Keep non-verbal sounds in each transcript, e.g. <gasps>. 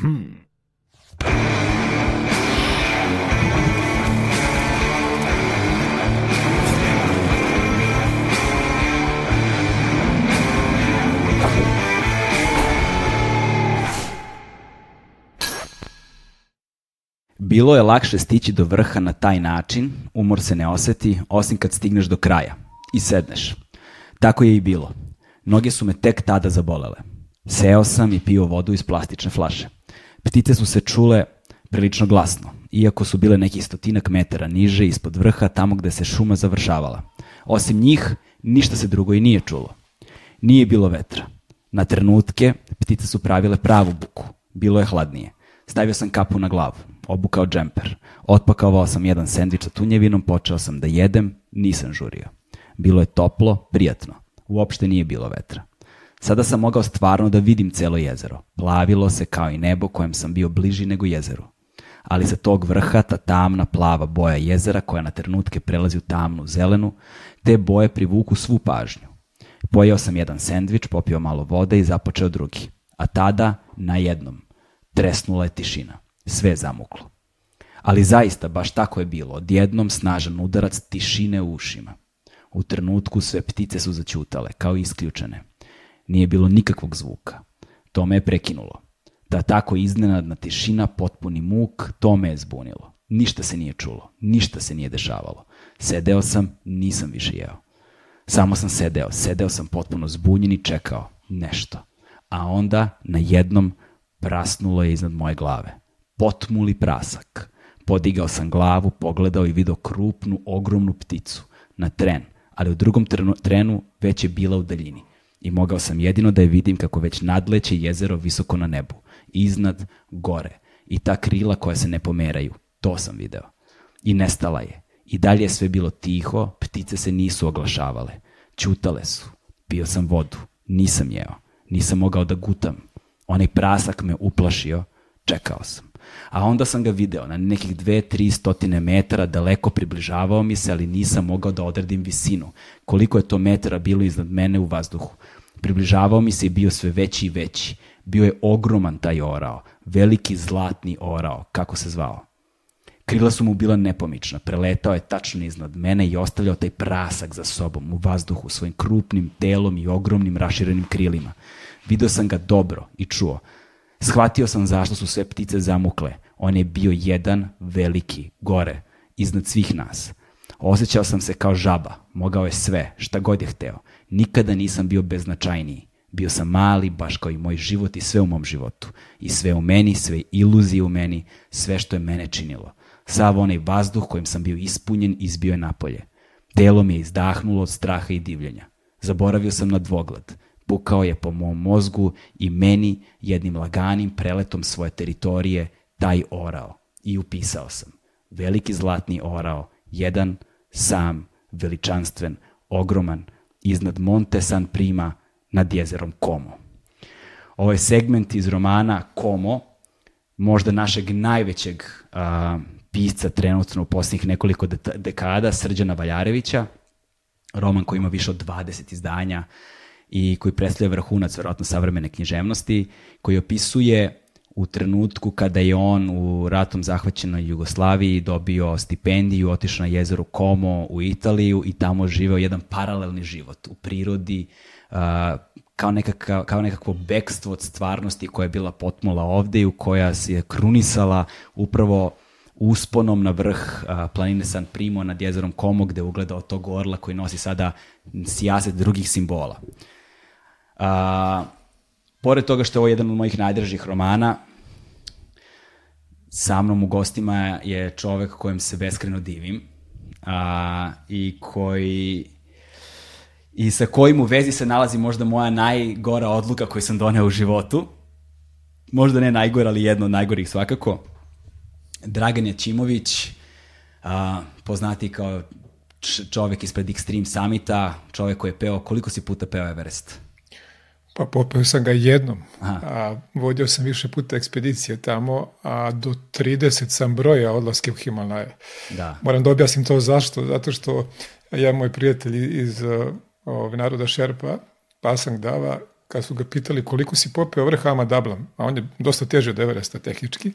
Hmm. Bilo je lakše stići do vrha na taj način, umor se ne oseti, osim kad stigneš do kraja i sedneš. Tako je i bilo. Noge su me tek tada zabolele. Seo sam i pio vodu iz plastične flaše. Ptice su se čule prilično glasno, iako su bile nekih stotinak metara niže ispod vrha tamo gde se šuma završavala. Osim njih, ništa se drugo i nije čulo. Nije bilo vetra. Na trenutke ptice su pravile pravu buku. Bilo je hladnije. Stavio sam kapu na glavu, obukao džemper. Otpakovao sam jedan sendvič sa tunjevinom, počeo sam da jedem, nisam žurio. Bilo je toplo, prijatno. Uopšte nije bilo vetra. Sada sam mogao stvarno da vidim celo jezero. Plavilo se kao i nebo kojem sam bio bliži nego jezeru. Ali sa tog vrha ta tamna plava boja jezera koja na trenutke prelazi u tamnu zelenu, te boje privuku svu pažnju. Pojao sam jedan sendvič, popio malo vode i započeo drugi. A tada, na jednom, tresnula je tišina. Sve je zamuklo. Ali zaista, baš tako je bilo. Odjednom snažan udarac tišine u ušima. U trenutku sve ptice su zaćutale, kao isključene. Nije bilo nikakvog zvuka. To me je prekinulo. Ta da tako iznenadna tišina, potpuni muk, to me je zbunilo. Ništa se nije čulo, ništa se nije dešavalo. Sedeo sam, nisam više jeo. Samo sam sedeo, sedeo sam potpuno zbunjen i čekao nešto. A onda, na jednom, prasnulo je iznad moje glave. Potmuli prasak. Podigao sam glavu, pogledao i video krupnu, ogromnu pticu. Na tren, ali u drugom trenu, trenu već je bila u daljini i mogao sam jedino da je vidim kako već nadleće jezero visoko na nebu, iznad, gore, i ta krila koja se ne pomeraju. To sam video. I nestala je. I dalje je sve bilo tiho, ptice se nisu oglašavale. Ćutale su. Pio sam vodu. Nisam jeo. Nisam mogao da gutam. Onaj prasak me uplašio. Čekao sam. A onda sam ga video na nekih 2 tri stotine metara, daleko približavao mi se, ali nisam mogao da odredim visinu. Koliko je to metara bilo iznad mene u vazduhu. Približavao mi se i bio sve veći i veći. Bio je ogroman taj orao, veliki zlatni orao, kako se zvao. Krila su mu bila nepomična, preletao je tačno iznad mene i ostavljao taj prasak za sobom u vazduhu svojim krupnim telom i ogromnim raširenim krilima. Video sam ga dobro i čuo, Shvatio sam zašto su sve ptice zamukle. On je bio jedan veliki, gore, iznad svih nas. Osećao sam se kao žaba, mogao je sve, šta god je hteo. Nikada nisam bio beznačajniji. Bio sam mali, baš kao i moj život i sve u mom životu. I sve u meni, sve iluzije u meni, sve što je mene činilo. Sav onaj vazduh kojim sam bio ispunjen izbio je napolje. Telo mi je izdahnulo od straha i divljenja. Zaboravio sam na dvogled pukao je po mom mozgu i meni jednim laganim preletom svoje teritorije taj orao. I upisao sam. Veliki zlatni orao, jedan, sam, veličanstven, ogroman, iznad Monte San Prima, nad jezerom Komo. Ovo je segment iz romana Komo, možda našeg najvećeg a, pisca trenutno u posljednjih nekoliko de dekada, Srđana Valjarevića, roman koji ima više od 20 izdanja, i koji predstavlja vrhunac verovatno savremene književnosti, koji opisuje u trenutku kada je on u ratom zahvaćenoj Jugoslaviji dobio stipendiju, otišao na jezero Como u Italiju i tamo živeo jedan paralelni život u prirodi, kao, nekaka, kao nekakvo bekstvo od stvarnosti koja je bila potmula ovde i u koja se je krunisala upravo usponom na vrh planine San Primo nad jezerom Como gde ugledao tog orla koji nosi sada sijaset drugih simbola. A, pored toga što je ovo jedan od mojih najdražih romana, sa mnom u gostima je čovek kojem se beskreno divim a, i koji i sa kojim u vezi se nalazi možda moja najgora odluka koju sam doneo u životu. Možda ne najgora, ali jedna od najgorih svakako. Dragan Jačimović, a, poznati kao čovek ispred Extreme Summita, čovek koji je peo, koliko si puta peo Everest? Pa popeo sam ga jednom, Aha. a vodio sam više puta ekspedicije tamo, a do 30 sam broja odlaske u Himalaje. Da. Moram da objasnim to zašto, zato što ja moj prijatelj iz e, ov, naroda Šerpa, Pasang Dava, kad su ga pitali koliko si popeo vrh Ama Dablam, a on je dosta teže od Everesta tehnički,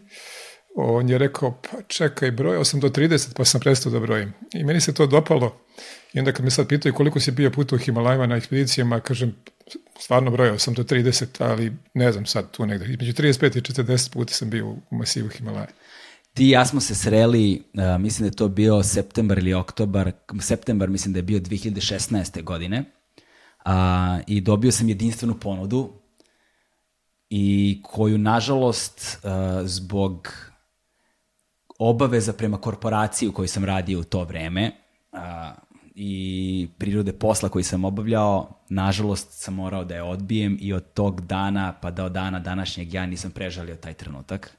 on je rekao, pa čekaj, brojao sam do 30, pa sam prestao da brojim. I meni se to dopalo. I onda kad me sad pitaju koliko si bio puta u Himalajima na ekspedicijama, kažem, stvarno brojao sam do 30, ali ne znam sad tu negde. Između 35 i 40 puta sam bio u masivu Himalaje. Ti i ja smo se sreli, uh, mislim da je to bio septembar ili oktobar, septembar mislim da je bio 2016. godine uh, i dobio sam jedinstvenu ponudu i koju nažalost uh, zbog obaveza prema korporaciji u kojoj sam radio u to vreme, uh, i prirode posla koji sam obavljao, nažalost sam morao da je odbijem i od tog dana pa do dana današnjeg ja nisam prežalio taj trenutak.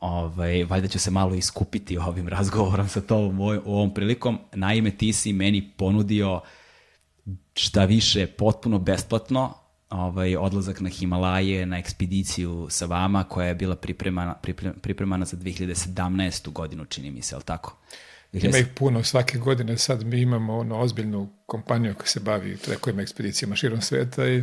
Ovaj, valjda ću se malo iskupiti ovim <laughs> razgovorom sa tobom u ovom prilikom. Naime, ti si meni ponudio šta više potpuno besplatno ovaj, odlazak na Himalaje, na ekspediciju sa vama koja je bila pripremana, pripremana za 2017. godinu, čini mi se, ali tako? Ima ih puno svake godine. Sad mi imamo ono ozbiljnu kompaniju koja se bavi trekovima ekspedicijama širom sveta i,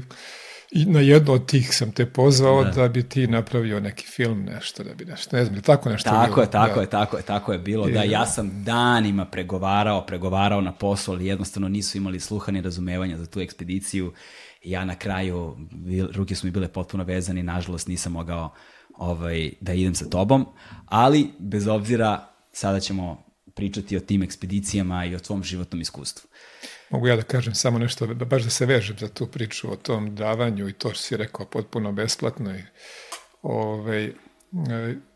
i na jedno od tih sam te pozvao da. da. bi ti napravio neki film, nešto, da bi nešto, ne znam, tako nešto tako bilo. tako da. je, tako je, tako je bilo. Da, I, da, ja sam danima pregovarao, pregovarao na poslu, ali jednostavno nisu imali sluha ni razumevanja za tu ekspediciju. Ja na kraju, ruke su mi bile potpuno vezane i nažalost nisam mogao ovaj, da idem sa tobom, ali bez obzira sada ćemo pričati o tim ekspedicijama i o tvom životnom iskustvu. Mogu ja da kažem samo nešto, da baš da se vežem za tu priču o tom davanju i to što si rekao potpuno besplatno. I, ove, ovaj,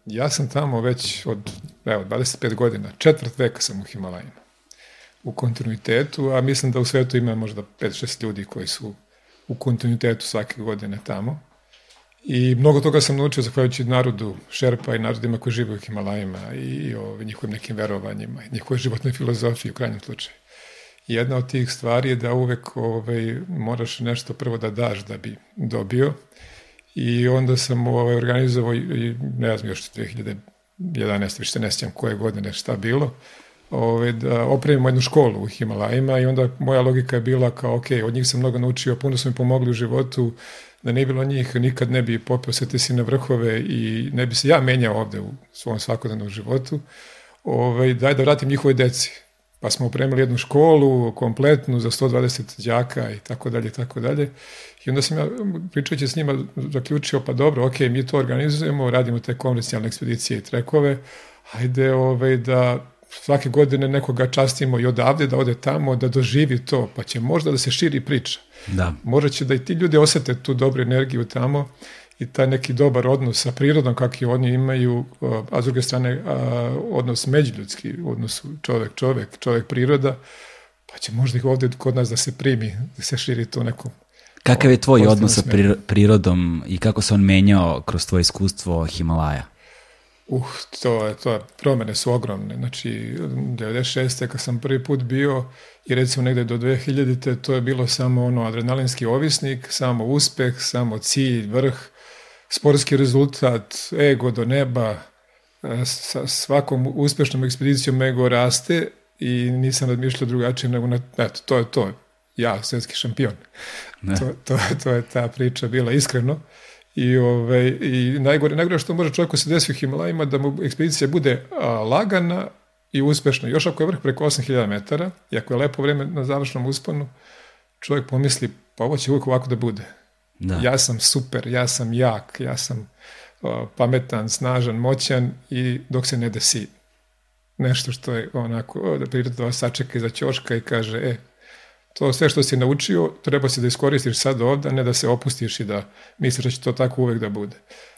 ja sam tamo već od evo, 25 godina, četvrt veka sam u Himalajima u kontinuitetu, a mislim da u svetu ima možda 5-6 ljudi koji su u kontinuitetu svake godine tamo. I mnogo toga sam naučio zahvaljujući narodu Šerpa i narodima koji žive u Himalajima i o ovaj, njihovim nekim verovanjima i njihovoj životnoj filozofiji u krajnjem slučaju. Jedna od tih stvari je da uvek ovaj, moraš nešto prvo da daš da bi dobio i onda sam ovaj, organizovao, i, ne znam još 2011, više ne sjećam koje godine šta bilo, ovaj, da opremimo jednu školu u Himalajima i onda moja logika je bila kao, ok, od njih sam mnogo naučio, puno su mi pomogli u životu, da nije bilo njih, nikad ne bi popeo se ti si na vrhove i ne bi se ja menjao ovde u svom svakodnevnom životu, ovaj, daj da vratim njihove deci. Pa smo opremili jednu školu kompletnu za 120 đaka i tako dalje, tako dalje. I onda sam ja, pričajući s njima, zaključio, pa dobro, ok, mi to organizujemo, radimo te komercijalne ekspedicije i trekove, hajde ovaj, da svake godine nekoga častimo i odavde da ode tamo, da doživi to, pa će možda da se širi priča. Da. Možda će da i ti ljudi osete tu dobru energiju tamo i taj neki dobar odnos sa prirodom kakvi oni imaju, a s druge strane a, odnos međuljudski, odnos čovek-čovek, čovek-priroda, pa će možda i ovde kod nas da se primi, da se širi to neko Kakav je tvoj odnos sa prirodom i kako se on menjao kroz tvoje iskustvo Himalaja? Uh, to je, to promjene su ogromne. Znači, 96. kad sam prvi put bio i recimo negde do 2000. to je bilo samo ono adrenalinski ovisnik, samo uspeh, samo cilj, vrh, sportski rezultat, ego do neba, e, sa svakom uspješnom ekspedicijom ego raste i nisam razmišljao drugačije nego na, eto, to je to, ja, svetski šampion. Ne. To, to, to je ta priča bila iskreno. I, ovaj, i najgore, najgore što može čovjeku se desiti u Himalajima da mu ekspedicija bude a, lagana i uspešna. Još ako je vrh preko 8000 metara i ako je lepo vreme na završnom usponu, čovjek pomisli, pa ovo će uvijek ovako da bude. Da. Ja sam super, ja sam jak, ja sam a, pametan, snažan, moćan i dok se ne desi nešto što je onako, da priroda vas sačeka iza ćoška i kaže, e, to sve što si naučio, treba se da iskoristiš sad ovde, ne da se opustiš i da misliš da će to tako uvek da bude.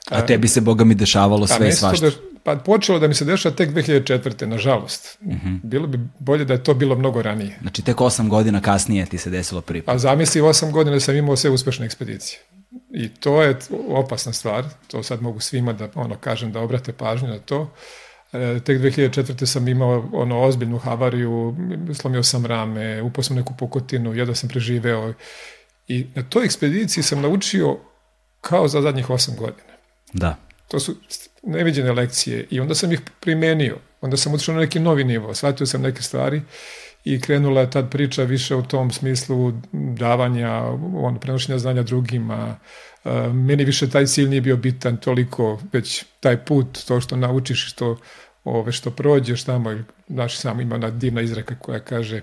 A, tebi se, Boga mi, dešavalo pa sve i svašta. Da, pa počelo da mi se dešava tek 2004. nažalost. Mm -hmm. Bilo bi bolje da je to bilo mnogo ranije. Znači tek 8 godina kasnije ti se desilo prvi put. A zamisli 8 godina sam imao sve uspešne ekspedicije. I to je opasna stvar, to sad mogu svima da ono kažem da obrate pažnju na to. Uh, E, tek 2004. sam imao ono ozbiljnu havariju, slomio sam rame, upao sam neku pukotinu, jedva sam preživeo. I na toj ekspediciji sam naučio kao za zadnjih 8 godina. Da. To su neviđene lekcije i onda sam ih primenio. Onda sam otišao na neki novi nivo, shvatio sam neke stvari i krenula je tad priča više u tom smislu davanja, on, prenošenja znanja drugima. E, meni više taj cilj nije bio bitan toliko, već taj put, to što naučiš, što, ove, što prođeš tamo, znaš, samo ima ona divna izreka koja kaže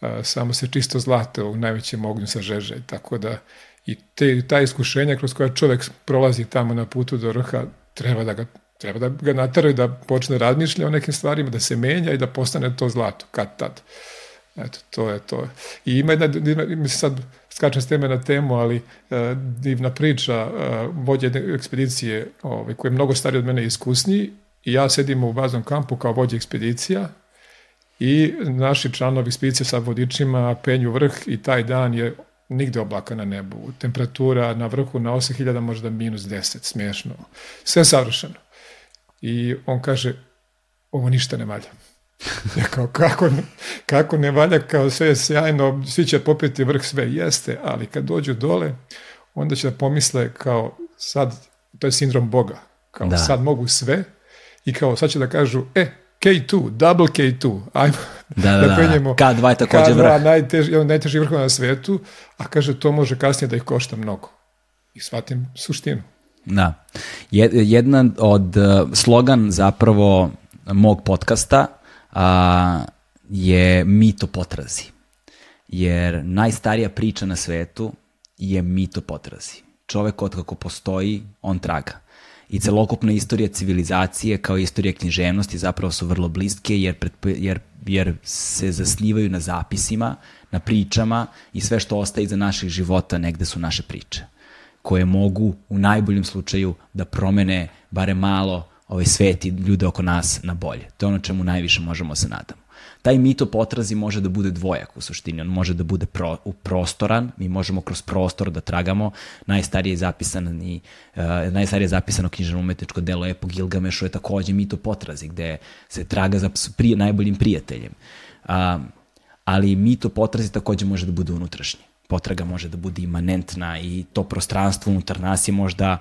e, samo se čisto zlato u najvećem ognju sažeže, tako da i te, ta iskušenja kroz koja čovek prolazi tamo na putu do vrha, treba da ga Treba da ga nateraju da počne da razmišlja o nekim stvarima, da se menja i da postane to zlato, kad tad. Eto, to je to. I ima jedna, divna, mislim sad skačem s teme na temu, ali e, divna priča e, vođe jedne ekspedicije ovaj, koji je mnogo stariji od mene iskusniji i ja sedim u baznom kampu kao vođe ekspedicija i naši članovi ekspedicije sa vodičima penju vrh i taj dan je nigde oblaka na nebu. Temperatura na vrhu na 8000 možda minus 10, smiješno. Sve savršeno i on kaže, ovo ništa ne valja. Ja kao, kako, kako ne valja, kao sve je sjajno, svi će popiti vrh sve, jeste, ali kad dođu dole, onda će da pomisle kao sad, to je sindrom Boga, kao da. sad mogu sve i kao sad će da kažu, e, K2, double K2, ajmo da, da, da, da penjemo K2 je također K2, vrh. Najteži, najteži vrh na svetu, a kaže to može kasnije da ih košta mnogo. I shvatim suštinu. Da. Jedan od eh, slogan zapravo mog podcasta a, je mit o potrazi. Jer najstarija priča na svetu je mit o potrazi. Čovek otkako postoji, on traga. I celokupna istorija civilizacije kao i istorija književnosti zapravo su vrlo bliske jer, jer, jer se zasnivaju na zapisima, na pričama i sve što ostaje iza naših života negde su naše priče koje mogu u najboljem slučaju da promene barem malo ovaj svet i ljude oko nas na bolje. To je ono čemu najviše možemo da se nadamo. Taj mito potrazi može da bude dvojak u suštini, on može da bude pro, prostoran, mi možemo kroz prostor da tragamo, najstarije zapisani, uh, najstarije zapisano književno umetničko delo Epo Gilgamešu je takođe mito potrazi, gde se traga za prije, najboljim prijateljem. Um, ali mito potrazi takođe može da bude unutrašnji potraga može da bude imanentna i to prostranstvo unutar nas je možda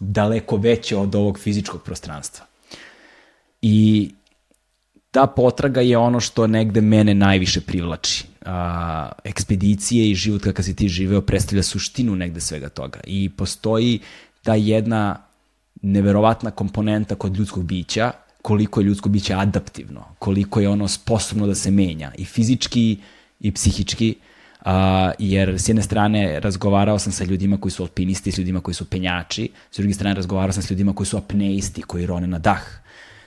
daleko veće od ovog fizičkog prostranstva. I ta potraga je ono što negde mene najviše privlači. A, ekspedicije i život kakav si ti živeo predstavlja suštinu negde svega toga. I postoji ta jedna neverovatna komponenta kod ljudskog bića, koliko je ljudsko biće adaptivno, koliko je ono sposobno da se menja i fizički i psihički. Uh, a, jer s jedne strane razgovarao sam sa ljudima koji su alpinisti, s ljudima koji su penjači, s druge strane razgovarao sam s ljudima koji su apneisti, koji rone na dah.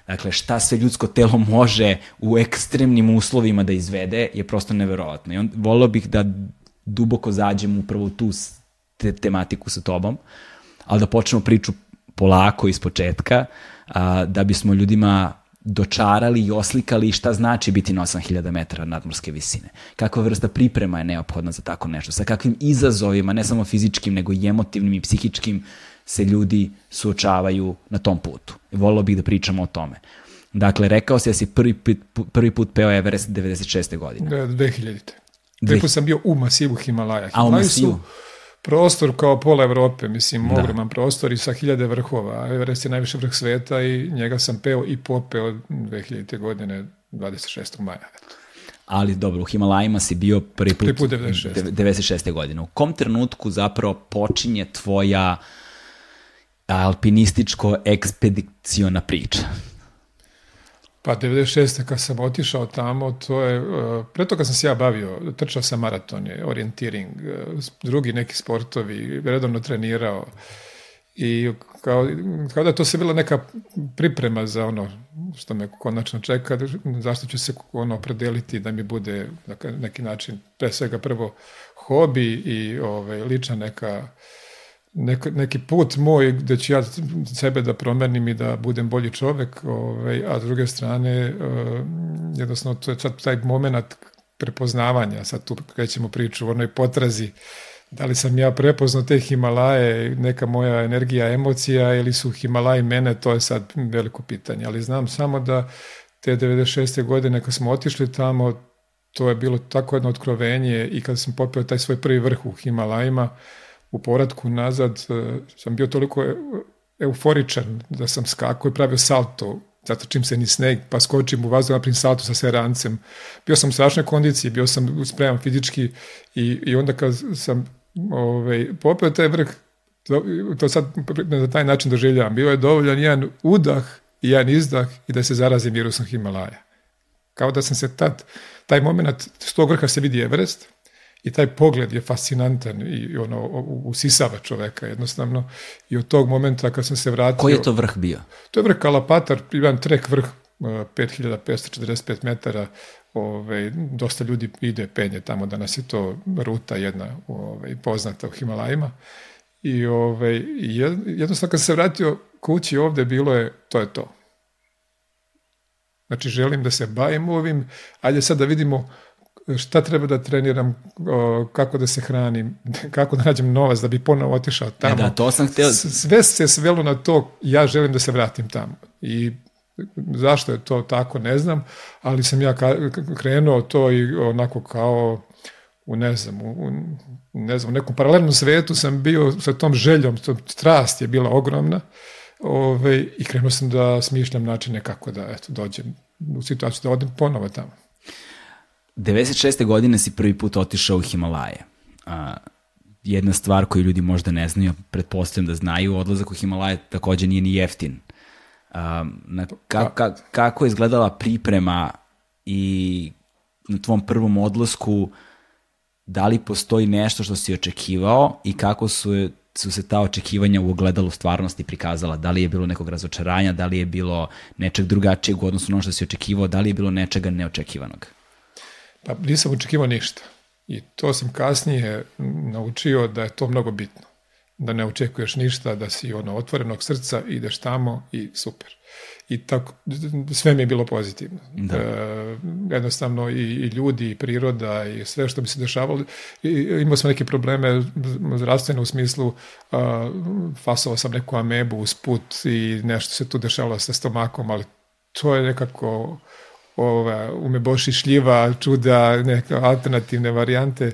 Dakle, šta sve ljudsko telo može u ekstremnim uslovima da izvede je prosto neverovatno. I on, volao bih da duboko zađem upravo u tu te, tematiku sa tobom, ali da počnemo priču polako iz početka, a, da bismo ljudima dočarali i oslikali šta znači biti na 8000 metara nadmorske visine. Kakva vrsta priprema je neophodna za tako nešto, sa kakvim izazovima, ne samo fizičkim, nego i emotivnim i psihičkim, se ljudi suočavaju na tom putu. Volao bih da pričamo o tome. Dakle, rekao se da si prvi put, prvi put peo Everest 96. godine. Da, 2000. Rekao sam bio u masivu Himalaja. Himalaja A, u masivu? Su prostor kao pola Evrope, mislim, da. ogroman prostor i sa hiljade vrhova. Everest je najviše vrh sveta i njega sam peo i popeo 2000. godine 26. maja. Ali dobro, u Himalajima si bio prvi put, put 96. 96. godine. U kom trenutku zapravo počinje tvoja alpinističko-ekspediciona priča? Pa 96. kad sam otišao tamo, to je, e, pre toga sam se ja bavio, trčao sam maratonje, orijentiring, e, drugi neki sportovi, redovno trenirao i kao, kao da to se bila neka priprema za ono što me konačno čeka, zašto ću se ono opredeliti da mi bude na neki način, pre svega prvo hobi i ove, ovaj, lična neka nek, neki put moj da ću ja sebe da promenim i da budem bolji čovek, ovaj, a s druge strane, eh, jednostavno, to je sad taj moment prepoznavanja, sad tu krećemo priču u onoj potrazi, da li sam ja prepoznao te Himalaje, neka moja energija, emocija, ili su Himalaji mene, to je sad veliko pitanje, ali znam samo da te 96. godine kad smo otišli tamo, to je bilo tako jedno otkrovenje i kad sam popio taj svoj prvi vrh u Himalajima, uh, u povratku nazad e, sam bio toliko e, euforičan da sam skakao i pravio salto zato čim se ni sneg, pa skočim u vazdu, naprim salto sa serancem. Bio sam u strašnoj kondiciji, bio sam spreman fizički i, i onda kad sam ovaj, popeo taj vrh, to, to sad na taj način doživljavam. Bio je dovoljan jedan udah i jedan izdah i da se zarazi virusom Himalaja. Kao da sam se tad, taj moment, s tog vrha se vidi Everest, i taj pogled je fascinantan i ono, usisava čoveka jednostavno. I od tog momenta kad sam se vratio... Koji je to vrh bio? To je vrh Kalapatar, jedan trek vrh 5545 e, metara, ove, dosta ljudi ide penje tamo, danas je to ruta jedna ove, poznata u Himalajima. I ove, jednostavno kad sam se vratio kući ovde, bilo je, to je to. Znači, želim da se bavim ovim, ajde sad da vidimo šta treba da treniram, kako da se hranim, <laughs> kako da nađem novac da bi ponovo otišao tamo. E da, to sam htio. Sve se svelo na to, ja želim da se vratim tamo. I zašto je to tako, ne znam, ali sam ja krenuo to i onako kao u ne znam, u, ne znam, u nekom paralelnom svetu sam bio sa tom željom, tom strast je bila ogromna ove, ovaj, i krenuo sam da smišljam načine kako da eto, dođem u situaciju da odem ponovo tamo. 96. godine si prvi put otišao u Himalaje. A, jedna stvar koju ljudi možda ne znaju, pretpostavljam da znaju, odlazak u Himalaje takođe nije ni jeftin. Um, na, ka, da. ka, kako je izgledala priprema i na tvom prvom odlasku da li postoji nešto što si očekivao i kako su, su se ta očekivanja u ogledalu stvarnosti prikazala? Da li je bilo nekog razočaranja, da li je bilo nečeg drugačijeg u odnosu na ono što si očekivao, da li je bilo nečega neočekivanog? Pa nisam očekivao ništa. I to sam kasnije naučio da je to mnogo bitno. Da ne očekuješ ništa, da si ono otvorenog srca, ideš tamo i super. I tako, sve mi je bilo pozitivno. Da. E, jednostavno i, i ljudi, i priroda, i sve što bi se dešavalo. I, imao sam neke probleme zdravstvene u smislu, a, e, fasovao sam neku amebu usput i nešto se tu dešavalo sa stomakom, ali to je nekako ova, umeboši šljiva, čuda, neke alternativne varijante,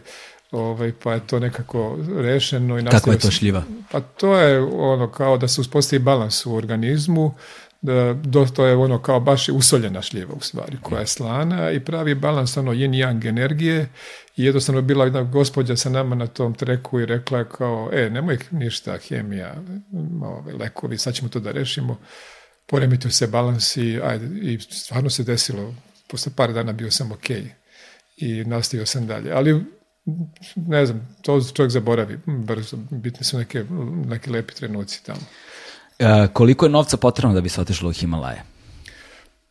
ovaj, pa je to nekako rešeno. I Kako je to šljiva? Pa to je ono kao da se uspostavi balans u organizmu, da, do, to je ono kao baš usoljena šljiva u stvari, koja je slana i pravi balans ono yin-yang energije i jednostavno bila jedna gospodja sa nama na tom treku i rekla kao, e, nemoj ništa, hemija, ovaj, lekovi, sad ćemo to da rešimo poremetio se balans i, ajde, i stvarno se desilo. Posle par dana bio sam okej okay i nastavio sam dalje. Ali, ne znam, to čovjek zaboravi brzo. Bitne su neke, neke lepi trenuci tamo. E, koliko je novca potrebno da bi se otišlo u Himalaje?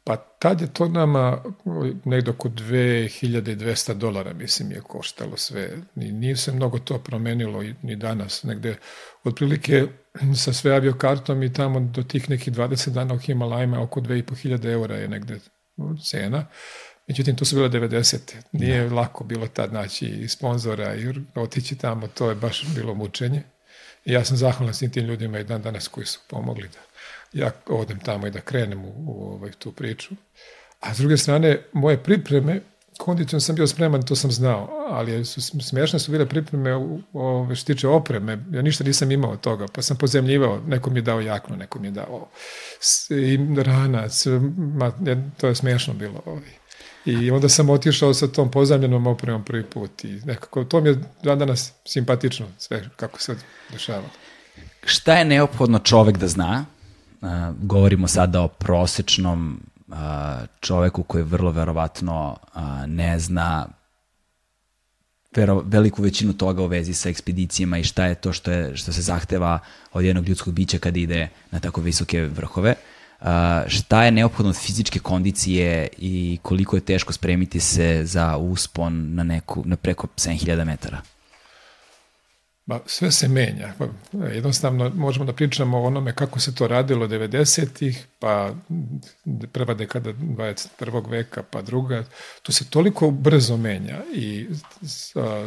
Pa tad je to nama ovaj, nekdo oko 2200 dolara, mislim, je koštalo sve. I nije se mnogo to promenilo ni danas. Negde, otprilike sa sve aviokartom i tamo do tih nekih 20 dana u Himalajima oko 2500 eura je negde cena. Međutim, to su bile 90. Nije da. lako bilo tad naći i sponzora i otići tamo, to je baš bilo mučenje. I ja sam zahvalan svim tim ljudima i dan danas koji su pomogli da ja odem tamo i da krenem u, u ovaj, tu priču. A s druge strane, moje pripreme, kondicijom sam bio spreman, to sam znao, ali su, smešne su bile pripreme u, ove, što tiče opreme. Ja ništa nisam imao od toga, pa sam pozemljivao, nekom je dao jaknu, nekom je dao s, i ranac, ma, to je smešno bilo. Ovaj. I onda sam otišao sa tom pozamljenom opremom prvi put i nekako to mi je dan danas simpatično sve kako se dešavalo. Šta je neophodno čovek da zna a, govorimo sada o prosečnom a, čoveku koji vrlo verovatno a, ne zna vero, veliku većinu toga u vezi sa ekspedicijama i šta je to što, je, što se zahteva od jednog ljudskog bića kada ide na tako visoke vrhove. Uh, šta je neophodno od fizičke kondicije i koliko je teško spremiti se za uspon na, neku, na preko 7000 metara? Ba, sve se menja. Pa, jednostavno možemo da pričamo o onome kako se to radilo 90-ih, pa prva dekada 21. veka, pa druga. To se toliko brzo menja i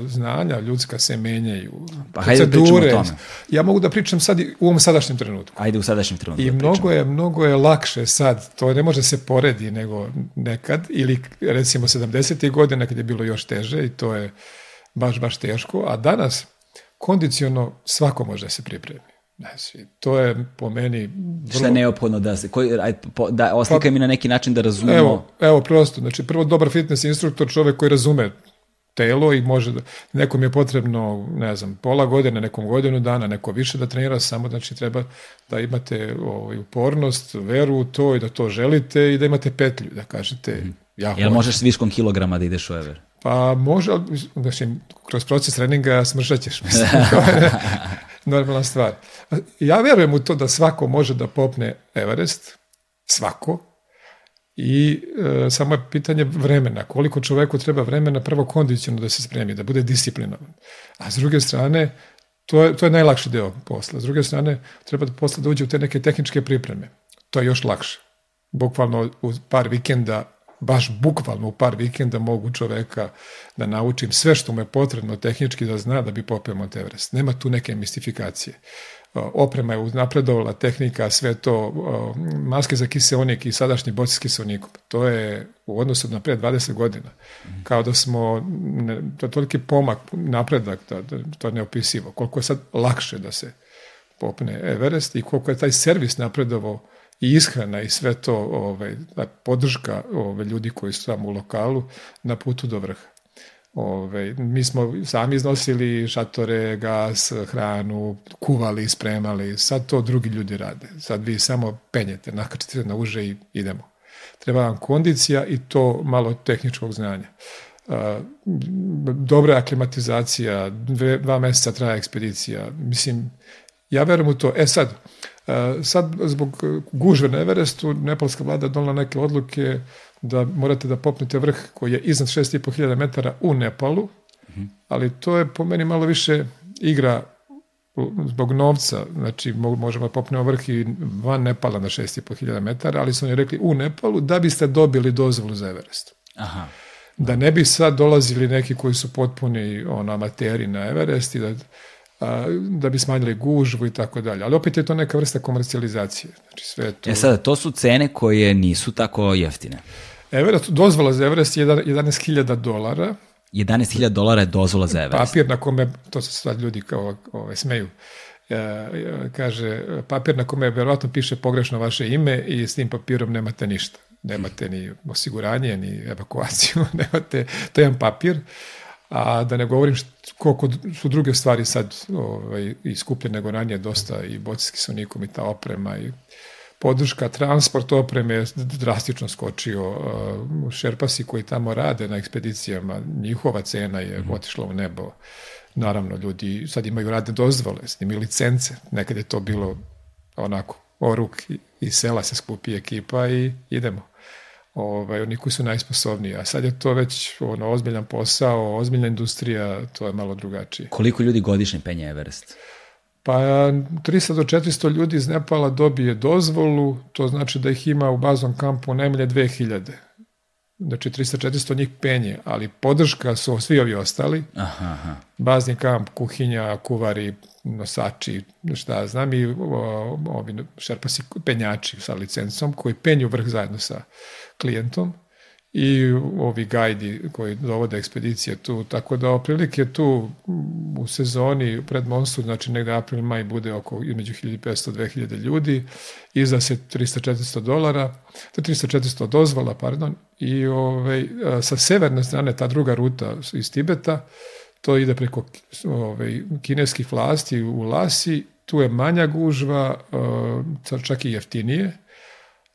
znanja ljudska se menjaju. Pa hajde da pričamo o tome. Ja mogu da pričam sad u ovom sadašnjem trenutku. Hajde u sadašnjem trenutku. I da mnogo, pričamo. je, mnogo je lakše sad. To ne može se poredi nego nekad ili recimo 70. godina kad je bilo još teže i to je baš, baš teško. A danas kondiciono svako može da se pripremi. Znači, to je po meni... Vrlo... Šta je neophodno da se... Koji, aj, po, da oslikaj pa, mi na neki način da razumemo... Evo, evo prosto. Znači, prvo dobar fitness instruktor, čovek koji razume telo i može da, nekom je potrebno, ne znam, pola godine, nekom godinu dana, neko više da trenira, samo znači treba da imate ovaj, upornost, veru u to i da to želite i da imate petlju, da kažete, mm. ja Jel možeš s viškom kilograma da ideš u Ever? Pa može, ali, mislim, znači, kroz proces treninga smržaćeš, mislim. <laughs> normalna stvar. Ja verujem u to da svako može da popne Everest, svako, i e, samo je pitanje vremena, koliko čoveku treba vremena prvo kondiciono da se spremi, da bude disciplinovan. A s druge strane, to je, to je najlakši deo posla. S druge strane, treba da posla da uđe u te neke tehničke pripreme. To je još lakše. Bukvalno u par vikenda baš bukvalno u par vikenda mogu čoveka da naučim sve što mu je potrebno tehnički da zna da bi popio Mount Everest. Nema tu neke mistifikacije. Oprema je uznapredovala, tehnika, sve to, maske za kiseonik i sadašnji boci s kiseonikom. To je u odnosu na pre 20 godina. Kao da smo, to je toliki pomak, napredak, da, da, to je neopisivo. Koliko je sad lakše da se popne Everest i koliko je taj servis napredovao i ishrana i sve to, ovaj, podrška ovaj, ljudi koji su tamo u lokalu na putu do vrha. Ove, ovaj, mi smo sami iznosili šatore, gas, hranu, kuvali, spremali, sad to drugi ljudi rade. Sad vi samo penjete, nakačite na uže i idemo. Treba vam kondicija i to malo tehničkog znanja. Dobra aklimatizacija, dva meseca traja ekspedicija. Mislim, ja verujem u to. E sad, uh, E, sad, zbog gužve na Everestu, nepalska vlada donela neke odluke da morate da popnete vrh koji je iznad 6500 metara u Nepalu, mhm. ali to je po meni malo više igra zbog novca, znači možemo da popnemo vrh i van Nepala na 6500 metara, ali su oni rekli u Nepalu da biste dobili dozvolu za Everest. Aha. Da ne bi sad dolazili neki koji su potpuni ono, amateri na Everest i da da bi smanjili gužvu i tako dalje. Ali opet je to neka vrsta komercijalizacije. Znači sve to... E sada, to su cene koje nisu tako jeftine. Everest, dozvola za Everest je 11.000 dolara. 11.000 dolara je dozvola za Everest. Papir na kome, to se sad ljudi kao ove, ovaj, smeju, e, kaže, papir na kome verovatno piše pogrešno vaše ime i s tim papirom nemate ništa. Nemate ni osiguranje, ni evakuaciju, <laughs> nemate, to je jedan papir a da ne govorim koliko su druge stvari sad ovaj, i skuplje nego ranije dosta i bocijski su nikom i ta oprema i podrška transport opreme je drastično skočio. Šerpasi koji tamo rade na ekspedicijama, njihova cena je mhm. otišla u nebo. Naravno, ljudi sad imaju radne dozvole, s licence. Nekad je to bilo onako oruk i sela se skupi ekipa i idemo ovaj, oni koji su najsposobniji. A sad je to već ono, ozbiljan posao, ozbiljna industrija, to je malo drugačije. Koliko ljudi godišnje penje Everest? Pa 300 do 400 ljudi iz Nepala dobije dozvolu, to znači da ih ima u baznom kampu najmanje 2000. Znači 300-400 njih penje, ali podrška su svi ovi ostali. Aha, aha. Bazni kamp, kuhinja, kuvari, nosači, šta znam, i o, ovi šerpasi penjači sa licencom koji penju vrh zajedno sa klijentom i ovi gajdi koji dovode ekspedicije tu, tako da oprilike tu u sezoni pred monsun, znači negde april, maj bude oko između 1500-2000 ljudi, iza se 300-400 dolara, 300-400 dozvola, pardon, i ovaj, sa severne strane ta druga ruta iz Tibeta, to ide preko ovaj, kineskih vlasti u Lasi, tu je manja gužva, eh, čak i jeftinije,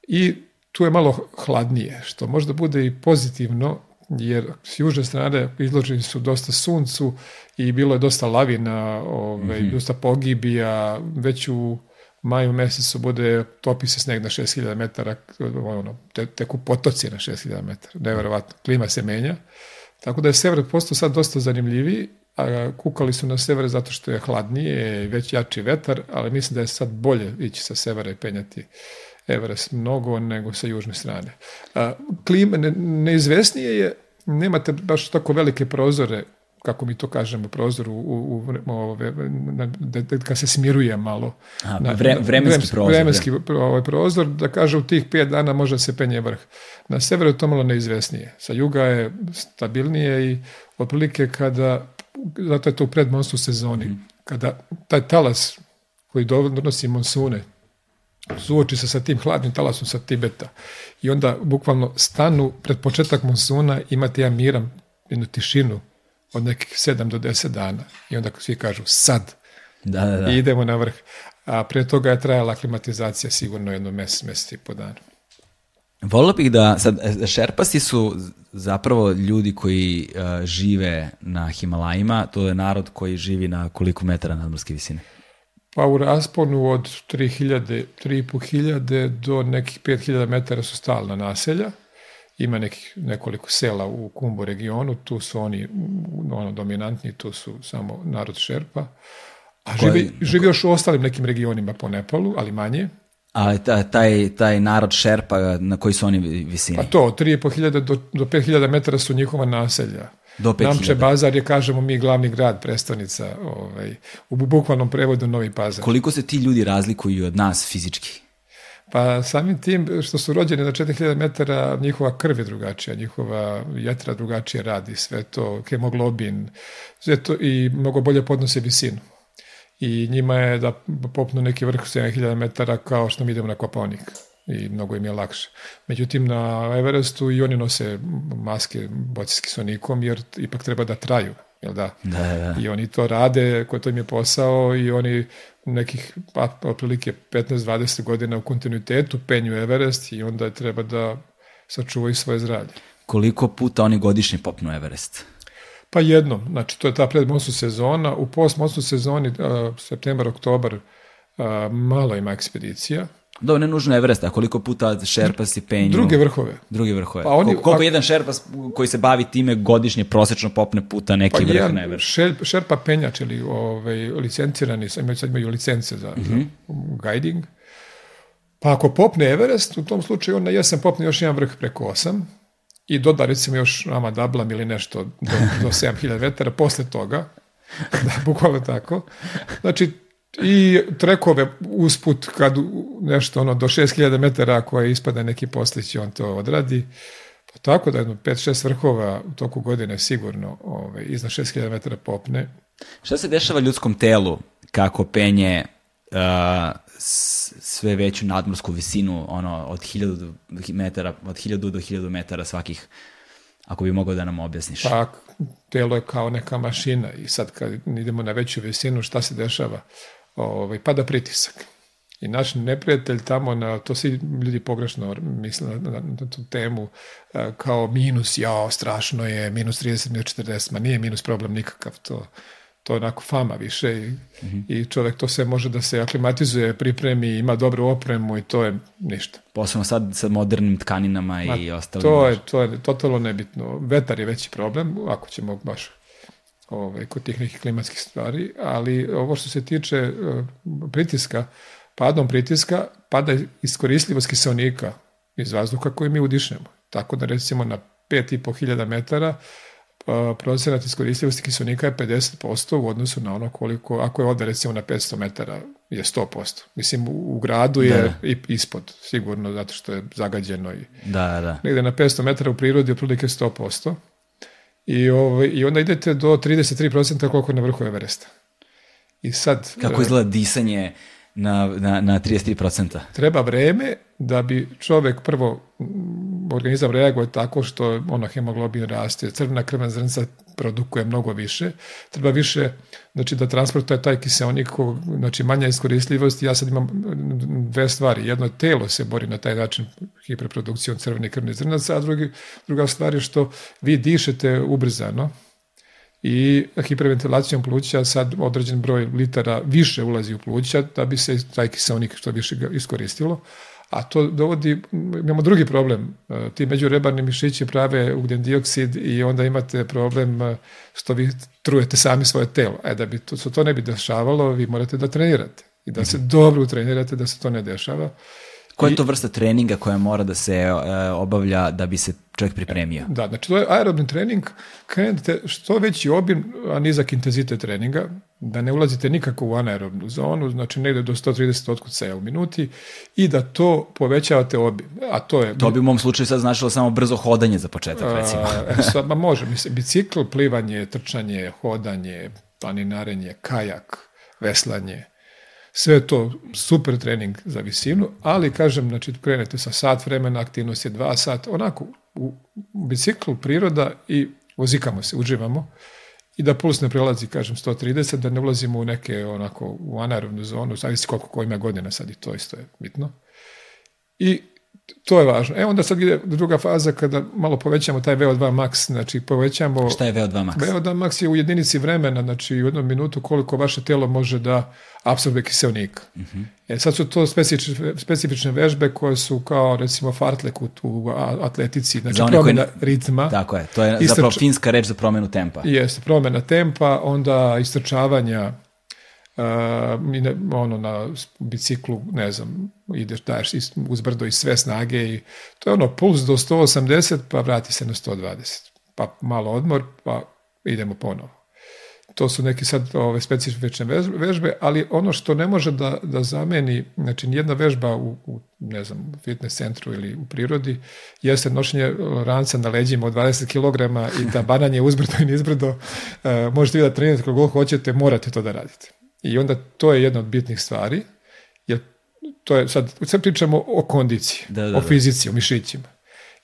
i tu je malo hladnije, što možda bude i pozitivno, jer s južne strane izloženi su dosta suncu i bilo je dosta lavina, ovaj, mm -hmm. dosta pogibija, već u maju mesecu bude topi se sneg na 6000 metara, ono, te, teku potoci na 6000 metara, neverovatno, klima se menja. Tako da je sever postao sad dosta zanimljiviji, a kukali su na sever zato što je hladnije, i već jači vetar, ali mislim da je sad bolje ići sa severa i penjati Everest, mnogo nego sa južne strane. Klima, ne, neizvesnije je, nemate baš tako velike prozore kako mi to kažemo, prozor u, u, u ove, na, da, da, kad se smiruje malo. A, na, vre, vremenski prozor. Vremenski da. ovaj prozor, da kaže u tih pet dana može se penje vrh. Na severu je to malo neizvesnije. Sa juga je stabilnije i otprilike kada, zato je to u predmonstru sezoni, mm. kada taj talas koji donosi monsune, suoči se sa tim hladnim talasom sa Tibeta i onda bukvalno stanu pred početak monsuna imate ja miram jednu tišinu od nekih 7 do 10 dana i onda svi kažu sad da, da, da. i idemo na vrh. A pre toga je trajala aklimatizacija sigurno jedno mjesec, mjesec i po danu Volio bih da, sad, šerpasti su zapravo ljudi koji uh, žive na Himalajima, to je narod koji živi na koliko metara nadmorske visine? pa u rasponu od 3000, 3500 do nekih 5000 metara su stalna naselja. Ima nekih, nekoliko sela u Kumbu regionu, tu su oni ono, dominantni, tu su samo narod Šerpa. A živi, Koji, živi još u ostalim nekim regionima po Nepalu, ali manje. A taj, taj narod Šerpa, na koji su oni visini? Pa to, 3500 do, do 5000 metara su njihova naselja. Do 5000. Namče Bazar je, kažemo mi, glavni grad, predstavnica, ovaj, u bukvalnom prevodu Novi Pazar. Koliko se ti ljudi razlikuju od nas fizički? Pa samim tim što su rođeni na 4000 metara, njihova krv je drugačija, njihova jetra drugačije radi, sve to, hemoglobin, sve to i mnogo bolje podnose visinu. I njima je da popnu neki vrh 7000 metara kao što mi idemo na kopaonik i mnogo im je lakše. Međutim, na Everestu i oni nose maske boce s kisonikom, jer ipak treba da traju. Jel da? da? Da, da. I oni to rade, ko to im je posao i oni nekih pa, otprilike 15-20 godina u kontinuitetu penju Everest i onda treba da sačuvaju svoje zdravlje. Koliko puta oni godišnje popnu Everest? Pa jednom, znači to je ta predmonstvu sezona, u postmonstvu sezoni, uh, septembar, oktobar, uh, malo ima ekspedicija, Da, ne nužno Everest, a koliko puta šerpa si penju? Druge vrhove. Druge vrhove. Pa oni, koliko ako, jedan šerpa koji se bavi time godišnje prosečno popne puta neki pa vrh na Everest? Šerpa, penjač ili ovaj, licencirani, imaju, sad imaju licence za, mm -hmm. za mhm. guiding. Pa ako popne Everest, u tom slučaju on na jesen popne još jedan vrh preko 8 i doda recimo još nama dablam ili nešto do, do 7000 <laughs> metara posle toga, <laughs> da, bukvalno tako. Znači, i trekove usput kad nešto ono do 6000 metara koje ispada neki postić on to odradi. Pa tako da jedno 5-6 vrhova u toku godine sigurno ove, ovaj, iznad 6000 metara popne. Šta se dešava ljudskom telu kako penje uh, sve veću nadmorsku visinu ono, od 1000 metara, od 1000 do 1000 metara svakih ako bi mogao da nam objasniš. Pa, telo je kao neka mašina i sad kad idemo na veću visinu, šta se dešava? ovaj, pada pritisak. I naš neprijatelj tamo, na, to svi ljudi pogrešno misle na, na, na, tu temu, e, kao minus, jao, strašno je, minus 30, minus 40, ma nije minus problem nikakav, to, to je onako fama više i, mm -hmm. i čovjek to sve može da se aklimatizuje, pripremi, ima dobru opremu i to je ništa. Posebno sad sa modernim tkaninama Ma, i ostalim. To je, to je totalno nebitno. Vetar je veći problem, ako ćemo baš ovaj, kod tih nekih klimatskih stvari, ali ovo što se tiče eh, pritiska, padom pritiska pada iskoristljivost kiselnika iz vazduha koji mi udišnemo. Tako da recimo na 5500 metara eh, procenat iskorisljivosti kiselnika je 50% u odnosu na ono koliko, ako je ovde recimo na 500 metara, je 100%. Mislim, u gradu je da. i ispod, sigurno, zato što je zagađeno. I, da, da. Negde na 500 metara u prirodi je otprilike 100%, I, ovaj, I onda idete do 33% koliko na vrhu Everesta. I sad... Kako e, izgleda disanje na, na, na 33%? Treba vreme da bi čovek prvo mm, organizam reaguje tako što ono hemoglobin raste, crvna krvna zrnca produkuje mnogo više. Treba više znači, da transportuje taj kiseonik, ko, znači manja iskoristljivost. Ja sad imam mm, dve stvari. Jedno telo se bori na taj način hiperprodukcijom crvenih krvnih zrnaca, a drugi, druga stvar je što vi dišete ubrzano, i hiperventilacijom pluća sad određen broj litara više ulazi u pluća da bi se taj kiselnik što više iskoristilo a to dovodi, imamo drugi problem, e, ti međurebarni mišići prave ugljen dioksid i onda imate problem e, što vi trujete sami svoje telo. E da bi to, se to ne bi dešavalo, vi morate da trenirate i da se mhm. dobro utrenirate da se to ne dešava. Koja je to vrsta treninga koja mora da se e, obavlja da bi se čovjek pripremio? Da, znači to je aerobni trening, krenete što veći obim, a nizak intenzitet treninga, da ne ulazite nikako u anaerobnu zonu, znači negde do 130 otkucaja u minuti i da to povećavate obim. A to je... To bi u mom slučaju sad značilo samo brzo hodanje za početak, recimo. A, e, sad, ma može, mislim, bicikl, plivanje, trčanje, hodanje, planinarenje, kajak, veslanje, Sve to super trening za visinu, ali kažem, znači krenete sa sat vremena, aktivnost je dva sat, onako u biciklu priroda i vozikamo se, uživamo i da puls ne prelazi, kažem, 130, da ne ulazimo u neke onako u anaerobnu zonu, zavisi koliko ko ima godina sad i to isto je bitno. I to je važno. E onda sad ide druga faza kada malo povećamo taj VO2 max, znači povećamo... Šta je VO2 max? VO2 max je u jedinici vremena, znači u jednom minutu koliko vaše telo može da apsorbe kiselnika. Uh -huh. E sad su to specifične, specifične vežbe koje su kao recimo fartlek u, u atletici, znači promjena koji... ritma. Tako je, to je istrč... zapravo finska reč za promjenu tempa. Jeste, promjena tempa, onda istrčavanja uh, ono na biciklu, ne znam, ideš, daješ uz brdo i sve snage i to je ono puls do 180 pa vrati se na 120, pa malo odmor pa idemo ponovo to su neke sad ove specifične vežbe, ali ono što ne može da, da zameni, znači nijedna vežba u, u ne znam, fitness centru ili u prirodi, jeste nošenje ranca na leđima od 20 kg i da bananje uzbrdo i nizbrdo, e, možete vi da trenirate koliko hoćete, morate to da radite. I onda to je jedna od bitnih stvari, jer to je sad, sad pričamo o kondiciji, da, da, da. o fizici, o mišićima.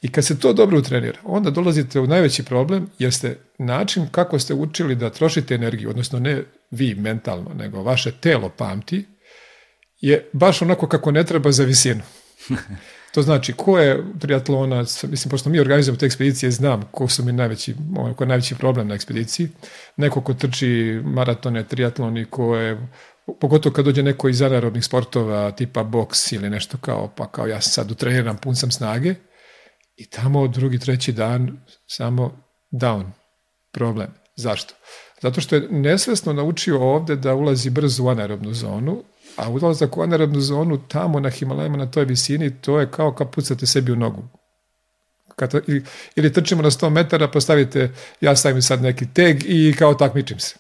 I kad se to dobro utrenira, onda dolazite u najveći problem, jer ste način kako ste učili da trošite energiju, odnosno ne vi mentalno, nego vaše telo pamti, je baš onako kako ne treba za visinu. To znači, ko je triatlonac, mislim, pošto mi organizujemo te ekspedicije, znam ko su mi najveći, ko je najveći problem na ekspediciji. Neko ko trči maratone, triatloni, ko je, pogotovo kad dođe neko iz anaerobnih sportova, tipa boks ili nešto kao, pa kao ja sad utreniram, pun sam snage, I tamo drugi, treći dan samo down, problem. Zašto? Zato što je nesvesno naučio ovde da ulazi brzo u anaerobnu zonu, a ulazak u anaerobnu zonu tamo na Himalajima na toj visini, to je kao kad pucate sebi u nogu. Kada, ili, ili trčimo na 100 metara, postavite, pa ja stavim sad neki teg i kao takmičim se.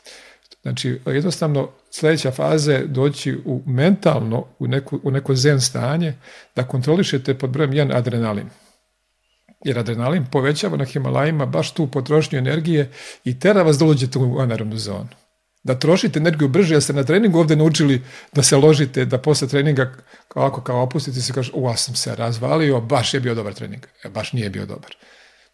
Znači, jednostavno, sledeća faza je doći u mentalno, u, neku, u neko zen stanje, da kontrolišete pod brojem 1 adrenalin. Jer adrenalin povećava na Himalajima baš tu potrošnju energije i tera vas da uđete u anaerobnu zonu. Da trošite energiju brže, jer ste na treningu ovde naučili da se ložite, da posle treninga, kako kao opustite se, kaže, u, ja sam se razvalio, baš je bio dobar trening. E, baš nije bio dobar.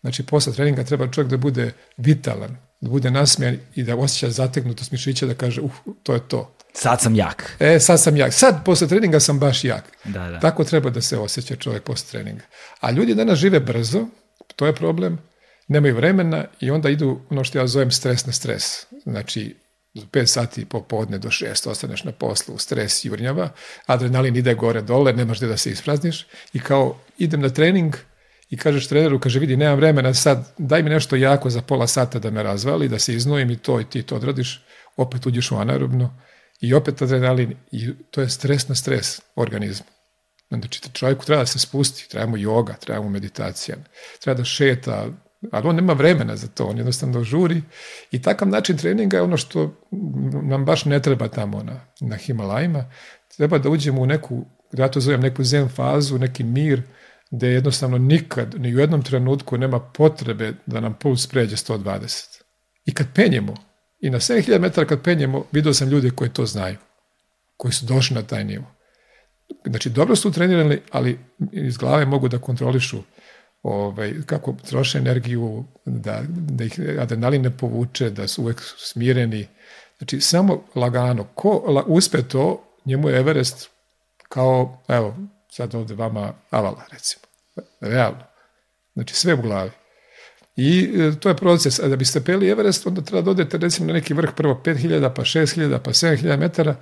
Znači, posle treninga treba čovjek da bude vitalan, da bude nasmijan i da osjeća zategnutost mišića, da kaže, uh, to je to. Sad sam jak. E, sad sam jak. Sad, posle treninga sam baš jak. Da, da. Tako treba da se osjeća čovjek posle treninga. A ljudi danas žive brzo, to je problem, nemaju vremena i onda idu ono što ja zovem stres na stres. Znači, 5 sati popodne do 6 ostaneš na poslu, stres jurnjava, adrenalin ide gore dole, nemaš gde da se isprazniš i kao idem na trening – i kažeš treneru, kaže vidi nemam vremena sad, daj mi nešto jako za pola sata da me razvali, da se iznojim i to i ti to odradiš, opet uđeš u anaerobno i opet adrenalin i to je stres na stres organizmu. Znači čovjeku treba da se spusti, treba mu joga, treba mu meditacija, treba da šeta, ali on nema vremena za to, on jednostavno žuri i takav način treninga je ono što nam baš ne treba tamo na, na Himalajima, treba da uđemo u neku, ja to zovem neku zen fazu, neki mir, gde jednostavno nikad, ni u jednom trenutku nema potrebe da nam puls pređe 120. I kad penjemo, i na 7000 metara kad penjemo, vidio sam ljude koji to znaju, koji su došli na taj nivo. Znači, dobro su trenirali, ali iz glave mogu da kontrolišu ovaj, kako troše energiju, da, da ih adrenalin ne povuče, da su uvek smireni. Znači, samo lagano. Ko la, uspe to, njemu je Everest kao, evo, sad ovde vama avala, recimo. Realno. Znači, sve u glavi. I e, to je proces. A da biste peli Everest, onda treba da odete recimo na neki vrh prvo 5000, pa 6000, pa 7000 metara.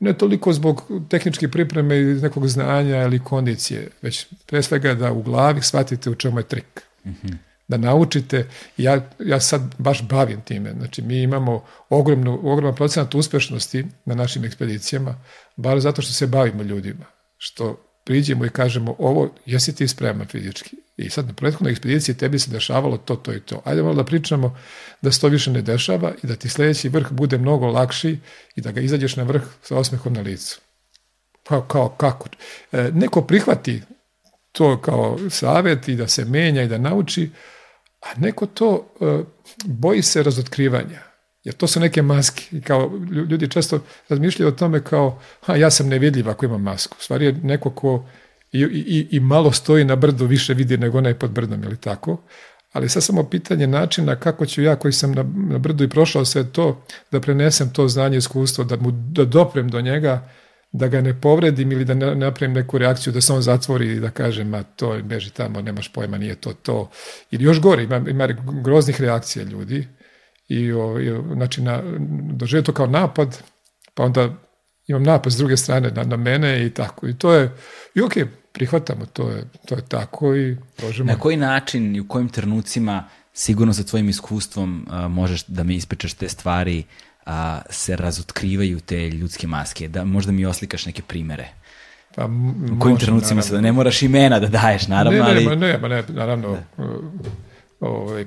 Ne toliko zbog tehničke pripreme ili nekog znanja ili kondicije, već pre svega da u glavi shvatite u čemu je trik. Mm -hmm. Da naučite, ja, ja sad baš bavim time, znači mi imamo ogromnu, ogroman procenat uspešnosti na našim ekspedicijama, bar zato što se bavimo ljudima, što priđemo i kažemo ovo, jesi ti spreman fizički? I sad na prethodnoj ekspediciji tebi se dešavalo to, to i to. Ajde malo da pričamo da se to više ne dešava i da ti sledeći vrh bude mnogo lakši i da ga izađeš na vrh sa osmehom na licu. Kao, kao kako? E, neko prihvati to kao savjet i da se menja i da nauči, a neko to e, boji se razotkrivanja. Jer to su neke maske. I kao ljudi često razmišljaju o tome kao, ha, ja sam nevidljiv ako imam masku. U stvari je neko ko i, i, i malo stoji na brdu više vidi nego onaj pod brdom, ili tako? Ali sad samo pitanje načina kako ću ja koji sam na, na brdu i prošao sve to, da prenesem to znanje i iskustvo, da mu da doprem do njega, da ga ne povredim ili da ne napravim neku reakciju, da se on zatvori i da kaže, ma to, beži tamo, nemaš pojma, nije to to. Ili još gore, ima, ima groznih reakcija ljudi i ovaj, znači na, doživio to kao napad, pa onda imam napad s druge strane na, na mene i tako. I to je, i ok, prihvatamo, to je, to je tako i prožemo. Na koji način i u kojim trenucima sigurno sa tvojim iskustvom a, možeš da mi ispečeš te stvari, a, se razotkrivaju te ljudske maske? Da, možda mi oslikaš neke primere. Pa, u kojim trenucima se da ne moraš imena da daješ, naravno, ne, ne, ali... Ne, ne, ne, naravno, da. ovaj,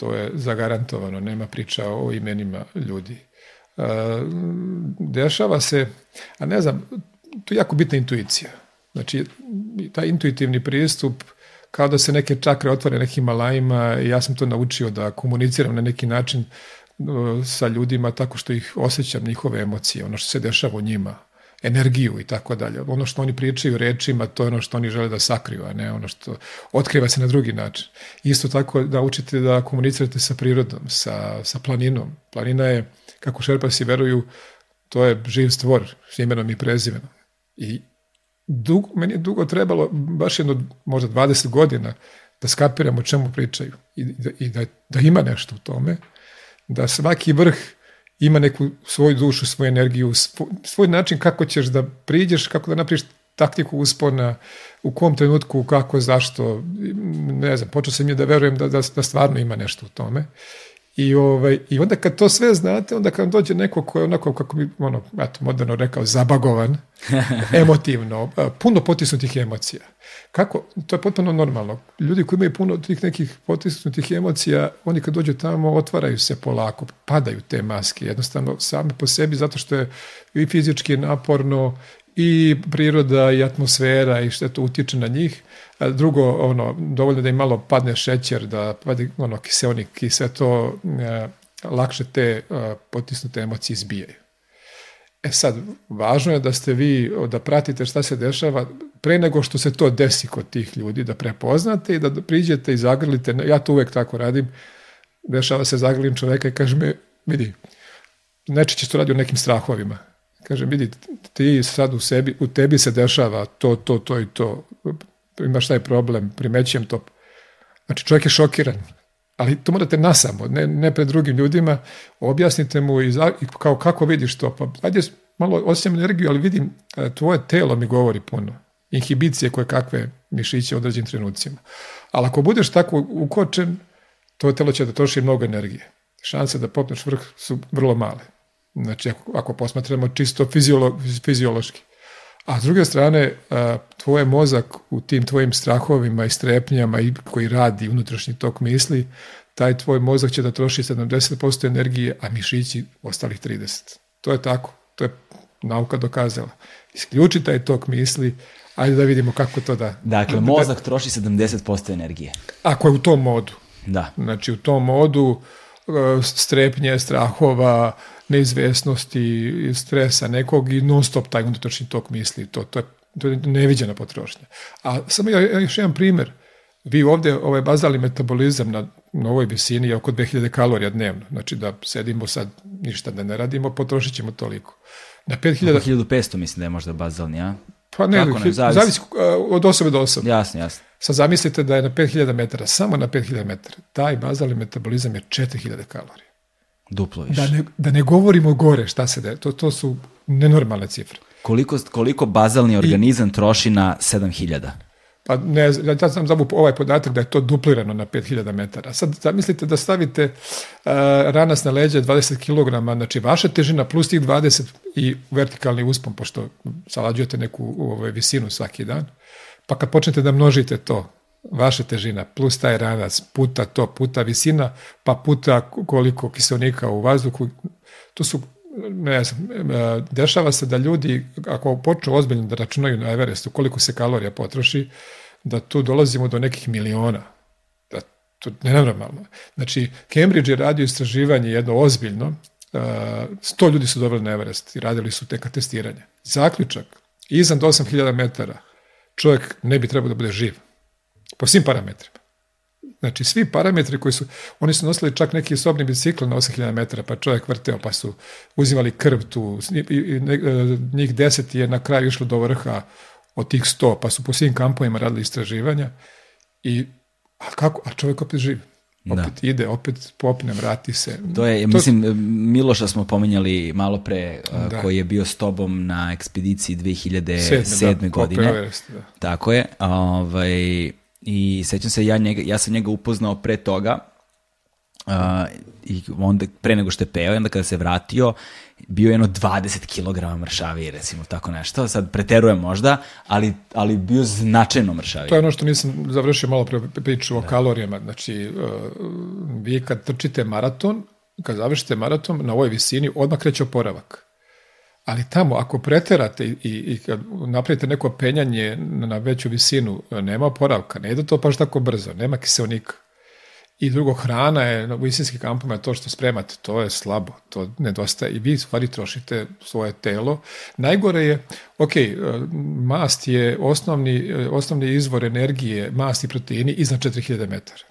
To je zagarantovano, nema priča o imenima ljudi. E, Dešava se, a ne znam, tu je jako bitna intuicija. Znači, taj intuitivni pristup kao da se neke čakre otvore nekim malajima ja sam to naučio da komuniciram na neki način e, sa ljudima tako što ih osjećam njihove emocije, ono što se dešava u njima energiju i tako dalje. Ono što oni pričaju rečima, to je ono što oni žele da sakriju, a ne ono što otkriva se na drugi način. Isto tako da učite da komunicirate sa prirodom, sa, sa planinom. Planina je, kako šerpasi veruju, to je živ stvor, s imenom i prezimenom. I dugo, meni je dugo trebalo, baš jedno, možda 20 godina, da skapiram o čemu pričaju i, da, i da, da ima nešto u tome, da svaki vrh ima neku svoju dušu, svoju energiju, svoj način kako ćeš da priđeš, kako da napriješ taktiku uspona, u kom trenutku, kako, zašto, ne znam, počeo sam je da verujem da, da, da stvarno ima nešto u tome I, ovaj, I onda kad to sve znate, onda kad vam dođe neko ko je onako, kako bi ono, eto, moderno rekao, zabagovan, <laughs> emotivno, puno potisnutih emocija. Kako? To je potpuno normalno. Ljudi koji imaju puno tih nekih potisnutih emocija, oni kad dođu tamo otvaraju se polako, padaju te maske, jednostavno same po sebi, zato što je i fizički naporno, i priroda, i atmosfera, i što to utiče na njih. Drugo, ono, dovoljno da im malo padne šećer, da padne ono, kiseonik i sve to e, lakše te e, potisnute emocije izbijaju. E sad, važno je da ste vi, da pratite šta se dešava pre nego što se to desi kod tih ljudi, da prepoznate i da priđete i zagrlite, ja to uvek tako radim, dešava se zagrlim čoveka i kaže mi, vidi, najčešće se to radi o nekim strahovima. Kaže, vidi, ti sad u sebi, u tebi se dešava to, to, to i to imaš taj problem, primećujem to. Znači, čovjek je šokiran, ali to morate nasamo, ne, ne pred drugim ljudima, objasnite mu i, za, i kao kako vidiš to, pa ajde malo osjećam energiju, ali vidim, e, tvoje telo mi govori puno, inhibicije koje kakve mišiće u određenim trenucima. Ali ako budeš tako ukočen, tvoje telo će da troši mnogo energije. Šanse da popneš vrh su vrlo male. Znači, ako, ako posmatramo čisto fiziolo, fiziološki. A s druge strane, tvoj mozak u tim tvojim strahovima i strepnjama i koji radi unutrašnji tok misli, taj tvoj mozak će da troši 70% energije, a mišići ostalih 30%. To je tako. To je nauka dokazala. Isključi taj tok misli, ajde da vidimo kako to da... Dakle, da- mozak da, troši 70% energije. Ako je u tom modu. Da. Znači, u tom modu e, strepnje, strahova, neizvesnosti, stresa nekog i non stop taj unutrašnji tok misli. To, to, je, to je neviđena potrošnja. A samo ja, još jedan primer. Vi ovdje ovaj bazalni metabolizam na, na ovoj visini je oko 2000 kalorija dnevno. Znači da sedimo sad, ništa da ne radimo, potrošit ćemo toliko. Na 5000... 1500 mislim da je možda bazalni, a? Pa ne, Kako ne zavisi. zavisi od osobe do osobe. Jasno, jasno. Sad zamislite da je na 5000 metara, samo na 5000 metara, taj bazalni metabolizam je 4000 kalorija. Duplo da više. Da ne, da ne govorimo gore šta se da to, to su nenormalne cifre. Koliko, koliko bazalni organizam I, troši na 7000? Pa ne, ja sam zavu ovaj podatak da je to duplirano na 5000 metara. Sad zamislite da stavite uh, ranas na leđe 20 kg, znači vaša težina plus tih 20 i vertikalni uspon, pošto salađujete neku ovaj, visinu svaki dan, pa kad počnete da množite to, vaša težina, plus taj ranac, puta to, puta visina, pa puta koliko kiselnika u vazduhu, to su ne znam, e, dešava se da ljudi, ako počnu ozbiljno da računaju na Everestu koliko se kalorija potroši, da tu dolazimo do nekih miliona. Da, to ne nenormalno. Znači, Cambridge je radio istraživanje jedno ozbiljno, 100 e, ljudi su doveli na Everest i radili su teka testiranja. Zaključak, iznad 8000 metara čovjek ne bi trebao da bude živ po svim parametrima. Znači, svi parametri koji su, oni su nosili čak neki osobni bicikl na 8000 metara, pa čovjek vrteo, pa su uzimali krv tu, i, i, e, njih deset je na kraju išlo do vrha od tih sto, pa su po svim kampovima radili istraživanja i, a kako, a čovjek opet živi. Da. Opet da. ide, opet popne, vrati se. To je, mislim, Miloša smo pominjali malo pre, e, da. koji je bio s tobom na ekspediciji 2007. Sedme, da, godine. Da. Tako je. Ovaj, i sećam se, ja, njega, ja sam njega upoznao pre toga, uh, i onda, pre nego što je peo, onda kada se vratio, bio je jedno 20 kg mršavije, recimo, tako nešto. Sad preterujem možda, ali, ali bio značajno mršavije. To je ono što nisam završio malo pre priču o da. kalorijama. Znači, uh, vi kad trčite maraton, kad završite maraton, na ovoj visini odmah kreće oporavak ali tamo ako preterate i, i kad napravite neko penjanje na veću visinu, e, nema oporavka, ne ide to baš tako brzo, nema kiselnika. I drugo, hrana je u istinskim kampama to što spremate, to je slabo, to nedostaje i vi stvari trošite svoje telo. Najgore je, ok, e, mast je osnovni, e, osnovni izvor energije, mast i proteini iznad 4000 metara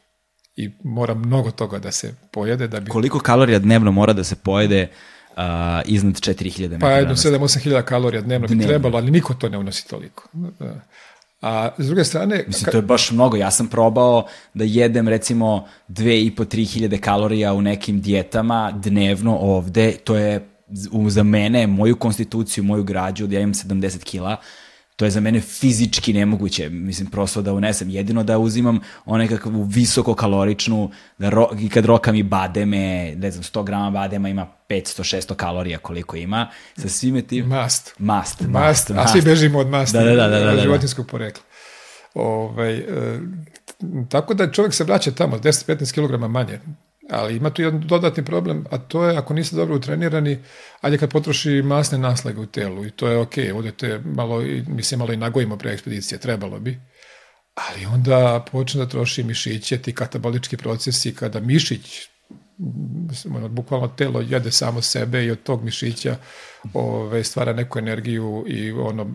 i mora mnogo toga da se pojede. Da bi... Koliko kalorija dnevno mora da se pojede uh, iznad 4000 mg. Pa jedno 7-8 hiljada kalorija dnevno bi dnevno. trebalo, ali niko to ne unosi toliko. A s druge strane... Mislim, to je baš mnogo. Ja sam probao da jedem recimo 2,5-3 hiljade kalorija u nekim dijetama dnevno ovde. To je za mene, moju konstituciju, moju građu, da ja imam 70 kila, to je za mene fizički nemoguće, mislim, prosto da unesem. Jedino da uzimam onaj kakvu visokokaloričnu, da ro, i kad rokam i bademe, ne znam, 100 grama badema ima 500-600 kalorija koliko ima, sa svime tim... Mast. Mast, mast. A svi bežimo od masta, da da, da, da, da, da, da, životinskog porekla. Ovaj, e, tako da čovjek se vraća tamo 10-15 kg manje. Ali ima tu jedan dodatni problem, a to je ako niste dobro utrenirani, ajde kad potroši masne naslage u telu i to je ok, odete malo, mi se malo i nagojimo pre ekspedicije, trebalo bi. Ali onda počne da troši mišiće, ti katabolički procesi kada mišić mislim, ono, bukvalno telo jede samo sebe i od tog mišića ove, stvara neku energiju i ono,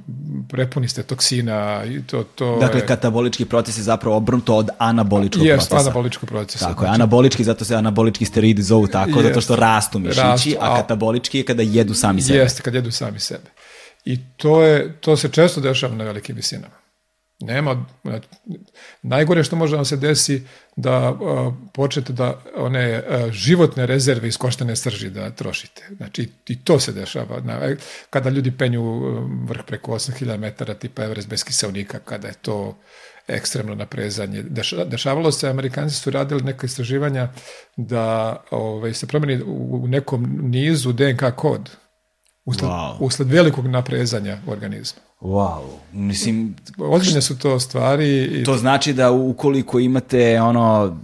prepuni ste toksina i to, to Dakle, je... katabolički proces je zapravo obrnuto od anaboličkog yes, procesa. Jes, anabolički proces. Tako je, znači- anabolički, zato se anabolički steroidi zovu tako, yes, zato što rastu mišići, rastu, a, katabolički je kada jedu sami sebe. Jeste, kad jedu sami sebe. I to, je, to se često dešava na velikim visinama. Nema, najgore što može vam da se desi da počnete da one e, životne rezerve iz koštane srži da trošite. Znači i to se dešava. E, kada ljudi penju e, vrh preko 8000 metara tipa Everest bez kiselnika, kada je to ekstremno naprezanje. dešavalo se, Amerikanci su radili neka istraživanja da ovaj, se promeni u nekom nizu DNK kod usled, wow. usled velikog naprezanja organizma. Wow, mislim... Ozbiljne su to stvari. To znači da ukoliko imate ono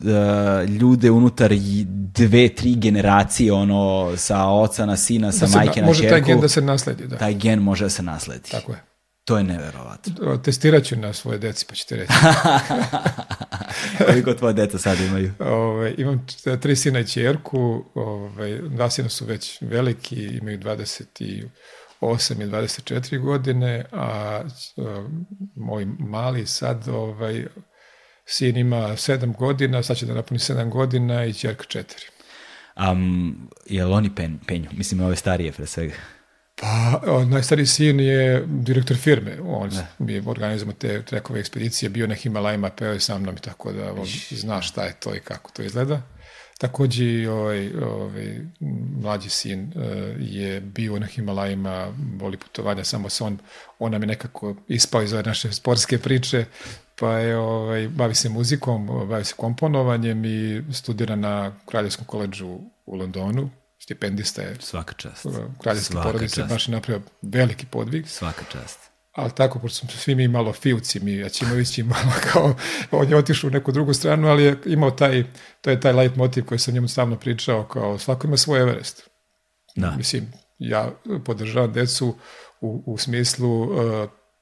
e, ljude unutar dve, tri generacije ono sa oca na sina, da sa da majke na, može čerku... Može taj gen da se nasledi, da. Taj gen može da se nasledi. Tako je. To je neverovatno. Testirat ću na svoje deci, pa ćete reći. <laughs> Koliko tvoje deca sad imaju? Ove, imam tri sina i čerku, ove, dva sina su već veliki, imaju 20 i 8 i 24 godine, a moj mali sad, ovaj, sin ima 7 godina, sad će da napuni 7 godina i čerka 4. Um, je li oni pen, penju? Mislim, ove starije pre svega. Pa, najstariji sin je direktor firme. On da. mi organizujemo te trekove ekspedicije, bio na Himalajima, peo je sa mnom i tako da on zna šta je to i kako to izgleda. Takođe, ovaj, ovaj, mlađi sin e, je bio na Himalajima, voli putovanja, samo se on, on nam je nekako ispao iz ove naše sportske priče, pa je, ovaj, bavi se muzikom, bavi se komponovanjem i studira na Kraljevskom koleđu u Londonu, stipendista je. Svaka čast. Kraljevske Svaka porodice, baš je napravio veliki podvig. Svaka čast ali tako, pošto smo svi mi malo fiuci, mi Jaćimović je malo kao, on je otišao u neku drugu stranu, ali je imao taj, to je taj light motiv koji sam njemu stalno pričao, kao svako ima svoj Everest. Da. Mislim, ja podržavam decu u, u smislu uh,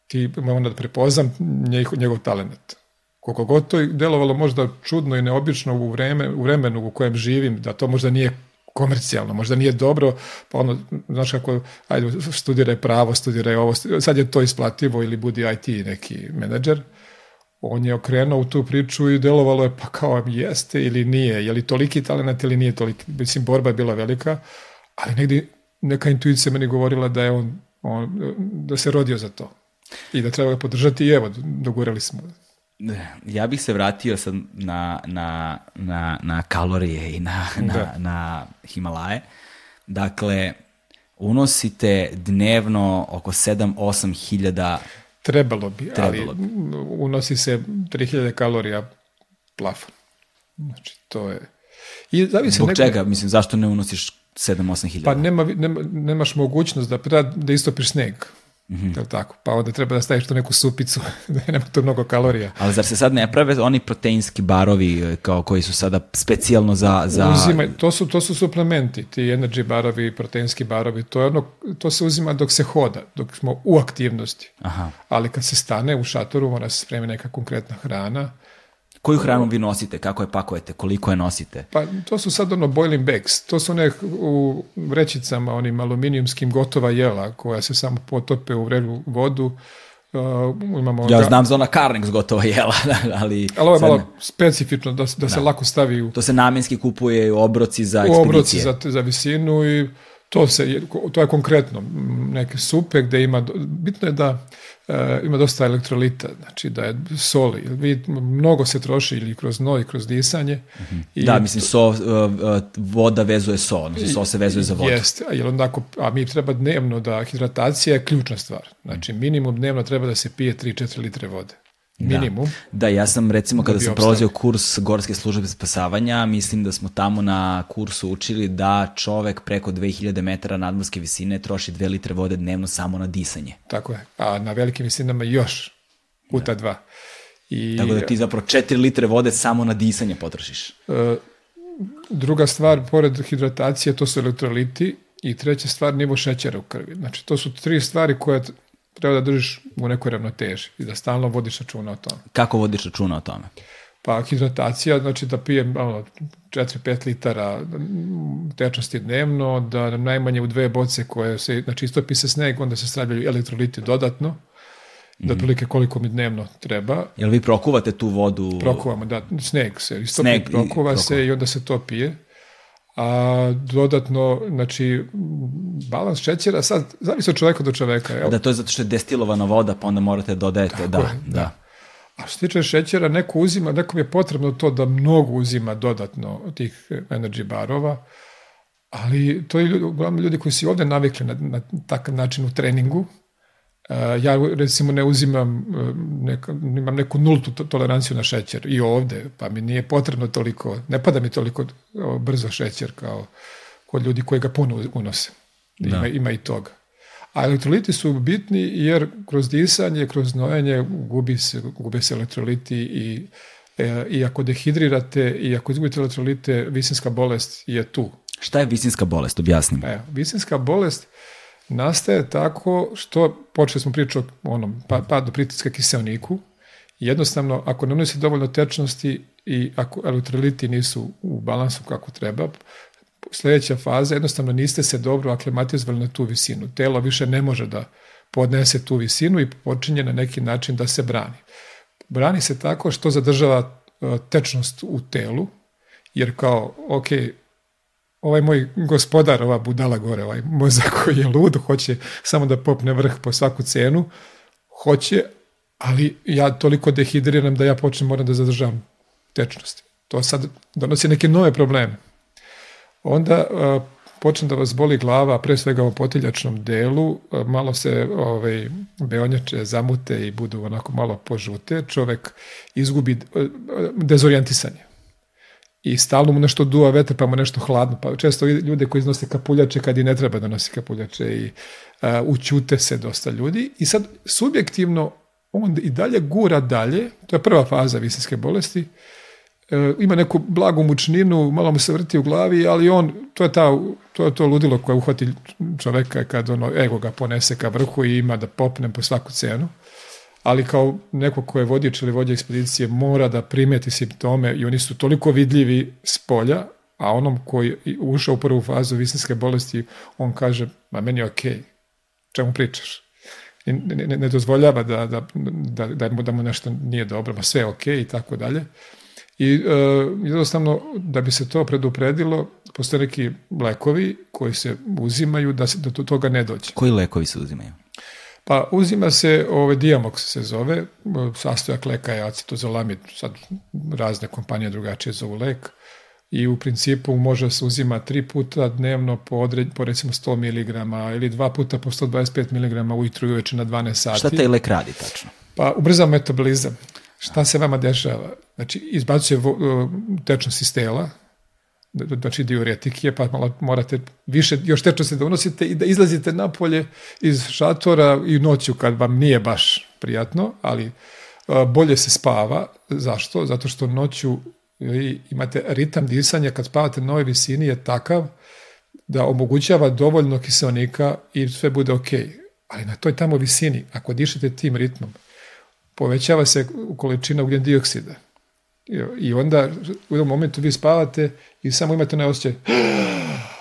ti onda da prepoznam njegov, njegov talent. Koliko god to je delovalo možda čudno i neobično u, vreme, u vremenu u kojem živim, da to možda nije komercijalno, možda nije dobro, pa ono, znaš kako, ajde, studiraj pravo, studiraj ovo, sad je to isplativo ili budi IT neki menadžer, on je okrenuo u tu priču i delovalo je pa kao jeste ili nije, je li toliki talent ili nije toliki, mislim borba je bila velika, ali negdje neka intuicija meni govorila da je on, on da se rodio za to i da treba ga podržati i evo, dogurali smo ja bih se vratio sad na, na, na, na kalorije i na, na, da. na Himalaje. Dakle, unosite dnevno oko 7-8 hiljada... Trebalo bi, trebalo ali bi. unosi se 3000 kalorija plafon. Znači, to je... I zavisi Zbog neko... čega? Mislim, zašto ne unosiš 7-8 hiljada? Pa nema, nema, nemaš mogućnost da, da istopiš sneg. Mm-hmm. tako? Pa onda treba da staviš tu neku supicu, <laughs> da nema tu mnogo kalorija. Ali zar se sad ne prave oni proteinski barovi e, kao koji su sada specijalno za... za... Uzimaj, to, su, to su suplementi, ti energy barovi, proteinski barovi, to, je ono, to se uzima dok se hoda, dok smo u aktivnosti. Aha. Ali kad se stane u šatoru, mora se spremi neka konkretna hrana, koju hranu vi nosite, kako je pakujete, koliko je nosite? Pa to su sad ono boiling bags, to su one u vrećicama, onim aluminijumskim gotova jela koja se samo potope u vrelu vodu. Uh, imamo ja ga... znam za ona Carnix gotova jela, <laughs> ali... Ali ovo je malo specifično, da, da, da, se da. lako stavi u... To se namenski kupuje u obroci za ekspedicije. U obroci za, za visinu i To, se, to je konkretno neke supe gde ima, bitno je da e, ima dosta elektrolita, znači da je soli. Vi, mnogo se troši ili kroz no i kroz disanje. Mm -hmm. i da, mislim, so, e, e, voda vezuje so, znači so se vezuje za vodu. Jeste, jer onda ako, a mi treba dnevno da, hidratacija je ključna stvar. Znači, minimum dnevno treba da se pije 3-4 litre vode. Da. Minimum. Da. da, ja sam recimo da kada da sam prolazio kurs Gorske službe spasavanja, mislim da smo tamo na kursu učili da čovek preko 2000 metara nadmorske visine troši 2 litre vode dnevno samo na disanje. Tako je, a na velikim visinama još da. puta da. dva. I, Tako da ti zapravo 4 litre vode samo na disanje potrošiš. E, druga stvar, pored hidratacije, to su elektroliti i treća stvar, nivo šećera u krvi. Znači, to su tri stvari koje treba da držiš u nekoj ravnoteži i da stalno vodiš računa o tome. Kako vodiš računa o tome? Pa hidratacija, znači da pijem ono, 4-5 litara tečnosti dnevno, da najmanje u dve boce koje se, znači istopi se sneg, onda se stavljaju elektroliti dodatno, da mhm. otprilike koliko mi dnevno treba. Jel vi prokuvate tu vodu? Prokuvamo, da, sneg se, istopi, sneg prokuva, prokuva se i onda se to pije a dodatno, znači, balans šećera, sad, zavisi od čoveka do čoveka. Jel? Da, to je zato što je destilovana voda, pa onda morate da dodajete, da, da. da. A što se tiče šećera, neko uzima, nekom je potrebno to da mnogo uzima dodatno tih energy barova, ali to je ljudi, uglavnom ljudi koji su ovde navikli na, na takav način u treningu, Eh, ja recimo ne uzimam, eh, neka, imam neku nultu toleranciju na šećer i ovde, pa mi nije potrebno toliko, ne pada mi toliko brzo šećer kao kod ljudi koji ga puno unose. Da. Ima, ima i toga. A elektroliti su bitni jer kroz disanje, kroz nojenje gubi se, gube se elektroliti i, e, i ako dehidrirate i ako izgubite elektrolite, visinska bolest je tu. Šta je visinska bolest? Objasnim. E, visinska bolest je nastaje tako što, počeli smo priču o onom pa, padu pritiska kiselniku, jednostavno, ako ne unosi dovoljno tečnosti i ako elektroliti nisu u balansu kako treba, sledeća faza, jednostavno niste se dobro aklimatizovali na tu visinu. Telo više ne može da podnese tu visinu i počinje na neki način da se brani. Brani se tako što zadržava e, tečnost u telu, jer kao, ok, ovaj moj gospodar, ova budala gore, ovaj mozak koji je lud, hoće samo da popne vrh po svaku cenu, hoće, ali ja toliko dehidriram da ja počnem moram da zadržavam tečnost. To sad donosi neke nove probleme. Onda a, počne da vas boli glava, pre svega u potiljačnom delu, a, malo se ovaj, beonjače zamute i budu onako malo požute, čovek izgubi a, dezorijentisanje i stalno mu nešto duva vetar pa mu nešto hladno. Pa često ljude koji iznose kapuljače kad i ne treba da nosi kapuljače i uh, učute se dosta ljudi. I sad subjektivno on i dalje gura dalje, to je prva faza visinske bolesti, e, ima neku blagu mučninu, malo mu se vrti u glavi, ali on, to je, ta, to, je to ludilo koje uhvati čoveka kad ono ego ga ponese ka vrhu i ima da popne po svaku cenu ali kao neko ko je vodič ili vođa ekspedicije mora da primeti simptome i oni su toliko vidljivi s polja, a onom koji ušao u prvu fazu visinske bolesti, on kaže, ma meni je okej, okay. čemu pričaš? Ne, ne, ne dozvoljava da, da, da, da, mu, da mu nešto nije dobro, ma sve je okej okay, i tako dalje. I e, jednostavno, da bi se to predupredilo, postoje neki lekovi koji se uzimaju da, se, da do toga ne dođe. Koji lekovi se uzimaju? Pa uzima se ove, ovaj Diamox se zove, sastojak leka je acetozolamid, sad razne kompanije drugačije zovu lek i u principu može se uzima tri puta dnevno po, odred, po recimo 100 mg ili dva puta po 125 mg ujutru i uveče na 12 sati. Šta taj lek radi tačno? Pa ubrza metabolizam. Šta se vama dešava? Znači, izbacuje tečnost iz tela, znači diuretike, pa malo morate više, još tečno se da unosite i da izlazite napolje iz šatora i noću kad vam nije baš prijatno, ali e, bolje se spava. Zašto? Zato što noću imate ritam disanja kad spavate na nove visini je takav da omogućava dovoljno kiselnika i sve bude ok. Ali na toj tamo visini, ako dišete tim ritmom, povećava se količina ugljen dioksida – I onda u jednom momentu vi spavate i samo imate onaj osjećaj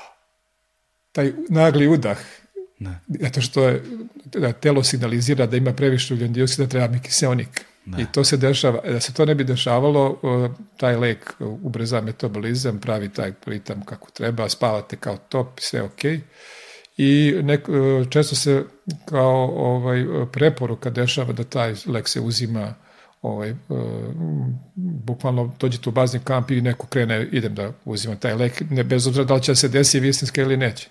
<gasps> taj nagli udah. Ne. Zato što je, da telo signalizira da ima previše ugljen dioksida, da treba mi kiseonik. Ne. I to se dešava. Da se to ne bi dešavalo, uh, taj lek ubrza metabolizam, pravi taj ritam kako treba, spavate kao top, sve ok. I nek, uh, često se kao ovaj, preporuka dešava da taj lek se uzima ovaj, e, bukvalno dođete u bazni kamp i neko krene, idem da uzimam taj lek, ne, bez obzira da li će da se desi istinska ili neće.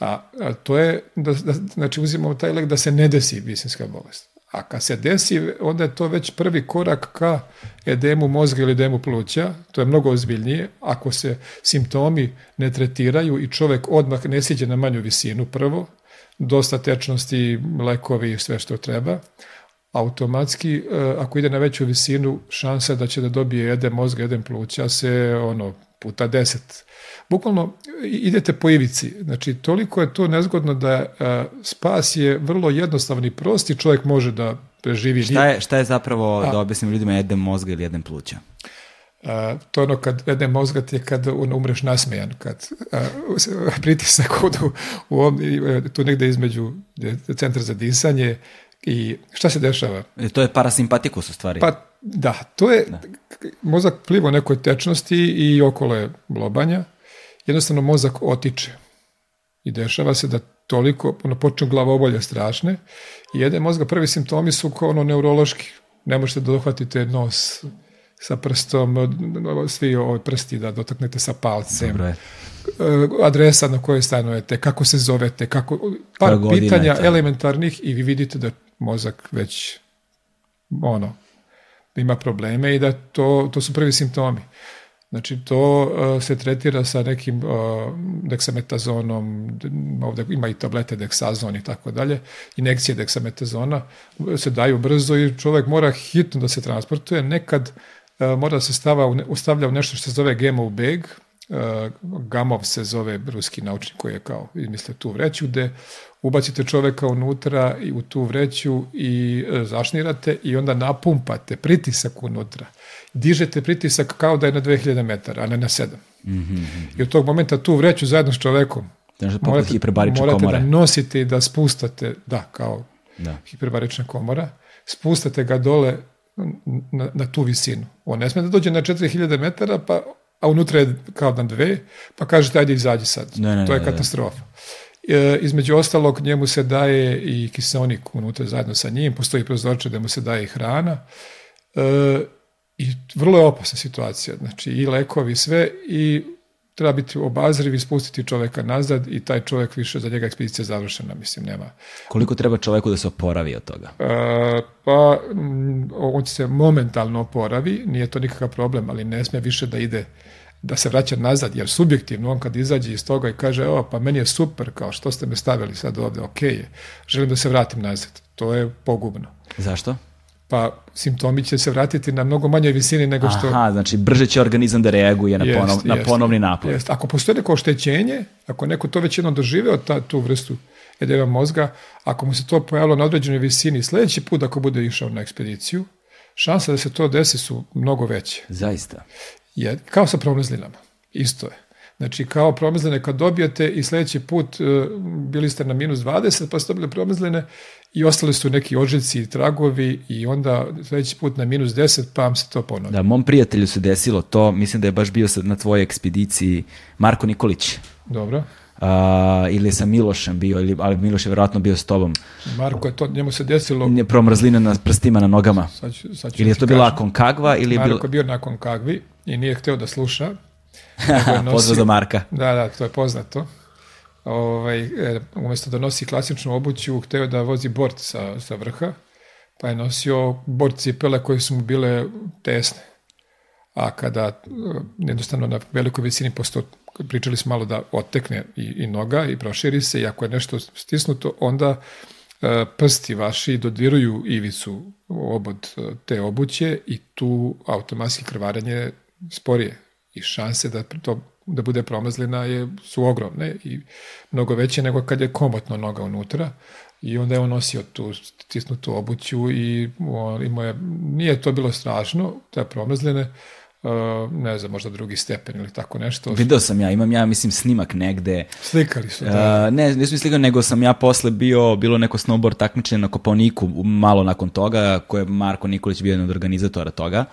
A, a to je, da, da, znači uzimamo taj lek da se ne desi istinska bolest. A kad se desi, onda je to već prvi korak ka edemu mozga ili edemu pluća, to je mnogo ozbiljnije. Ako se simptomi ne tretiraju i čovek odmah ne siđe na manju visinu prvo, dosta tečnosti, lekovi i sve što treba, automatski, e, ako ide na veću visinu, šansa da će da dobije jedan mozga, jedan pluća se ono, puta deset. Bukvalno idete po ivici. Znači, toliko je to nezgodno da e, spas je vrlo jednostavni, prosti, čovjek može da preživi. Šta je, šta je zapravo, A, da objasnim ljudima, jedan mozga ili jedan pluća? Uh, to ono kad jedne mozga ti je kad ono, umreš nasmejan, kad uh, pritisak <laughs> od u, u, tu negde između centra za disanje I šta se dešava? I e, to je parasimpatikus u stvari. Pa da, to je, da. mozak plivo nekoj tečnosti i okolo je lobanja. Jednostavno mozak otiče. I dešava se da toliko, ono, počnu glavobolje strašne. I jedan mozga, prvi simptomi su kao ono neurološki. Ne možete da dohvatite nos sa prstom, svi ovi prsti da dotaknete sa palcem. Dobro je e, adresa na kojoj stanujete, kako se zovete, kako, par pitanja elementarnih i vi vidite da mozak već ono, ima probleme i da to, to su prvi simptomi. Znači, to uh, se tretira sa nekim uh, e, deksametazonom, ovdje ima i tablete deksazon i tako dalje, inekcije deksametazona se daju brzo i čovjek mora hitno da se transportuje. Nekad uh, mora da se stava u, stavlja u nešto što se zove gemo bag, Eh, Gamov se zove ruski naučnik koji je kao izmislio tu vreću gde ubacite čoveka unutra i u tu vreću i eh, zašnirate i onda napumpate pritisak unutra. Dižete pritisak kao da je na 2000 metara, a ne na 7. Mm -hmm. I od tog momenta tu vreću zajedno s čovekom znači, morate, morate komore. da nosite i da spustate, da, kao da. hiperbarična komora, spustate ga dole na, na tu visinu. On ne sme da dođe na 4000 metara, pa a unutra je kao na dve, pa kažete ajde izađi sad. Ne, ne, to je katastrofa. E, između ostalog njemu se daje i kiseonik unutra zajedno sa njim, postoji prozorče da mu se daje i hrana. E, I vrlo je opasna situacija, znači i lekovi sve i treba biti obazriv i spustiti čoveka nazad i taj čovek više za njega ekspedicija završena, mislim, nema. Koliko treba čoveku da se oporavi od toga? E, pa, mm, on se momentalno oporavi, nije to nikakav problem, ali ne sme više da ide da se vraća nazad, jer subjektivno on kad izađe iz toga i kaže, evo, pa meni je super, kao što ste me stavili sad ovde, ok je, želim da se vratim nazad. To je pogubno. Zašto? Pa simptomi će se vratiti na mnogo manjoj visini nego što... Aha, znači brže će organizam da reaguje na, jest, ponov, jest, na ponovni napad. Jest. Ako postoje neko oštećenje, ako neko to već jednom doživeo, ta, tu vrstu edema mozga, ako mu se to pojavilo na određenoj visini, sledeći put ako bude išao na ekspediciju, šanse da se to desi su mnogo veće. Zaista je kao sa promrzlinama. Isto je. Znači, kao promrzline kad dobijete i sledeći put e, bili ste na minus 20, pa ste dobili promrzline i ostali su neki odžeci i tragovi i onda sledeći put na minus 10, pa vam se to ponovi. Da, mom prijatelju se desilo to, mislim da je baš bio sad na tvojoj ekspediciji Marko Nikolić. Dobro a, ili sa Milošem bio, ili, ali Miloš je verovatno bio s tobom. Marko, je to, njemu se desilo... Nije Promrzlina na prstima na nogama. Sad ću, sad ću ili je to bila nakon kagva? Ili je Marko je bil... bio nakon kagvi i nije hteo da sluša. <laughs> Pozdrav do Marka. Da, da, to je poznato. Ovaj, e, umesto da nosi klasičnu obuću, hteo da vozi bord sa, sa vrha, pa je nosio bord cipele koje su mu bile tesne. A kada, e, jednostavno na velikoj visini postoji Dakle, pričali smo malo da otekne i, i noga i proširi se i ako je nešto stisnuto, onda e, prsti vaši dodiruju ivicu obod e, te obuće i tu automatski krvarenje sporije i šanse da to da bude promazljena je, su ogromne i mnogo veće nego kad je komotno noga unutra i onda je on nosio tu stisnutu obuću i on, imao je, nije to bilo strašno, te promazljene, Uh, ne znam, možda drugi stepen ili tako nešto. Video sam ja, imam ja, mislim, snimak negde. Slikali su. E, da. Uh, ne, nisam slikao, nego sam ja posle bio, bilo neko snowboard takmičenje na Koponiku, malo nakon toga, koje je Marko Nikolić bio jedan od organizatora toga.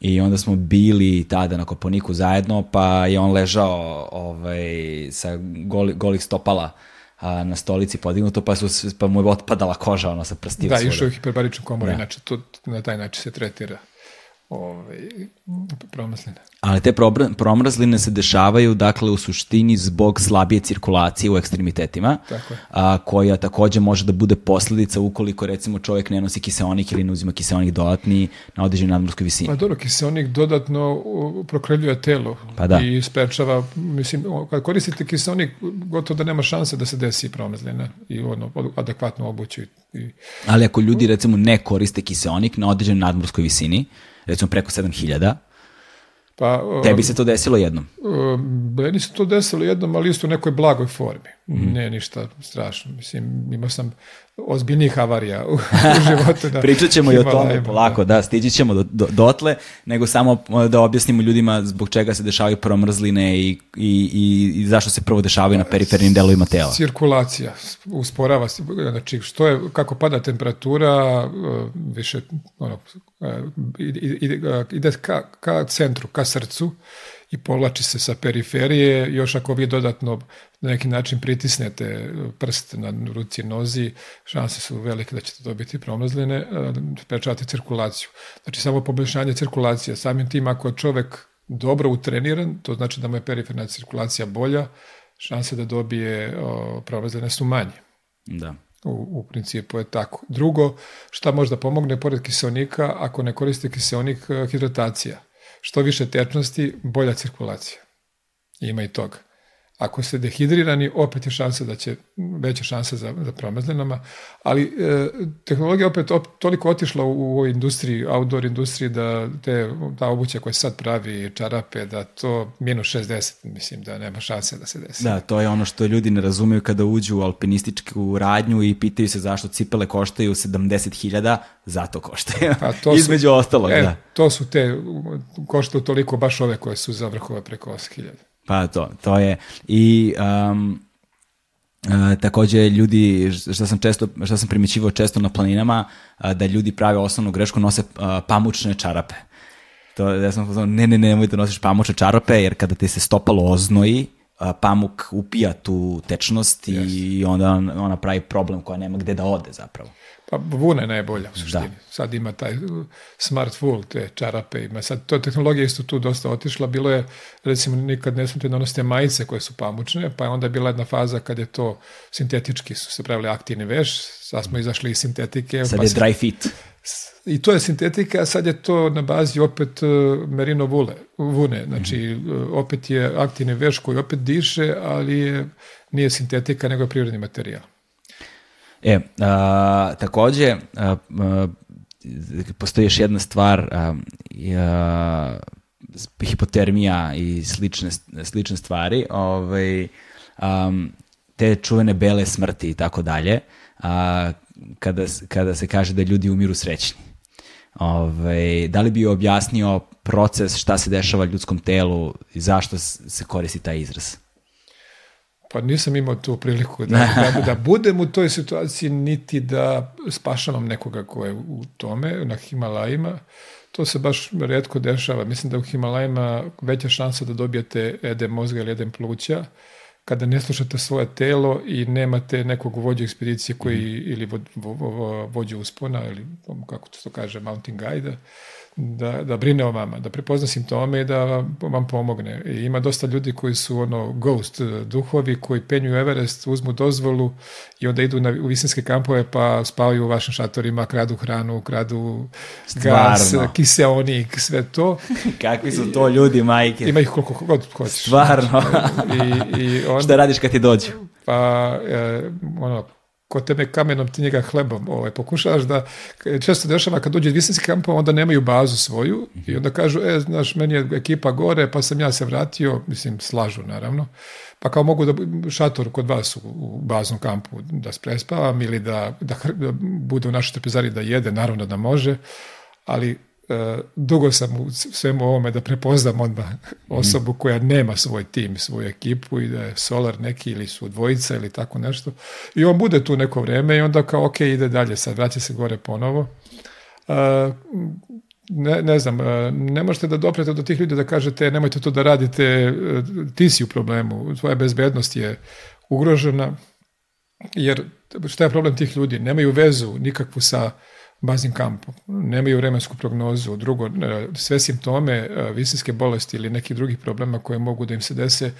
I onda smo bili tada na Koponiku zajedno, pa je on ležao ovaj, sa goli, golih stopala a, na stolici podignuto, pa, su, pa mu je otpadala koža ono, sa prstima. Da, išao je hiperbaričnu komoru, da. inače to na taj način se tretira ovaj, promrzline. Ali te promrzline se dešavaju dakle u suštini zbog slabije cirkulacije u ekstremitetima, Tako a, koja takođe može da bude posledica ukoliko recimo čovjek ne nosi kiseonik ili ne uzima kiseonik dodatni na određenoj nadmorskoj visini. Pa dobro, kiseonik dodatno prokrevljuje telo pa da. i sprečava, mislim, kad koristite kiseonik, gotovo da nema šanse da se desi promrzlina i ono, adekvatno obuću. I... Ali ako ljudi recimo ne koriste kiseonik na određenoj nadmorskoj visini, recimo preko 7000, pa, Tebi um, se to desilo jednom? Um, meni se to desilo jednom, ali isto u nekoj blagoj formi. Mm -hmm. Ne ništa strašno. Mislim, imao sam ozbiljnih havarija u, <laughs> u životu. Da. Pričat ćemo i o tome polako, da, stići ćemo do, do, dotle, nego samo e, da objasnimo ljudima zbog čega se dešavaju promrzline i, i, i, i zašto se prvo dešavaju na perifernim delovima tela. Cirkulacija usporava se, znači što je, kako pada temperatura, e, više ono, ide, e, ide ka, ka centru, ka srcu i povlači se sa periferije, još ako vi dodatno na neki način pritisnete prst na ruci nozi, šanse su velike da ćete dobiti promrzline, e, prečati cirkulaciju. Znači samo poboljšanje cirkulacije, samim tim ako je čovek dobro utreniran, to znači da mu je periferna cirkulacija bolja, šanse da dobije promrzline su manje. Da. U, u principu je tako. Drugo, šta možda pomogne pored kiselnika, ako ne koristi kiselnik, e, hidratacija Što više tečnosti, bolja cirkulacija. Ima i toga. Ako ste dehidrirani, opet je šansa da će, veća šansa za, za promazlenama, ali e, tehnologija opet op, toliko otišla u ovoj industriji, outdoor industriji, da te, ta obuća koja sad pravi čarape, da to minus 60, mislim da nema šanse da se desi. Da, to je ono što ljudi ne razumeju kada uđu u alpinističku radnju i pitaju se zašto cipele koštaju 70.000, zato koštaju. Pa to su, Između ostalog, e, da. To su te, koštaju toliko baš ove koje su za vrhove preko 8.000. Pa to, to je. I um, Uh, takođe ljudi, što sam često, što sam primećivao često na planinama, uh, da ljudi prave osnovnu grešku, nose uh, pamučne čarape. To, ja sam pozvao, ne, ne, ne, nemoj da nosiš pamučne čarape, jer kada ti se stopalo oznoji, uh, pamuk upija tu tečnost i yes. onda ona pravi problem koja nema gde da ode zapravo. Pa vuna je najbolja u suštini. Da. Sad ima taj uh, smart wool, te čarape ima. Sad to tehnologija isto tu dosta otišla. Bilo je, recimo, nikad ne smete da nositi majice koje su pamučne, pa je onda bila jedna faza kad je to sintetički su se pravili aktivni veš, sad smo izašli iz sintetike. Sad pa je dry fit. I to je sintetika, a sad je to na bazi opet uh, merino vule, vune. Znači, uh, opet je aktivni veš koji opet diše, ali je, nije sintetika, nego je prirodni materijal. E, a, takođe, a, a, postoji još jedna stvar, a, a, hipotermija i slične, slične stvari, ovaj, um, te čuvene bele smrti i tako dalje, a, kada, kada se kaže da ljudi umiru srećni. Ove, ovaj, da li bi objasnio proces šta se dešava ljudskom telu i zašto se koristi taj izraz? Pa nisam imao tu priliku da, <laughs> da, da budem u toj situaciji, niti da spašavam nekoga ko je u tome, na Himalajima. To se baš redko dešava. Mislim da u Himalajima veća šansa da dobijete edem mozga ili edem pluća, kada ne slušate svoje telo i nemate nekog vođa ekspedicije koji, mhm. ili vo, vo, vo, vođa uspona, ili kako to kaže, mountain guide da, da brine o vama, da prepozna simptome i da vam pomogne. I ima dosta ljudi koji su ono ghost e, duhovi koji penju Everest, uzmu dozvolu i onda idu na, u visinske kampove pa spavaju u vašim šatorima, kradu hranu, kradu gas, kiseonik, sve to. <laughs> Kakvi su to ljudi, majke? Ima ih koliko god hoćeš. Stvarno. I, i on, <laughs> Šta radiš kad ti dođu? Pa, e, ono, ko tebe kamenom, ti njega hlebom ovaj, pokušavaš da, često dešava kad dođe iz visinskih kampova, onda nemaju bazu svoju i mhm. onda kažu, e, znaš, meni je ekipa gore, pa sam ja se vratio, mislim, slažu naravno, pa kao mogu da šator kod vas u, u baznom kampu da prespavam ili da, da, da bude u našoj trpezari da jede, naravno da može, ali E, dugo sam u svemu ovome da prepoznam odmah mhm. osobu koja nema svoj tim, svoju ekipu i da je solar neki ili su dvojica ili tako nešto. I on bude tu neko vrijeme i onda kao ok ide dalje sad, vraća se gore ponovo. E, ne, ne znam, e, ne možete da doprete do tih ljudi da kažete nemojte to da radite, ti si u problemu, tvoja bezbednost je ugrožena, jer šta je problem tih ljudi? Nemaju vezu nikakvu sa baznim kampu. Nemaju vremensku prognozu. Drugo, e, sve simptome e, visinske bolesti ili nekih drugih problema koje mogu da im se dese,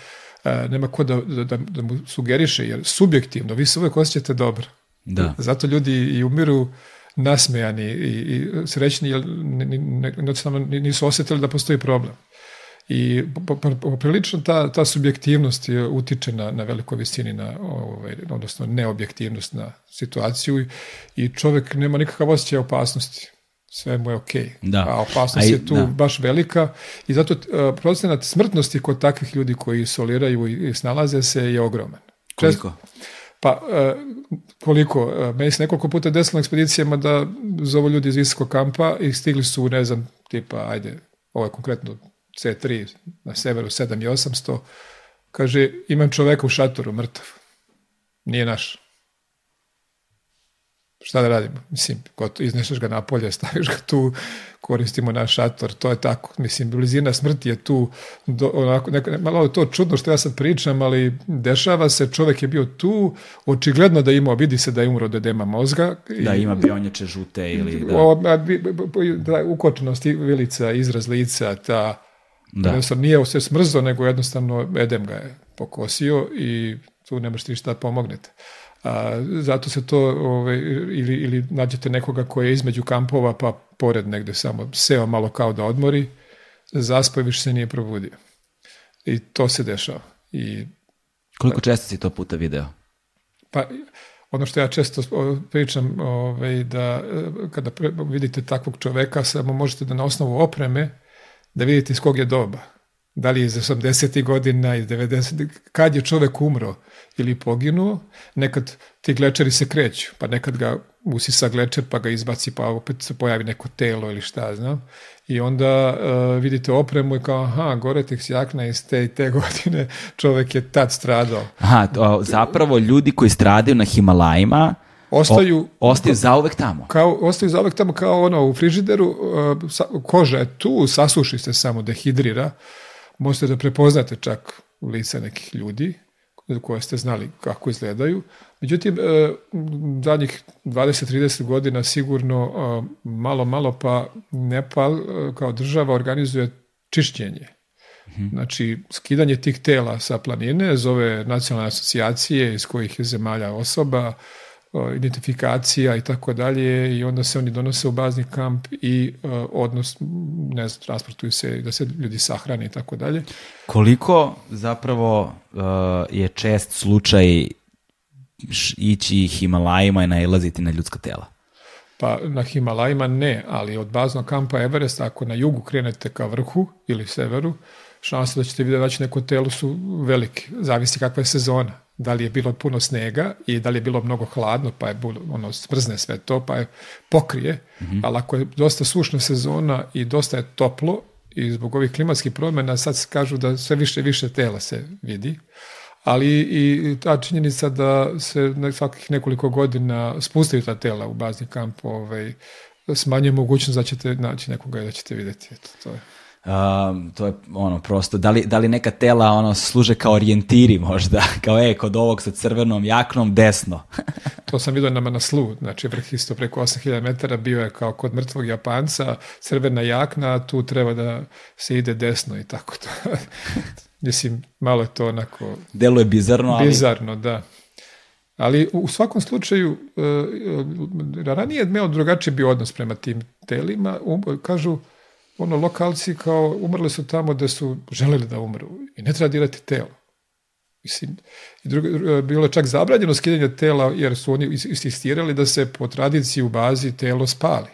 e, nema ko da, da, da, da mu sugeriše, jer subjektivno vi se uvek osjećate dobro. Da. Zato ljudi i umiru nasmejani i, i srećni, jer jednostavno nisu osetili da postoji problem i prilično ta, ta subjektivnost je, utiče na, na velikoj visini, na, ovaj, odnosno neobjektivnost na situaciju i čovek nema nikakav osjećaj opasnosti. Sve mu je okej. Okay. Da. A opasnost Aj, je tu da. baš velika i zato uh, procenat smrtnosti kod takvih ljudi koji isoliraju i, i snalaze se je ogroman. Koliko? Pa, uh, koliko? Uh, meni se nekoliko puta desilo na ekspedicijama da zovu ljudi iz visokog kampa i stigli su, ne znam, tipa, ajde, ovo je konkretno C3 na severu 7 i 800, kaže imam čoveka u šatoru mrtav, nije naš. Šta da radimo? Mislim, iznešaš ga napolje, staviš ga tu, koristimo naš šator, to je tako. Mislim, blizina smrti je tu, do, onako, neko, malo je to čudno što ja sad pričam, ali dešava se, čovek je bio tu, očigledno da imao, vidi se da je umro od edema mozga. I, da, ima bionječe žute ili... <laughs> Da. O, da ukočenost vilica, izraz lica, ta Da. Jednostavno nije se smrzao, nego jednostavno edem ga je pokosio i tu ne možete ništa da pomognete. A, zato se to, ovaj, ili, ili nađete nekoga koji je između kampova, pa pored negde samo seo malo kao da odmori, zaspaviš se nije probudio. I to se dešava. I, Koliko da. često si to puta video? Pa, ono što ja često pričam, ovaj, da e, kada vidite takvog čoveka, samo možete da na osnovu opreme da vidite iz kog je doba. Da li iz 80. godina, iz 90. kad je čovek umro ili poginuo, nekad ti glečari se kreću, pa nekad ga usisa glečer pa ga izbaci pa opet se pojavi neko telo ili šta znam i onda uh, vidite opremu i kao aha gore Goretex jakna iz te i te <laughs> godine čovek je tad stradao. Aha, to, zapravo ljudi koji stradaju na Himalajima ostaju... O, ostaju zauvek tamo. Kao, ostaju zauvek tamo kao ono u frižideru, uh, sa, koža je tu, sasuši se samo, dehidrira. Možete da prepoznate čak lice nekih ljudi koje ste znali kako izgledaju. Međutim, uh, zadnjih 20-30 godina sigurno uh, malo, malo pa Nepal kao država organizuje čišćenje. Mhm. Znači, skidanje tih tela sa planine, zove nacionalne asocijacije iz kojih je zemalja osoba, E, identifikacija i tako dalje i onda se oni donose u bazni kamp i uh, odnos, ne znam, transportuju se da se ljudi sahrane i tako dalje. Koliko zapravo uh, je čest slučaj ići Himalajima i nailaziti na ljudska tela? Pa na Himalajima ne, ali od baznog kampa Everest, ako na jugu krenete ka vrhu ili severu, šanse da ćete vidjeti da će neko telo su velike, zavisi kakva je sezona da li je bilo puno snega i da li je bilo mnogo hladno, pa je ono, smrzne sve to, pa je pokrije, mm -hmm. ali ako je dosta sušna sezona i dosta je toplo i zbog ovih klimatskih promjena sad se kažu da sve više i više tela se vidi, ali i ta činjenica da se na svakih nekoliko godina spustaju ta tela u bazni kamp, ovaj, smanjuje mogućnost da ćete naći nekoga i da ćete videti. Eto, to je. Um, to je ono prosto, da li, da li neka tela ono služe kao orijentiri možda, <laughs> kao e, kod ovog sa crvenom jaknom desno. <laughs> to sam vidio na Manaslu, znači vrh isto preko 8000 metara bio je kao kod mrtvog Japanca, crvena jakna, tu treba da se ide desno i tako to. <laughs> Mislim, malo je to onako... Delo je bizarno, ali... Bizarno, da. Ali u svakom slučaju, e, e, ranije je meo drugačiji bio odnos prema tim telima. Kažu, ono, lokalci kao umrli su tamo da su želeli da umru i ne treba dirati telo. Mislim, i drugo, e, bilo je čak zabranjeno skidanje tela jer su oni insistirali da se po tradiciji u bazi telo spali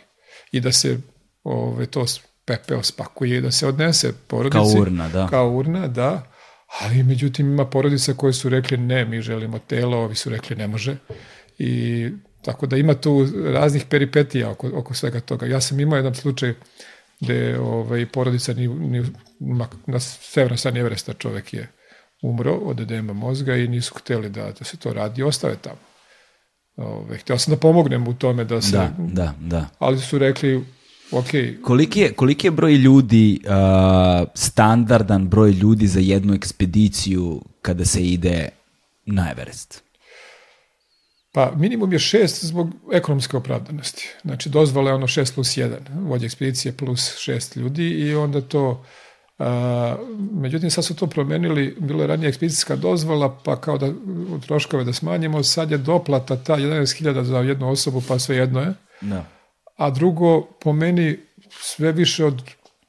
i da se ove, to pepeo spakuje i da se odnese porodici. Kao urna, da. Kao urna, da. Ali međutim ima porodica koje su rekli ne, mi želimo telo, ovi su rekli ne može. I tako da ima tu raznih peripetija oko, oko svega toga. Ja sam imao jedan slučaj gde ovaj, porodica ni, ni, na severa san Everesta čovek je umro od edema mozga i nisu hteli da, da se to radi i ostave tamo. Ove, ovaj, htio sam da pomognem u tome da se... Da, da, da. Ali su rekli, ok... Koliki je, koliki je broj ljudi, uh, standardan broj ljudi za jednu ekspediciju kada se ide na Everest? Pa minimum je šest zbog ekonomske opravdanosti. Znači dozvola je ono šest plus jedan, vođa ekspedicije plus šest ljudi i onda to... A, međutim, sad su to promenili, bila je ranija ekspedicijska dozvola, pa kao da troškove da smanjimo, sad je doplata ta 11.000 za jednu osobu, pa sve jedno je. No. Da. A drugo, po meni, sve više od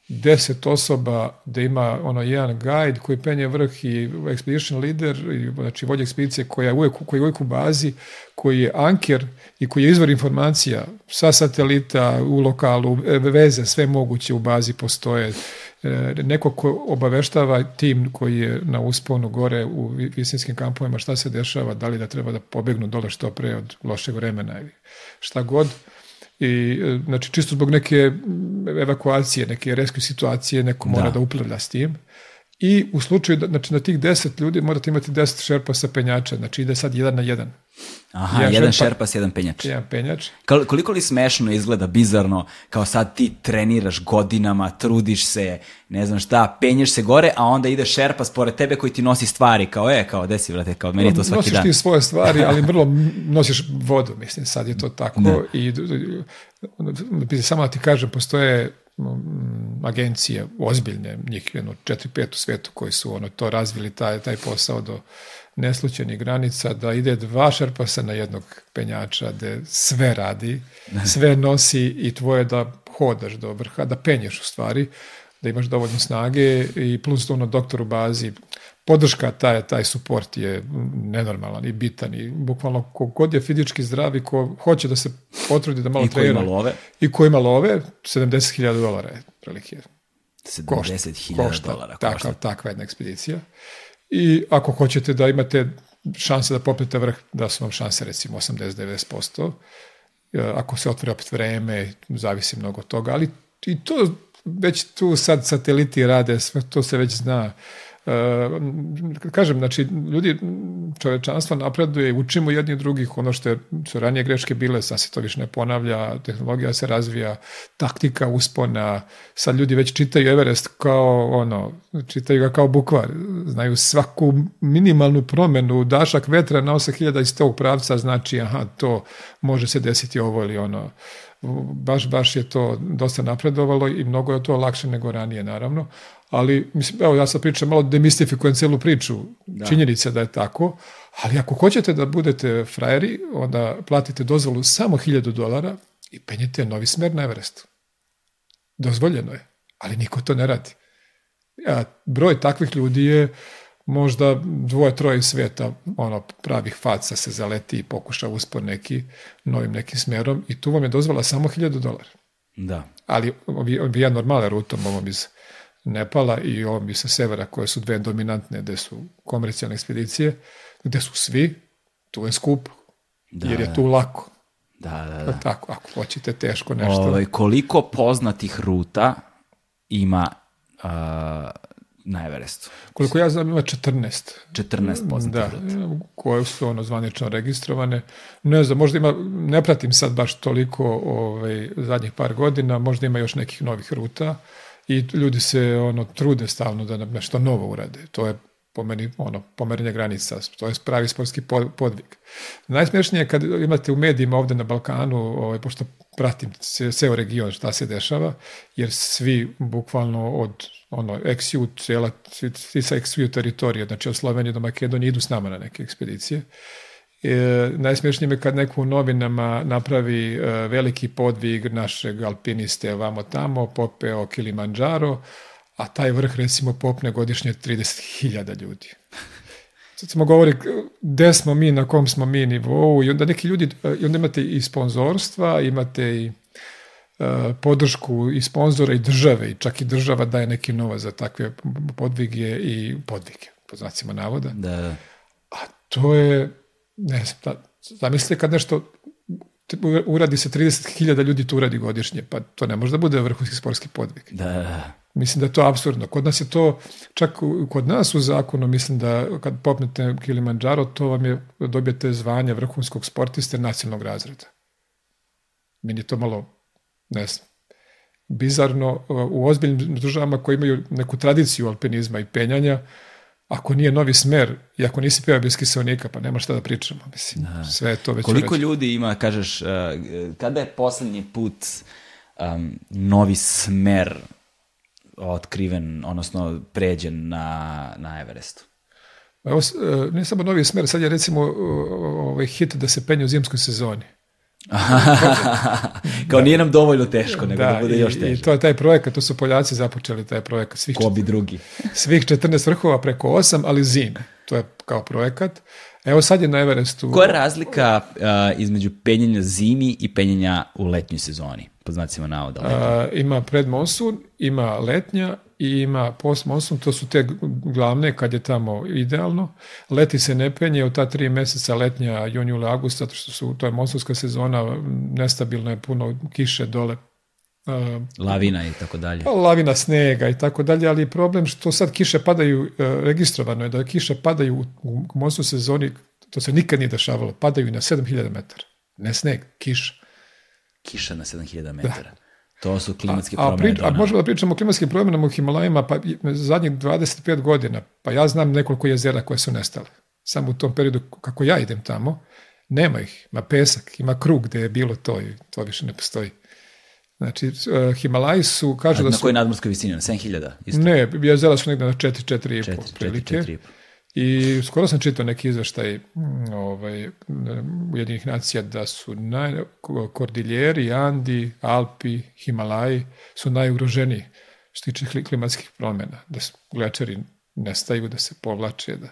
deset osoba da ima ono jedan guide koji penje vrh i expedition leader, i, znači vođa ekspedicije koja uvijek, koji je uvijek u bazi, koji je anker i koji je izvor informacija sa satelita, u lokalu, e, veze, sve moguće u bazi postoje. E, neko ko obaveštava tim koji je na usponu gore u visinskim kampovima šta se dešava, da li da treba da pobegnu dole što pre od lošeg vremena ili šta god I, e, znači, čisto zbog neke evakuacije, neke reske situacije, neko mora da, da upravlja s tim. I u slučaju, da, znači na tih 10 ljudi morate imati 10 šerpa sa penjača, znači ide sad jedan na jedan. Aha, jedan, jedan šerpa, šerpa s jedan penjač. Jedan penjač. Kal, koliko li smešno izgleda, bizarno, kao sad ti treniraš godinama, trudiš se, ne znam šta, penješ se gore, a onda ide šerpa spored tebe koji ti nosi stvari, kao e, kao desi, vrate, kao meni je to svaki nosiš dan. Nosiš ti svoje stvari, ali vrlo <laughs> nosiš vodu, mislim, sad je to tako. Da. I, i, i, samo da ti kažem, postoje Mm, agencije ozbiljne, njih jedno 4-5 u svetu koji su ono to razvili taj, taj posao do neslučenih granica, da ide dva šerpasa na jednog penjača, da sve radi, <laughs> sve nosi i tvoje da hodaš do vrha, da penješ u stvari, da imaš dovoljno snage i plus ono doktor u bazi podrška, taj, taj suport je nenormalan i bitan i bukvalno kogod je fizički zdrav i ko hoće da se potrudi da malo I trenira. I ko ima love. I ko ima love, 70.000 dolara je, prilike. 70.000 dolara košta. Taka, takva jedna ekspedicija. I ako hoćete da imate šanse da popnete vrh, da su vam šanse recimo 80-90%, e, ako se otvori opet vreme, zavisi mnogo od toga, ali i to već tu sad sateliti rade, sve to se već zna. Uh, E, kažem, znači, ljudi, čovečanstvo napreduje, učimo jedni drugih, ono što je, su ranije greške bile, sad se to više ne ponavlja, tehnologija se razvija, taktika uspona, sad ljudi već čitaju Everest kao, ono, čitaju ga kao bukvar, znaju svaku minimalnu promenu, dašak vetra na 8100 pravca, znači, aha, to može se desiti ovo ili ono, baš, baš je to dosta napredovalo i mnogo je to lakše nego ranije, naravno. Ali, mislim, evo, ja sad pričam malo, demistifikujem celu priču. Da. Činjenica da je tako, ali ako hoćete da budete frajeri, onda platite dozvolu samo 1000 dolara i penjete novi smer na Everestu. Dozvoljeno je, ali niko to ne radi. A broj takvih ljudi je možda dvoje, troje sveta ono, pravih faca se zaleti i pokuša uspor neki, novim nekim smerom i tu vam je dozvala samo 1000 dolara. Da. Ali bi ja normale rutom ovom iz Nepala i ovom iz severa koje su dve dominantne gde su komercijalne ekspedicije, gde su svi, tu je skup, da, jer je da, tu da. lako. Da, da, pa da. Tako, ako hoćete teško nešto. Ove, ovaj, koliko poznatih ruta ima uh na Everestu. Koliko ja znam ima 14. 14 poznatih da, ruta. koje su ono zvanično registrovane. Ne znam, možda ima, ne pratim sad baš toliko ovaj, zadnjih par godina, možda ima još nekih novih ruta i ljudi se ono trude stalno da nešto novo urade. To je po meni, ono, pomeranje granica, to je pravi sportski podvig. Najsmješnije je kad imate u medijima ovde na Balkanu, ovaj, pošto pratim se, ceo region šta se dešava, jer svi bukvalno od ono, XU, cela, svi sa XU teritorije, znači od Slovenije do Makedonije, idu s nama na neke ekspedicije. E, najsmješnije je kad neko u novinama napravi e, veliki podvig našeg alpiniste vamo tamo, popeo Kilimanjaro, a taj vrh recimo popne godišnje 30.000 ljudi sad smo govori gde smo mi, na kom smo mi nivou i onda neki ljudi, i onda imate i sponzorstva, imate i e, podršku i sponzora i države i čak i država daje neki novac za takve podvige i podvige, po znacima navoda. Da, da. A to je, ne znam, zamislite kad nešto uradi se 30.000 ljudi to uradi godišnje, pa to ne može da bude vrhunski sportski podvig. Da. da, da. Mislim da je to absurdno. Kod nas je to, čak kod nas u zakonu, mislim da kad popnete Kilimanjaro, to vam je, dobijete zvanje vrhunskog sportiste nacionalnog razreda. Meni je to malo, ne znam, bizarno u ozbiljnim državama koji imaju neku tradiciju alpinizma i penjanja, ako nije novi smer i ako nisi peva bez kiselnika, pa nema šta da pričamo. Mislim, da. sve je to već Koliko uređeno. ljudi ima, kažeš, e, kada je poslednji put um, novi smer otkriven, odnosno pređen na, na Everestu? Pa evo, e, ne samo novi smer, sad je recimo e, ovaj hit da se penje u zimskoj sezoni. <laughs> Kao da. nije nam dovoljno teško, nego da, da bude još teže. I to je taj projekat, to su Poljaci započeli taj projekat. Svih Ko bi drugi? <laughs> svih 14 vrhova preko 8, ali zime. To je kao projekat. Evo sad je na Everestu... Koja je razlika uh, između penjenja zimi i penjenja u letnjoj sezoni? pod znacima navoda? A, ima predmonsun, ima letnja i ima postmonsun, to su te glavne kad je tamo idealno. Leti se ne penje u ta tri mjeseca letnja, jun, jula, augusta, to, su, to je monsunska sezona, nestabilna je puno kiše dole, lavina i tako dalje. Pa, lavina snega i tako dalje, ali je problem što sad kiše padaju, e, registrovano je da kiše padaju u monsu sezoni, to se nikad nije dešavalo, padaju na 7000 metara. Ne sneg, kiša kiša na 7000 da. metara. Da. To su klimatske a, a promene. Pri, a možemo da pričamo o klimatskim promenama u Himalajima pa, zadnjih 25 godina. Pa ja znam nekoliko jezera koje su nestale. Samo u tom periodu kako ja idem tamo, nema ih. Ima pesak, ima krug gde je bilo to i to više ne postoji. Znači, e, Himalaji su, kažu a, da su... Na kojoj nadmorskoj visini? Na 7000? Isto. Ne, jezera su negde na 4, 4,5 prilike. 4, 4, I skoro sam čitao neki izveštaj mm, ovaj, mm, Ujedinih nacija da su naj, kordiljeri, Andi, Alpi, Himalaji su najugroženiji što tiče klimatskih promjena, da se glečeri nestaju, da se povlače, da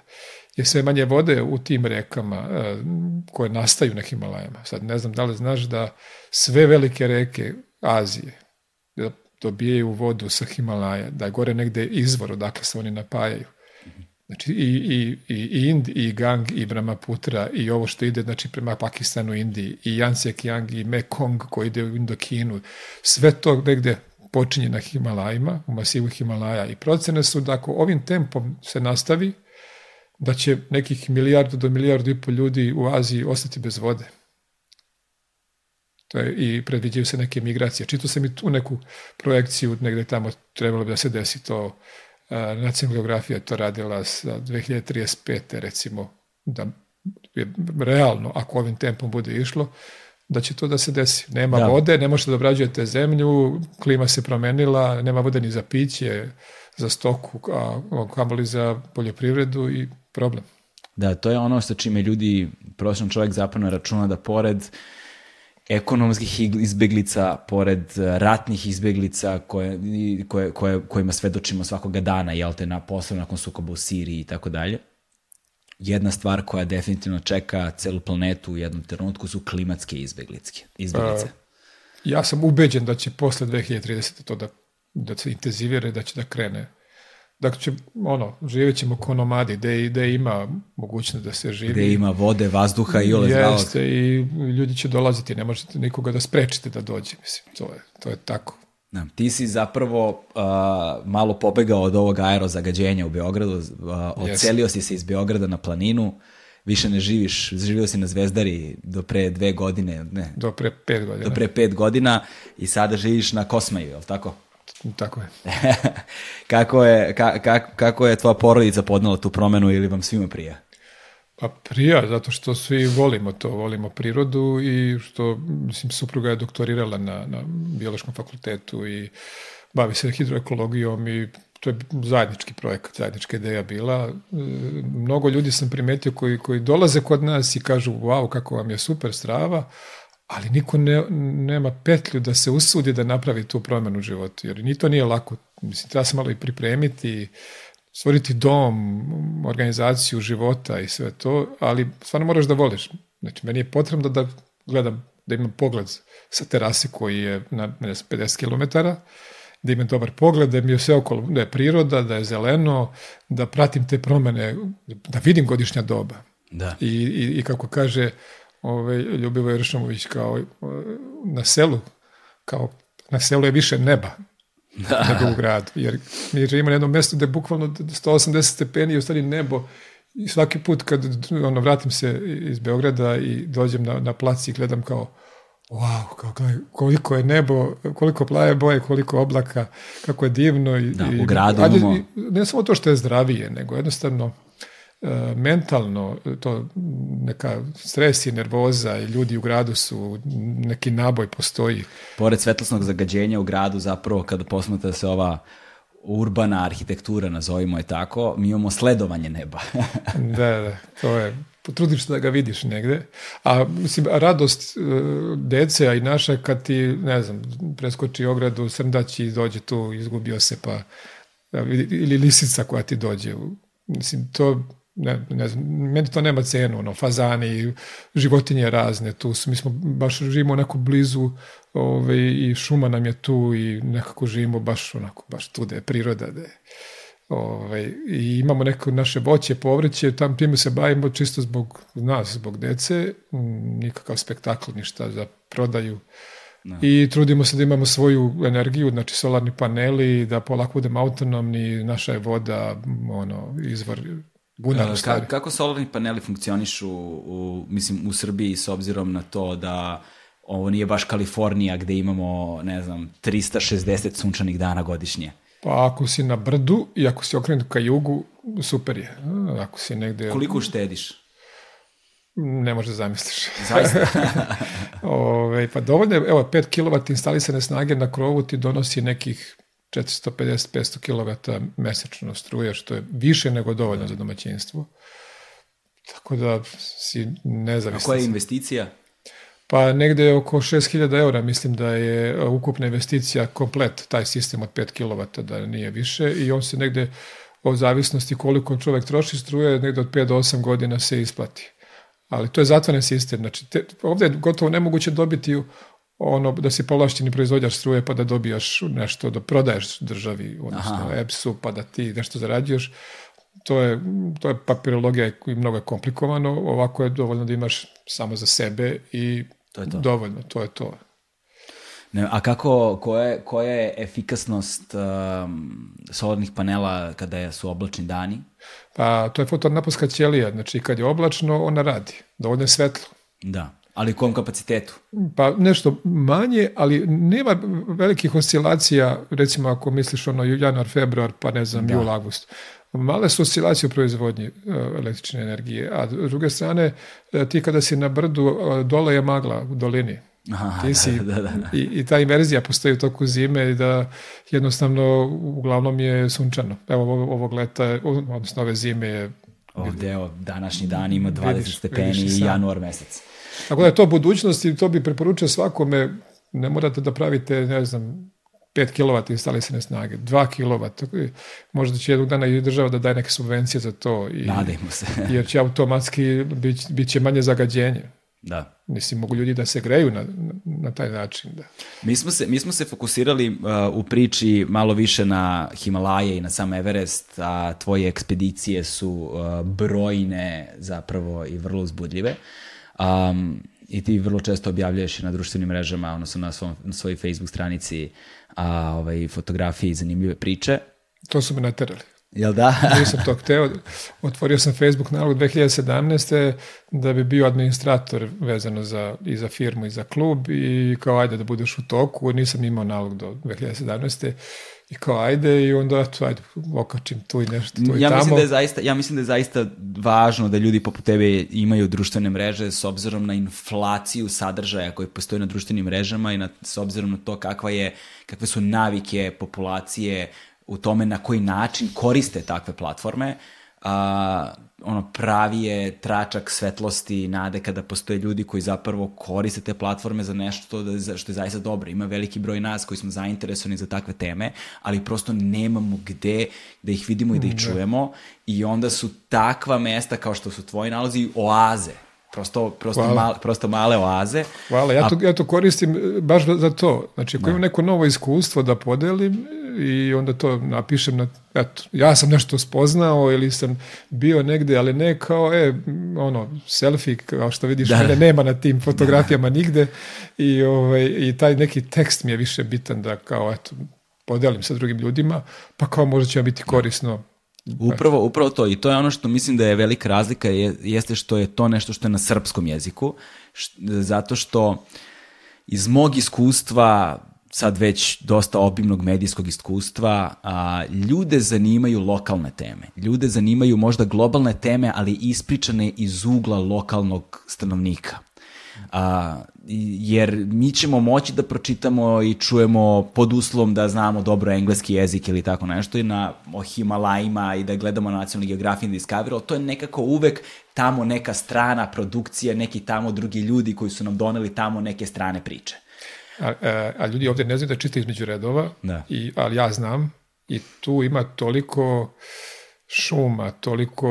je sve manje vode u tim rekama e, koje nastaju na Himalajama. Sad ne znam da li znaš da sve velike reke Azije e, dobijaju vodu sa Himalaja, da je gore negde izvor odakle se oni napajaju Znači i, i, i Ind, i Gang, i Brahmaputra, i ovo što ide znači, prema Pakistanu, Indiji, i Yangtze Kiang, i Mekong koji ide u Indokinu, sve to negde počinje na Himalajima, u masivu Himalaja i procene su da ako ovim tempom se nastavi, da će nekih milijardu do milijardu i pol ljudi u Aziji ostati bez vode. To je, I predviđaju se neke migracije. Čito sam i tu neku projekciju, negde tamo trebalo bi da se desi to nacionalna geografija to radila sa 2035. recimo, da je realno, ako ovim tempom bude išlo, da će to da se desi. Nema da. vode, ne možete da obrađujete zemlju, klima se promenila, nema vode ni za piće, za stoku, a kamoli za poljoprivredu i problem. Da, to je ono sa čime ljudi, prosječan čovjek zapravo računa da pored uh, ekonomskih izbeglica, pored e, ratnih izbeglica koje, koje, koje, kojima svedočimo svakoga dana, jel te, na posebno nakon sukoba u Siriji i tako dalje. Jedna stvar koja definitivno čeka celu planetu u jednom trenutku su klimatske izbeglice. izbeglice. ja sam ubeđen da će posle 2030. to da, da se intenzivira i da će da krene Dakle, će, ono, živjet ćemo ko nomadi, gde, gde ima mogućnost da se živi. Gde ima vode, vazduha i ole Jeste, i ljudi će dolaziti, ne možete nikoga da sprečite da dođe, mislim, to je, to je tako. Da, ti si zapravo uh, malo pobegao od ovog aerozagađenja u Beogradu, uh, odselio si se iz Beograda na planinu, više ne živiš, živio si na Zvezdari do pre dve godine, ne? Do pre pet godina. Do pre pet godina i sada živiš na Kosmaju, je li tako? Tako je. <laughs> kako, je ka, ka, kako je tvoja porodica podnala tu promenu ili vam svima prija? Pa prija, zato što svi volimo to, volimo prirodu i što, mislim, supruga je doktorirala na, na biološkom fakultetu i bavi se hidroekologijom i to je zajednički projekat, zajednička ideja bila. E, mnogo ljudi sam primetio koji, koji dolaze kod nas i kažu, wow, kako vam je super strava, ali niko ne, nema petlju da se usudi da napravi tu promenu u životu, jer ni to nije lako. Mislim, treba se malo i pripremiti, stvoriti dom, organizaciju života i sve to, ali stvarno moraš da voliš. Znači, meni je potrebno da, da gledam, da imam pogled sa terase koji je na ne, 50 km, da imam dobar pogled, da mi je sve okolo, da je priroda, da je zeleno, da pratim te promene, da vidim godišnja doba. Da. I, i, i kako kaže ovaj, Ljubivo Jeršomović kao e, na selu, kao na selu je više neba da. nego u gradu, jer mi živimo na jednom mesto gde je bukvalno 180 stepeni i u nebo i svaki put kad ono, vratim se iz Beograda i dođem na, na plac i gledam kao wow, kao, koliko je nebo, koliko plave boje, koliko oblaka, kako je divno. I, da, i, u gradu imamo... Ne samo to što je zdravije, nego jednostavno E, mentalno to neka stres i nervoza i ljudi u gradu su neki naboj postoji. Pored svetlosnog zagađenja u gradu zapravo kada posmatra se ova urbana arhitektura, nazovimo je tako, mi imamo sledovanje neba. <laughs> da, da, to je potrudiš se da ga vidiš negde, a mislim, radost e, dece, a i naša, kad ti, ne znam, preskoči ogradu, srndaći i dođe tu, izgubio se, pa ili lisica koja ti dođe. Mislim, to ne, ne znam, meni to nema cenu, ono, fazani, životinje razne, tu su, mi smo baš živimo onako blizu ovaj, i šuma nam je tu i nekako živimo baš onako, baš tu da je priroda, da je, ovaj, i imamo neko naše voće, povrće, tam time se bavimo čisto zbog nas, zbog dece, nikakav spektakl, ništa za prodaju, No. Da. I trudimo se da imamo svoju energiju, znači solarni paneli, da polako budemo autonomni, naša je voda ono, izvor Gunnar, e, Ka, kako solarni paneli funkcionišu u, mislim, u Srbiji s obzirom na to da ovo nije baš Kalifornija gde imamo, ne znam, 360 sunčanih dana godišnje? Pa ako si na brdu i ako si okrenut ka jugu, super je. Ako si negde... Koliko uštediš? Ne možeš da zamisliš. Zaista? <laughs> Ove, pa dovoljno je, evo, 5 kW instalisane snage na krovu ti donosi nekih 450-500 kW mesečno struje, što je više nego dovoljno da. za domaćinstvo. Tako da si nezavisno. A koja je investicija? Pa negde oko 6000 eura mislim da je e, ukupna investicija komplet taj sistem od 5 kW da nije više i on se negde o zavisnosti koliko čovek troši struje negde od 5 do 8 godina se isplati. Ali to je zatvoren sistem. Znači, te, ovde je gotovo nemoguće dobiti ono da si povlašćeni proizvođač struje pa da dobijaš nešto da prodaješ državi, odnosno EPS-u, pa da ti nešto zarađuješ. To je, to je papirologija i mnogo je komplikovano. Ovako je dovoljno da imaš samo za sebe i to je to. dovoljno, to je to. Ne, a kako, koja koja je efikasnost um, solarnih panela kada su oblačni dani? Pa, to je fotonaponska ćelija, znači kad je oblačno, ona radi, dovoljno je svetlo. Da ali u kom kapacitetu? Pa nešto manje, ali nema velikih oscilacija, recimo ako misliš ono januar, februar, pa ne znam, da. jul, avgust. Male su oscilacije u proizvodnji e, električne energije, a s druge strane, e, ti kada si na brdu, e, dole je magla u dolini. Aha, ti da, si, da, da, da. I, I ta inverzija postoji u toku zime i da jednostavno uglavnom je sunčano. Evo ovog leta, odnosno ove zime je... Ovde, evo, današnji dan ima 20 vidiš, stepeni vidiš i da. januar mesec. Tako da je to budućnost i to bi preporučio svakome, ne morate da pravite, ne znam, 5 kW instalisane snage, 2 kW, možda će jednog dana i država da daje neke subvencije za to. I, Nadajmo se. <laughs> jer će automatski, bit, bit će manje zagađenje. Da. Mislim, mogu ljudi da se greju na, na taj način. Da. Mi, smo se, mi smo se fokusirali uh, u priči malo više na Himalaje i na sam Everest, a tvoje ekspedicije su uh, brojne zapravo i vrlo uzbudljive. Uh, Um, I ti vrlo često objavljuješ na društvenim mrežama, odnosno na, svom, na svojoj Facebook stranici a, ovaj, fotografije i zanimljive priče. To su me naterali. Jel da? <laughs> Nisam to hteo. Otvorio sam Facebook nalog 2017. da bi bio administrator vezano za, i za firmu i za klub i kao ajde da budeš u toku. Nisam imao nalog do 2017. I kao, ajde, i onda, eto, ajde, okačim tu i nešto, tu i ja tamo. Mislim da je zaista, ja mislim da je zaista važno da ljudi poput tebe imaju društvene mreže s obzirom na inflaciju sadržaja koji postoji na društvenim mrežama i na, s obzirom na to kakva je, kakve su navike populacije u tome na koji način koriste takve platforme. Uh, a, ono pravi je tračak svetlosti i nade kada postoje ljudi koji zapravo koriste te platforme za nešto da, za, što je zaista dobro. Ima veliki broj nas koji smo zainteresovani za takve teme, ali prosto nemamo gde da ih vidimo i da ih da. čujemo i onda su takva mesta kao što su tvoji nalazi oaze prosto, prosto, Hvala. male, prosto male oaze. Hvala, ja to, ja to koristim e, baš za to. Znači, ako da. imam neko novo iskustvo da podelim i onda to napišem na, eto, ja sam nešto spoznao ili sam bio negde, ali ne kao, e, ono, selfie, kao što vidiš, da. mene nema na tim da. fotografijama da. nigde i, ovaj, i taj neki tekst mi je više bitan da kao, eto, podelim sa drugim ljudima, pa kao možda će biti korisno Upravo, upravo to. I to je ono što mislim da je velika razlika, je, jeste što je to nešto što je na srpskom jeziku, što, zato što iz mog iskustva, sad već dosta obimnog medijskog iskustva, a, ljude zanimaju lokalne teme. Ljude zanimaju možda globalne teme, ali ispričane iz ugla lokalnog stanovnika. A, jer mi ćemo moći da pročitamo i čujemo pod uslovom da znamo dobro engleski jezik ili tako nešto i na o Himalajima i da gledamo na nacionalnoj geografiji na Discovery, ali to je nekako uvek tamo neka strana produkcija, neki tamo drugi ljudi koji su nam doneli tamo neke strane priče. A, a, e, a ljudi ovde ne znaju da čiste između redova, da. i, ali ja znam i tu ima toliko uh, šuma, toliko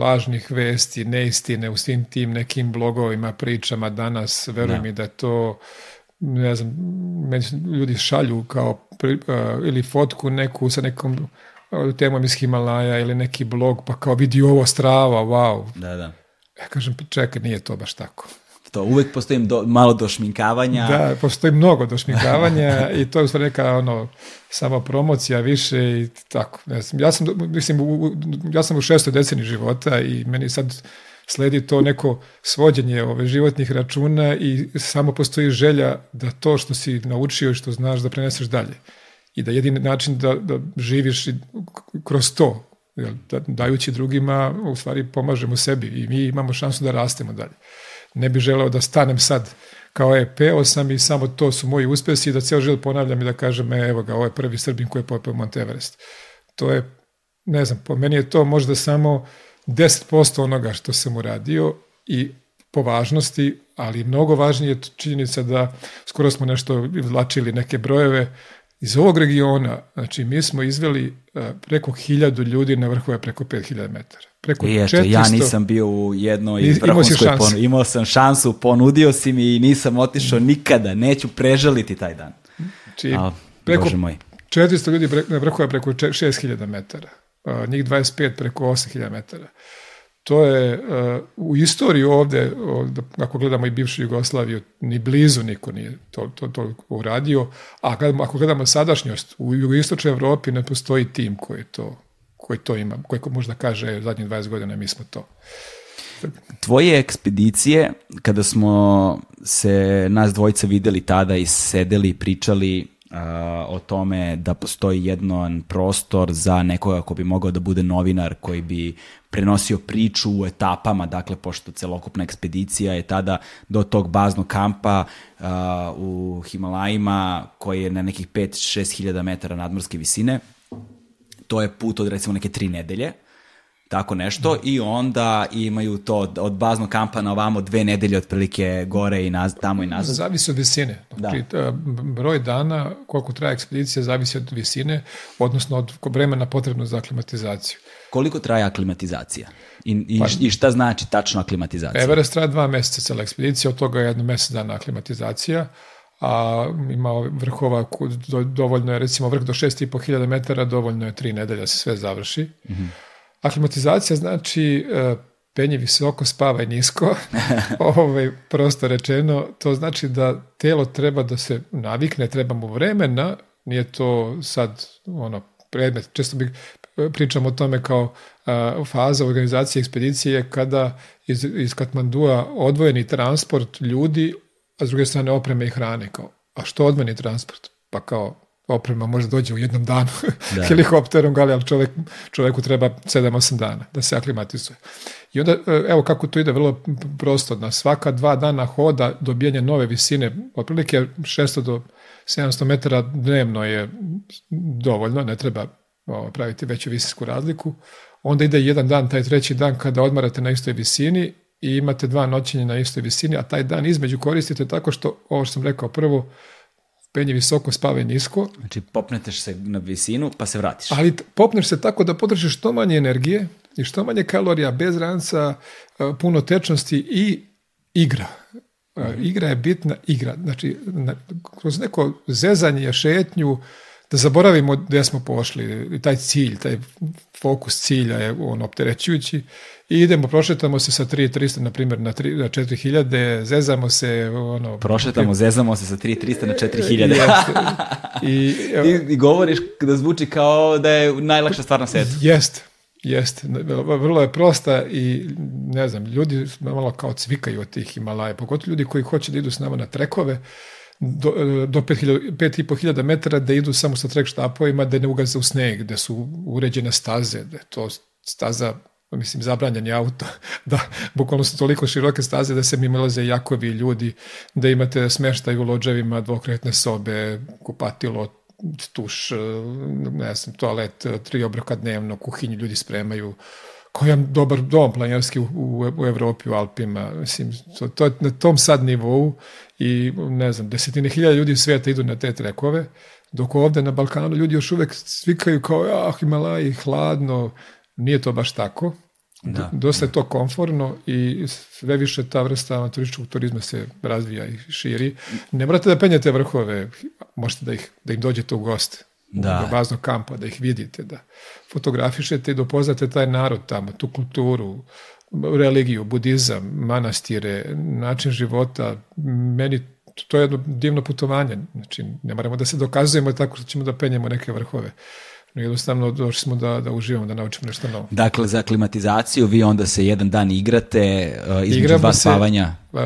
lažnih vesti, neistine u svim tim nekim blogovima, pričama danas, veruj da. mi da to ne znam, meni ljudi šalju kao pri, uh, ili fotku neku sa nekom uh, temom iz Himalaja ili neki blog, pa kao vidi ovo strava, wow. Da, da. Ja kažem, čekaj, nije to baš tako to uvek postoji do, malo došminkavanja. Da, postoji mnogo došminkavanja i to je u stvari neka ono, samo promocija više i tako. Ne znam. Ja sam, mislim, u, ja sam u šestoj deceni života i meni sad sledi to neko svođenje ove životnih računa i samo postoji želja da to što si naučio i što znaš da preneseš dalje. I da jedini način da, da živiš kroz to, da, dajući drugima, u stvari pomažemo sebi i mi imamo šansu da rastemo dalje ne bih želeo da stanem sad kao je peo sam i samo to su moji uspesi da ceo život ponavljam i da kažem e, evo ga, ovo je prvi Srbin koji je popeo Mount Everest. To je, ne znam, po meni je to možda samo 10% onoga što sam uradio i po važnosti, ali mnogo važnije je činjenica da skoro smo nešto vlačili neke brojeve iz ovog regiona, znači mi smo izveli eh, preko hiljadu ljudi na vrhove preko 5000 metara preko I eto, 400. ja nisam bio u jednoj Nis, vrhunskoj imao, imao sam šansu, ponudio si mi i nisam otišao mm. nikada, neću prežaliti taj dan. Znači, A, preko Bože moj. 400 ljudi preko, vrhova preko 6000 metara, A, njih 25 preko 8000 metara. To je uh, u istoriji ovde, ovde, ako gledamo i bivšu Jugoslaviju, ni blizu niko nije to, to, to uradio, a gledamo, ako gledamo sadašnjost, u jugoistočnoj Evropi ne postoji tim koji je to koji to ima, koji možda kaže zadnjih 20 godina mi smo to. Tvoje ekspedicije, kada smo se nas dvojica videli tada i sedeli i pričali uh, o tome da postoji jedan prostor za nekoga ko bi mogao da bude novinar koji bi prenosio priču u etapama, dakle pošto celokupna ekspedicija je tada do tog baznog kampa uh, u Himalajima koji je na nekih 5-6 hiljada metara nadmorske visine, to je put od recimo neke tri nedelje, tako nešto, da. i onda imaju to od, od baznog kampa na ovamo dve nedelje otprilike gore i naz, tamo i da, nazad. Zavisi od visine. Znači, broj dana koliko traje ekspedicija zavisi od visine, odnosno od vremena potrebno za aklimatizaciju. Koliko traje aklimatizacija? I, i, pa, I šta znači tačno aklimatizacija? Everest traje dva meseca cela ekspedicija, od toga je jedno mesec dana aklimatizacija, a ima vrhova, dovoljno je recimo vrh do 6.500 metara, dovoljno je 3 nedelje da se sve završi. Mm-hmm. Aklimatizacija znači e, penje visoko, spavaj nisko, <laughs> ovaj, prosto rečeno, to znači da telo treba da se navikne, treba mu vremena, nije to sad ono predmet, često bi e, pričamo o tome kao a, e, faza organizacije ekspedicije kada iz, iz Katmandua odvojeni transport ljudi a s druge strane opreme i hrane. Kao, a što odmeni transport? Pa kao, oprema može da dođe u jednom danu <laughs> da. helikopterom, ali, ali čovek, čoveku treba 7-8 dana da se aklimatizuje. I onda, e, evo kako to ide, vrlo prosto, na svaka dva dana hoda dobijanje nove visine, otprilike 600 do 700 metara dnevno je dovoljno, ne treba praviti veću visinsku razliku. Onda ide jedan dan, taj treći dan, kada odmarate na istoj visini i imate dva noćenja na istoj visini, a taj dan između koristite tako što, ovo što sam rekao prvo, penje visoko, spave nisko. Znači popneteš se na visinu pa se vratiš. Ali popneš se tako da potrošiš što manje energije i što manje kalorija, bez ranca, e, puno tečnosti i igra. E, mhm. Igra je bitna igra. Znači, kroz neko zezanje, šetnju, da zaboravimo gdje smo pošli, taj cilj, taj fokus cilja je on opterećujući i idemo, prošetamo se sa 3300 na primjer na, 3, na 4000, zezamo se ono, prošetamo, zezamo se sa 3300 na 4000 i, <laughs> i, I, govoriš da zvuči kao da je najlakša stvar na svetu. jest, jest, vrlo je prosta i ne znam, ljudi malo kao cvikaju od tih Himalaja, pogotovo ljudi koji hoće da idu s nama na trekove do, e, do 5.500 metara da idu samo sa trek štapovima, da ne ugaze u sneg, da su uređene staze, da je to staza mislim, zabranjen je auto, <laughs> da bukvalno su toliko široke staze da se mimolaze jakovi ljudi, da imate smeštaj u lođevima, dvokretne sobe, kupatilo, tuš, e, ne znam, toalet, tri obroka dnevno, kuhinju ljudi spremaju, koji je dobar dom planinarski u, u, u Evropi, u Alpima. Mislim, to, to je na tom sad nivou i ne znam, desetine hiljada ljudi sveta idu na te trekove, dok ovde na Balkanu ljudi još uvek svikaju kao ah, Himalaji, hladno, nije to baš tako. Da. Dosta je da. to komforno i sve više ta vrsta turističkog turizma se razvija i širi. Ne morate da penjete vrhove, možete da, ih, da im dođete u goste da. baznog kampa, da ih vidite, da fotografišete i da upoznate taj narod tamo, tu kulturu, religiju, budizam, manastire, način života. Meni to je jedno divno putovanje. Znači, ne moramo da se dokazujemo tako što ćemo da penjemo neke vrhove jednostavno došli smo da, da uživamo, da naučimo nešto novo. Dakle, za klimatizaciju vi onda se jedan dan igrate uh, između Igramo dva spavanja. Uh,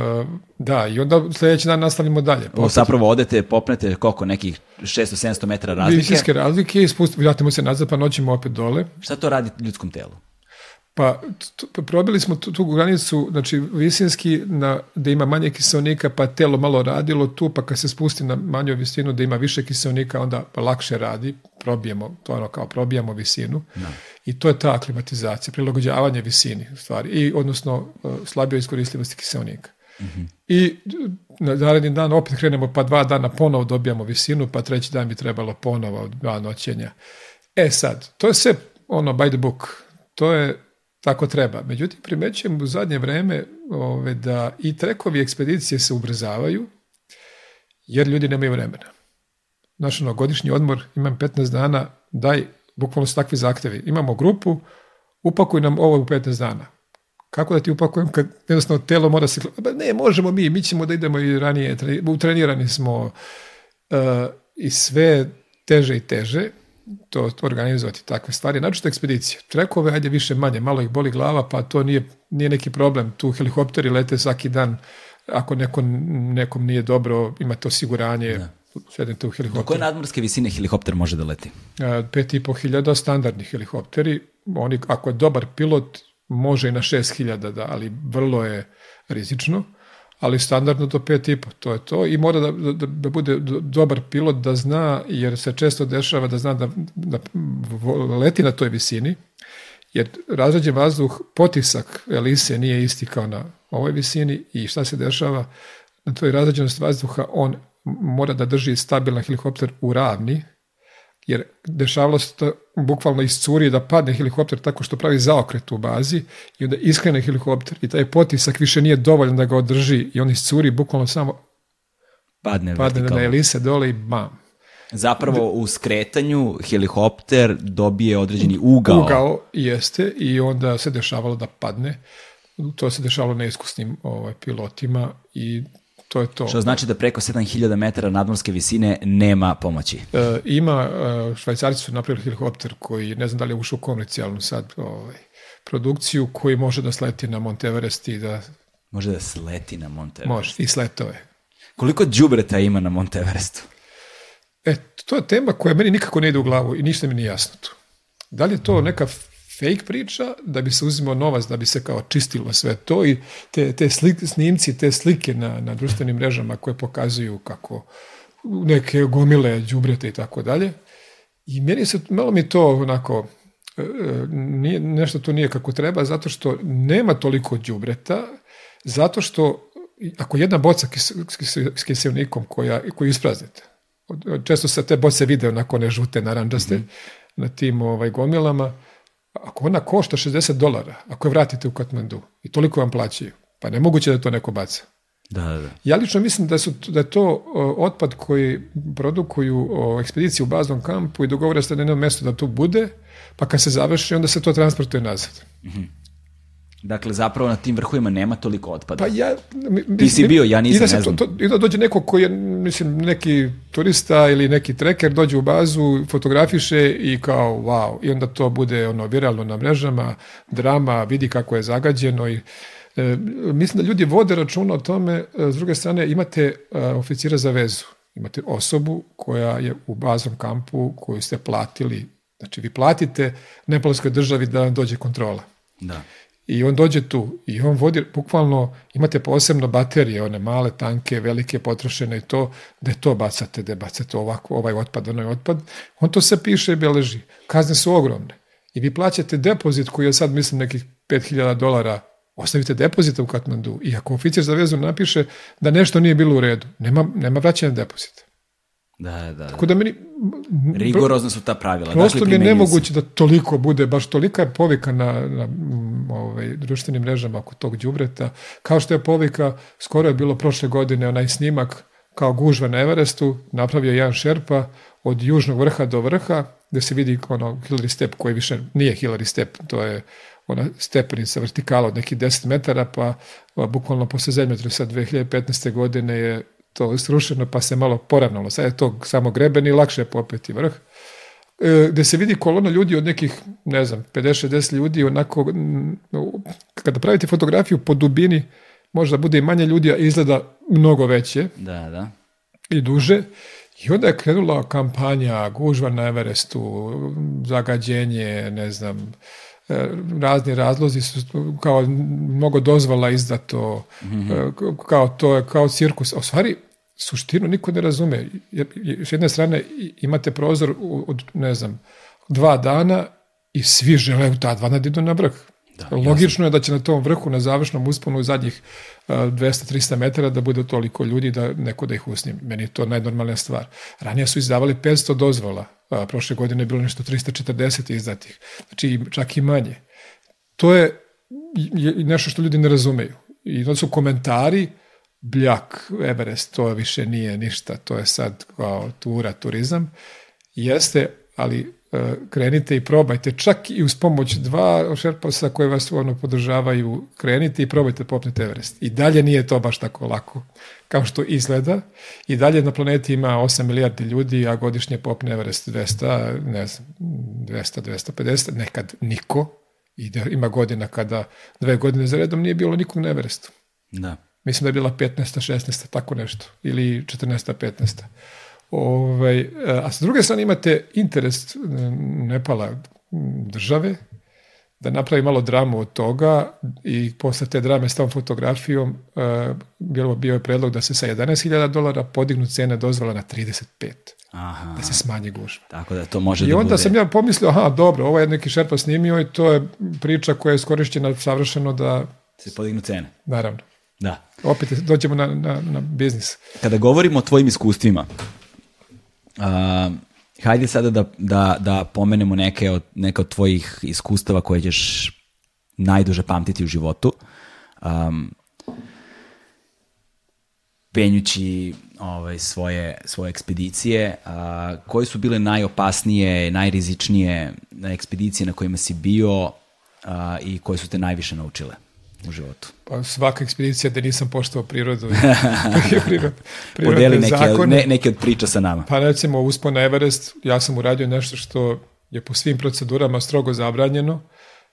da, i onda sljedeći dan nastavljamo dalje. O, zapravo odete, popnete koliko, nekih 600-700 metara razlike? Visinske razlike, ispustimo, vratimo se nazad, pa noćimo opet dole. Šta to radi ljudskom telu? Pa, pa probili smo tu, tu granicu, znači visinski, na, da ima manje kiselnika, pa telo malo radilo tu, pa kad se spusti na manju visinu, da ima više kiselnika, onda lakše radi, probijemo, to ono kao probijamo visinu no. Da. i to je ta aklimatizacija, prilagođavanje visini stvari i odnosno e, slabija iskoristivost kiselnika. Mm -hmm. I na naredni dan opet krenemo, pa dva dana ponovo dobijamo visinu, pa treći dan bi trebalo ponovo dva noćenja. E sad, to je sve ono by the book, to je tako treba. Međutim, primećujem u zadnje vreme ove, da i trekovi ekspedicije se ubrzavaju, jer ljudi nemaju vremena znaš, ono, godišnji odmor, imam 15 dana, daj, bukvalno su takvi zahtevi. Imamo grupu, upakuj nam ovo u 15 dana. Kako da ti upakujem kad jednostavno telo mora se... Ba ne, možemo mi, mi ćemo da idemo i ranije, utrenirani smo e, i sve teže i teže to organizovati takve stvari, naročito ekspedicije. Trekove, ajde više manje, malo ih boli glava, pa to nije, nije neki problem. Tu helikopteri lete svaki dan, ako neko, nekom nije dobro, ima to osiguranje, ne da sednete u helikopter. Do koje nadmorske visine helikopter može da leti? 5.500 standardni helikopteri. Oni, ako je dobar pilot, može i na 6.000, da, ali vrlo je rizično ali standardno do 5,5, to je to. I mora da, da, da, da bude dobar pilot da zna, jer se često dešava da zna da, da leti na toj visini, jer razređen vazduh, potisak elise nije isti kao na ovoj visini i šta se dešava na toj razređenosti vazduha, on mora da drži stabilan helikopter u ravni, jer dešavalo se to bukvalno iscuri da padne helikopter tako što pravi zaokret u bazi i onda iskrene helikopter i taj potisak više nije dovoljan da ga održi i on iscuri bukvalno samo padne, padne vertikal. na elise dole i bam. Zapravo da. u skretanju helikopter dobije određeni ugao. Ugao jeste i onda se dešavalo da padne. To se dešavalo neiskusnim ovaj, pilotima i To je to. Što znači da preko 7000 metara nadmorske visine nema pomoći. E, ima, e, švajcarci su napravili helikopter koji, ne znam da li je ušao u komercijalnu sad ovaj, produkciju, koji može da sleti na Mont Everest i da... Može da sleti na Mont Everest. Može, i sletao je. Koliko džubreta ima na Mont Everestu? E, to je tema koja meni nikako ne ide u glavu i ništa mi nije jasno tu. Da li je to hmm. neka fake priča, da bi se uzimao novac, da bi se kao čistilo sve to i te, te slik, snimci, te slike na, na društvenim mrežama koje pokazuju kako neke gomile, džubrete i tako dalje. I meni se, malo mi to onako, e, e, nije, nešto to nije kako treba, zato što nema toliko đubreta, zato što ako jedna boca kis, kis, kis kiselnikom koja, koju ispraznite, često se te boce vide onako one žute, naranđaste, mm -hmm. na tim ovaj, gomilama, Ako ona košta 60 dolara, ako je vratite u Katmandu i toliko vam plaćaju, pa nemoguće da to neko baca. Da, da. Ja lično mislim da, su, da je to otpad koji produkuju ekspediciju u baznom kampu i dogovore se na jedno mesto da to bude, pa kad se završi, onda se to transportuje nazad. Mhm. Dakle, zapravo na tim vrhovima nema toliko otpada. Pa ja... Mi, Ti si bio, ja nisam, da ne znam. To, to, I da dođe neko koji je, mislim, neki turista ili neki treker, dođe u bazu, fotografiše i kao, wow. I onda to bude ono viralno na mrežama, drama, vidi kako je zagađeno i... E, mislim da ljudi vode računa o tome, e, s druge strane imate a, e, oficira za vezu, imate osobu koja je u baznom kampu koju ste platili, znači vi platite nepalskoj državi da dođe kontrola. Da i on dođe tu i on vodi, bukvalno imate posebno baterije, one male, tanke, velike, potrošene i to, da to bacate, da bacate ovako, ovaj otpad, onaj otpad, on to se piše i beleži. Kazne su ogromne. I vi plaćate depozit koji je sad, mislim, nekih 5000 dolara, ostavite depozita u Katmandu i ako oficir za vezu napiše da nešto nije bilo u redu, nema, nema vraćanja depozita. Da, da. Tako da, da. meni... Rigorozno su ta pravila. Dakle, prosto mi je nemoguće da toliko bude, baš tolika je povika na, na ovaj, društvenim mrežama oko tog đubreta, kao što je povika, skoro je bilo prošle godine onaj snimak kao gužva na Everestu, napravio jedan šerpa od južnog vrha do vrha, gde se vidi ono Hillary Step, koji više nije Hillary Step, to je ona stepenica vertikala od nekih 10 metara, pa bukvalno posle zemljotresa 2015. godine je to srušeno pa se malo poravnalo. Sad je to samo greben i lakše je popeti vrh. E, gde se vidi kolona ljudi od nekih, ne znam, 50-60 ljudi, onako, kada pravite fotografiju po dubini, možda bude i manje ljudi, a izgleda mnogo veće. Da, da. I duže. I onda je krenula kampanja, gužva na Everestu, zagađenje, ne znam, e, razni razlozi su kao mnogo dozvala izdato, mm -hmm. kao to je kao cirkus. A stvari, suštinu niko ne razume. Jer, s jedne strane imate prozor od, ne znam, dva dana i svi žele u ta dva dana da idu na vrh. Da, Logično jasno. je da će na tom vrhu, na završnom usponu zadnjih 200-300 e, metara da bude toliko ljudi da neko da ih usnije. Meni je to najnormalnija stvar. Ranije su izdavali 500 dozvola, a, prošle godine je bilo nešto 340 izdatih, znači čak i manje. To je, je nešto što ljudi ne razumeju. I to su komentari uh, bljak Everest, to više nije ništa, to je sad kao tura, turizam. Jeste, ali e, krenite i probajte, čak i uz pomoć dva šerpasa koje vas ono podržavaju, krenite i probajte da popnete Everest. I dalje nije to baš tako lako kao što izgleda. I dalje na planeti ima 8 milijardi ljudi, a godišnje popne Everest 200, ne znam, 200, 250, nekad niko. I da, ima godina kada dve godine za redom nije bilo nikog na Everestu. Da mislim da je bila 15. 16. tako nešto, ili 14. 15. Ovaj, a sa druge strane imate interes mm, Nepala mm, države da napravi malo dramu od toga i posle te drame s tom fotografijom eh, bilo bio je predlog da se sa 11.000 dolara podignu cene dozvola na 35. Aha. Da se smanji gužva. Tako da to može I da onda bude... sam ja pomislio, aha, dobro, ovo je neki šerpa snimio i to je priča koja je iskorišćena savršeno da... Se podignu cene. Naravno. Da. Opet dođemo na, na, na biznis. Kada govorimo o tvojim iskustvima, uh, hajde sada da, da, da pomenemo neke od, neke od tvojih iskustava koje ćeš najduže pamtiti u životu. Um, penjući ovaj, svoje, svoje ekspedicije, a, koje su bile najopasnije, najrizičnije ekspedicije na kojima si bio a, i koje su te najviše naučile? u životu? Pa svaka ekspedicija da nisam poštovao prirodu. i <laughs> prirod, Podeli neke, zakone. ne, neke od priča sa nama. Pa recimo, uspo na Everest, ja sam uradio nešto što je po svim procedurama strogo zabranjeno,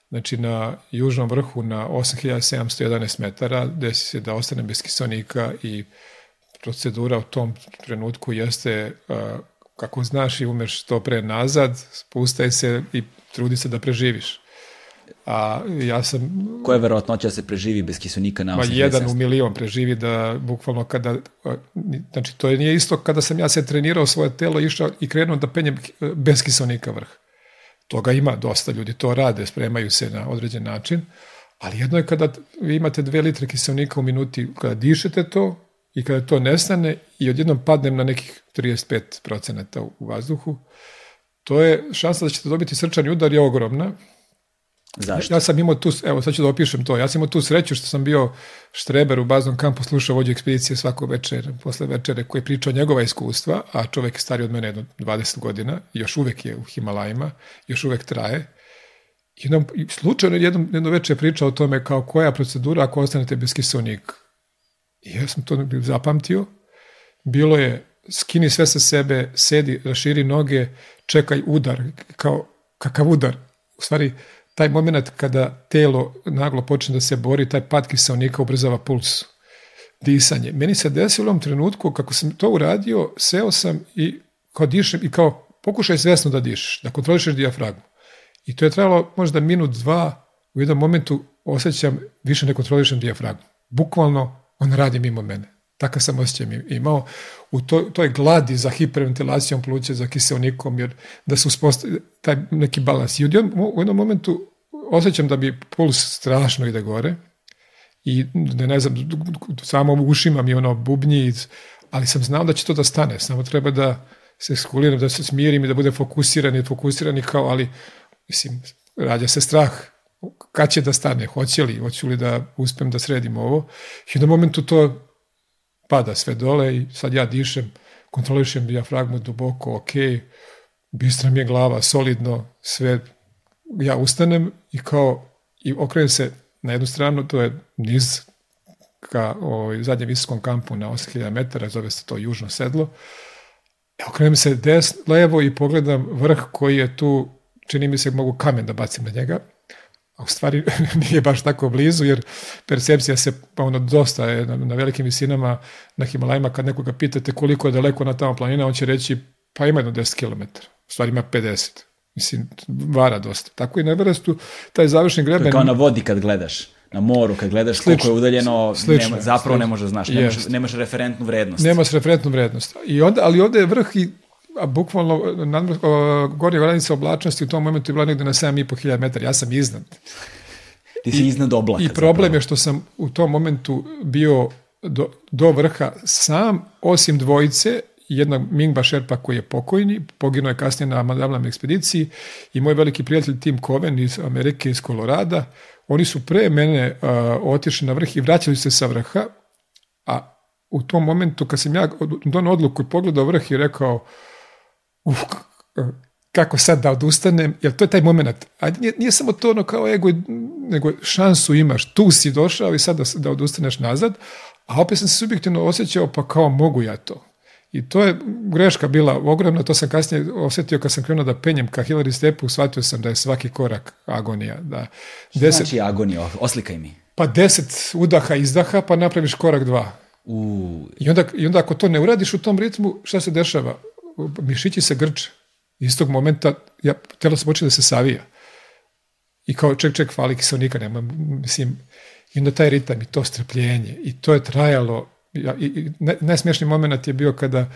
znači na južnom vrhu na 8711 metara, desi se da ostane bez kisonika i procedura u tom trenutku jeste kako znaš i umeš to pre nazad, spustaj se i trudi se da preživiš. A ja sam... Koja je verovatnoća da se preživi bez kiselnika na 86? Ma jedan u milion preživi da bukvalno kada... Znači, to nije isto kada sam ja se trenirao svoje telo išao i krenuo da penjem e, bez kiselnika vrh. Toga ima dosta ljudi, to rade, spremaju se na određen način, ali jedno je kada vi imate dve litre kiselnika u minuti, kada dišete to i kada to nestane i odjednom padnem na nekih 35% u vazduhu, to je šansa da ćete dobiti srčani udar je ogromna, Zašto? Ja sam imao tu, evo sad ću da opišem to, ja sam imao tu sreću što sam bio štreber u baznom kampu, slušao vođu ekspedicije svakog večer, posle večere koji je pričao njegova iskustva, a čovek je stari od mene jedno 20 godina, još uvek je u Himalajima, još uvek traje. I jednom, slučajno jednom, jedno večer je pričao o tome kao koja procedura ako ostanete bez kiselnika. I ja sam to zapamtio. Bilo je skini sve sa sebe, sedi, raširi noge, čekaj udar, kao kakav udar. U stvari, taj moment kada telo naglo počne da se bori, taj pad kiselnika ubrzava puls, disanje. Meni se desilo u ovom trenutku, kako sam to uradio, seo sam i kao dišem i kao pokušaj svesno da dišeš, da kontrolišeš dijafragmu. I to je trajalo možda minut, dva, u jednom momentu osjećam, više ne kontrolišem dijafragmu. Bukvalno on radi mimo mene. Takav sam osjećaj imao u toj, toj gladi za hiperventilacijom pluća, za kiselnikom, jer da se uspostavi taj neki balans. I u jednom momentu osjećam da mi puls strašno ide gore i ne, ne znam, samo u ušima mi ono bubnji, ali sam znao da će to da stane, samo treba da se skuliram, da se smirim i da budem fokusiran i fokusiran kao, ali mislim, rađa se strah kad će da stane, hoće li, hoću li da uspem da sredim ovo i na momentu to pada sve dole i sad ja dišem, kontrolišem diafragmu duboko, ok, bistra mi je glava, solidno, sve, ja ustanem i kao, i okrenem se na jednu stranu, to je niz ka ovaj, zadnjem visokom kampu na 8000 metara, zove se to južno sedlo, ja e, okrenem se des, levo i pogledam vrh koji je tu, čini mi se mogu kamen da bacim na njega, u stvari <laughs> nije baš tako blizu, jer percepcija se pa ono dosta je na, na velikim visinama, na Himalajima, kad nekoga pitate koliko je daleko na tamo planina, on će reći pa ima jedno 10 km, u stvari ima 50. Mislim, vara dosta. Tako i na Everestu, taj završni greben... To je kao na vodi kad gledaš na moru, kad gledaš slično, koliko je udaljeno, slično, nema, zapravo slično. ne možeš znaš, nemaš, nemaš referentnu vrednost. Nemaš referentnu vrednost. I onda, ali ovde je vrh i a bukvalno gornja granica oblačnosti u tom momentu je bila negde na 7.500 metara, ja sam iznad. Ti si I, iznad oblaka. I problem zapravo. je što sam u tom momentu bio do, do vrha sam, osim dvojice, jednog Mingba Šerpa koji je pokojni, poginuo je kasnije na Madamlam ekspediciji i moj veliki prijatelj Tim Coven iz Amerike, iz Kolorada, oni su pre mene uh, otišli na vrh i vraćali se sa vrha, a u tom momentu kad sam ja donao odluku i pogledao vrh i rekao, uf, kako sad da odustanem, jer to je taj moment, a nije, nije samo to ono kao ego, nego šansu imaš, tu si došao i sad da, da odustaneš nazad, a opet sam se subjektivno osjećao pa kao mogu ja to. I to je greška bila ogromna, to sam kasnije osjetio kad sam krenuo da penjem ka Hillary Stepu, shvatio sam da je svaki korak agonija. Da. Deset, znači agonija? Oslikaj mi. Pa deset udaha, izdaha, pa napraviš korak dva. U... I, onda, I onda ako to ne uradiš u tom ritmu, šta se dešava? mišići se grče. Istog momenta ja, telo se počne da se savija. I kao ček, ček, fali kiselnika, nema, mislim, i onda taj ritam i to strpljenje i to je trajalo. Ja, i, i, najsmješniji moment je bio kada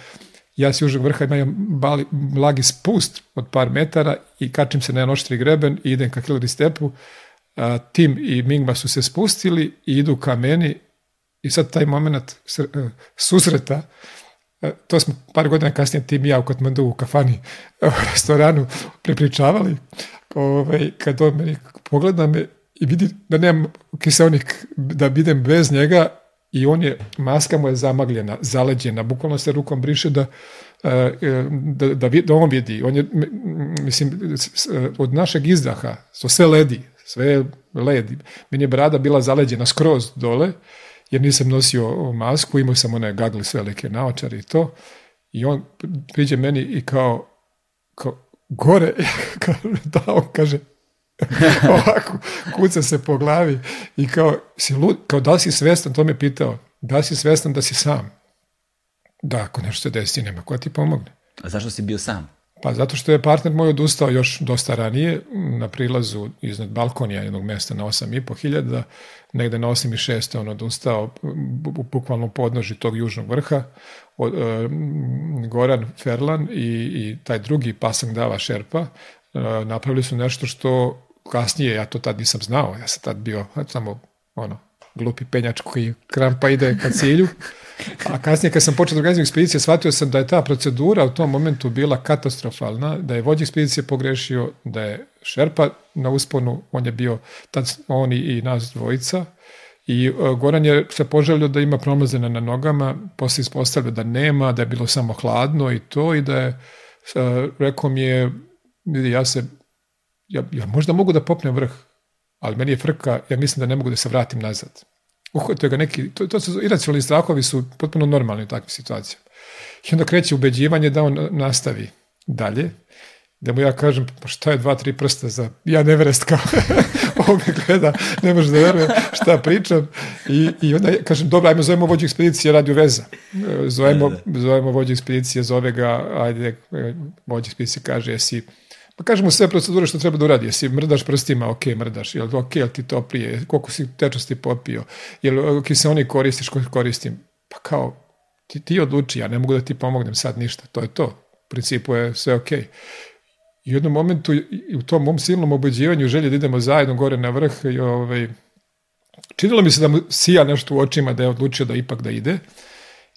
ja s južnog vrha imam bali, blagi spust od par metara i kačim se na jedan oštri greben i idem ka Hillary stepu. A, Tim i Mingma su se spustili i idu ka meni i sad taj moment e, susreta E, to smo par godina kasnije tim i ja u Katmandu u kafani e, u restoranu prepričavali ovaj, kad on meni pogleda me i vidi da nemam kiselnik da idem bez njega i on je, maska mu je zamagljena, zaleđena, bukvalno se rukom briše da, e, da, da, da on vidi. On je, mislim, od našeg izdaha, to sve ledi, sve ledi. Meni je brada bila zaleđena skroz dole, jer nisam nosio masku, imao sam one sve velike naočare i to. I on priđe meni i kao, kao gore, <laughs> da, on kaže, <laughs> ovako, kuca se po glavi i kao, si lud, kao da si svestan, to me pitao, da si svestan da si sam. Da, ako nešto se desi, nema ko ti pomogne. A zašto si bio sam? Pa zato što je partner moj odustao još dosta ranije na prilazu iznad Balkonija jednog mesta na 8,5 hiljada, negde na 8,6 on odustao bukvalno podnoži tog južnog vrha. O, e, Goran Ferlan i, i taj drugi Pasang Dava Šerpa e, napravili su nešto što kasnije, ja to tad nisam znao, ja sam tad bio samo ono, glupi penjač koji krampa ide ka cilju. A kasnije kad sam počeo organizam ekspedicije, shvatio sam da je ta procedura u tom momentu bila katastrofalna, da je vođa ekspedicije pogrešio, da je Šerpa na usponu, on je bio tad on i nas dvojica, i e, Goran je se poželio da ima promazene na nogama, posle ispostavio da nema, da je bilo samo hladno i to, i da je, e, rekao mi je, ja se, ja, ja možda mogu da popnem vrh, ali meni je frka, ja mislim da ne mogu da se vratim nazad. Uhvatio ga neki, to, to su iracionalni strahovi su potpuno normalni u takvim situacijama. I onda kreće ubeđivanje da on nastavi dalje, da mu ja kažem, pa šta je dva, tri prsta za, ja Neverest kao, <laughs> ovo me gleda, ne može da verujem šta pričam. I, I onda ja kažem, dobro, ajmo zovemo vođu ekspedicije, radio veza. Zovemo, e, e. zovemo vođu ekspedicije, zove ga, ajde, vođu ekspedicije kaže, jesi pa kažemo sve procedure što treba da uradi. Jesi mrdaš prstima, ok, mrdaš, jel, ok, jel ti to prije, koliko si tečnosti popio, jel kiselnik koristiš, koji koristim. Pa kao, ti, ti odluči, ja ne mogu da ti pomognem sad ništa, to je to. U principu je sve ok. I u jednom momentu, u tom mom silnom obođivanju, želje da idemo zajedno gore na vrh, i, ovaj, činilo mi se da mu sija nešto u očima, da je odlučio da ipak da ide.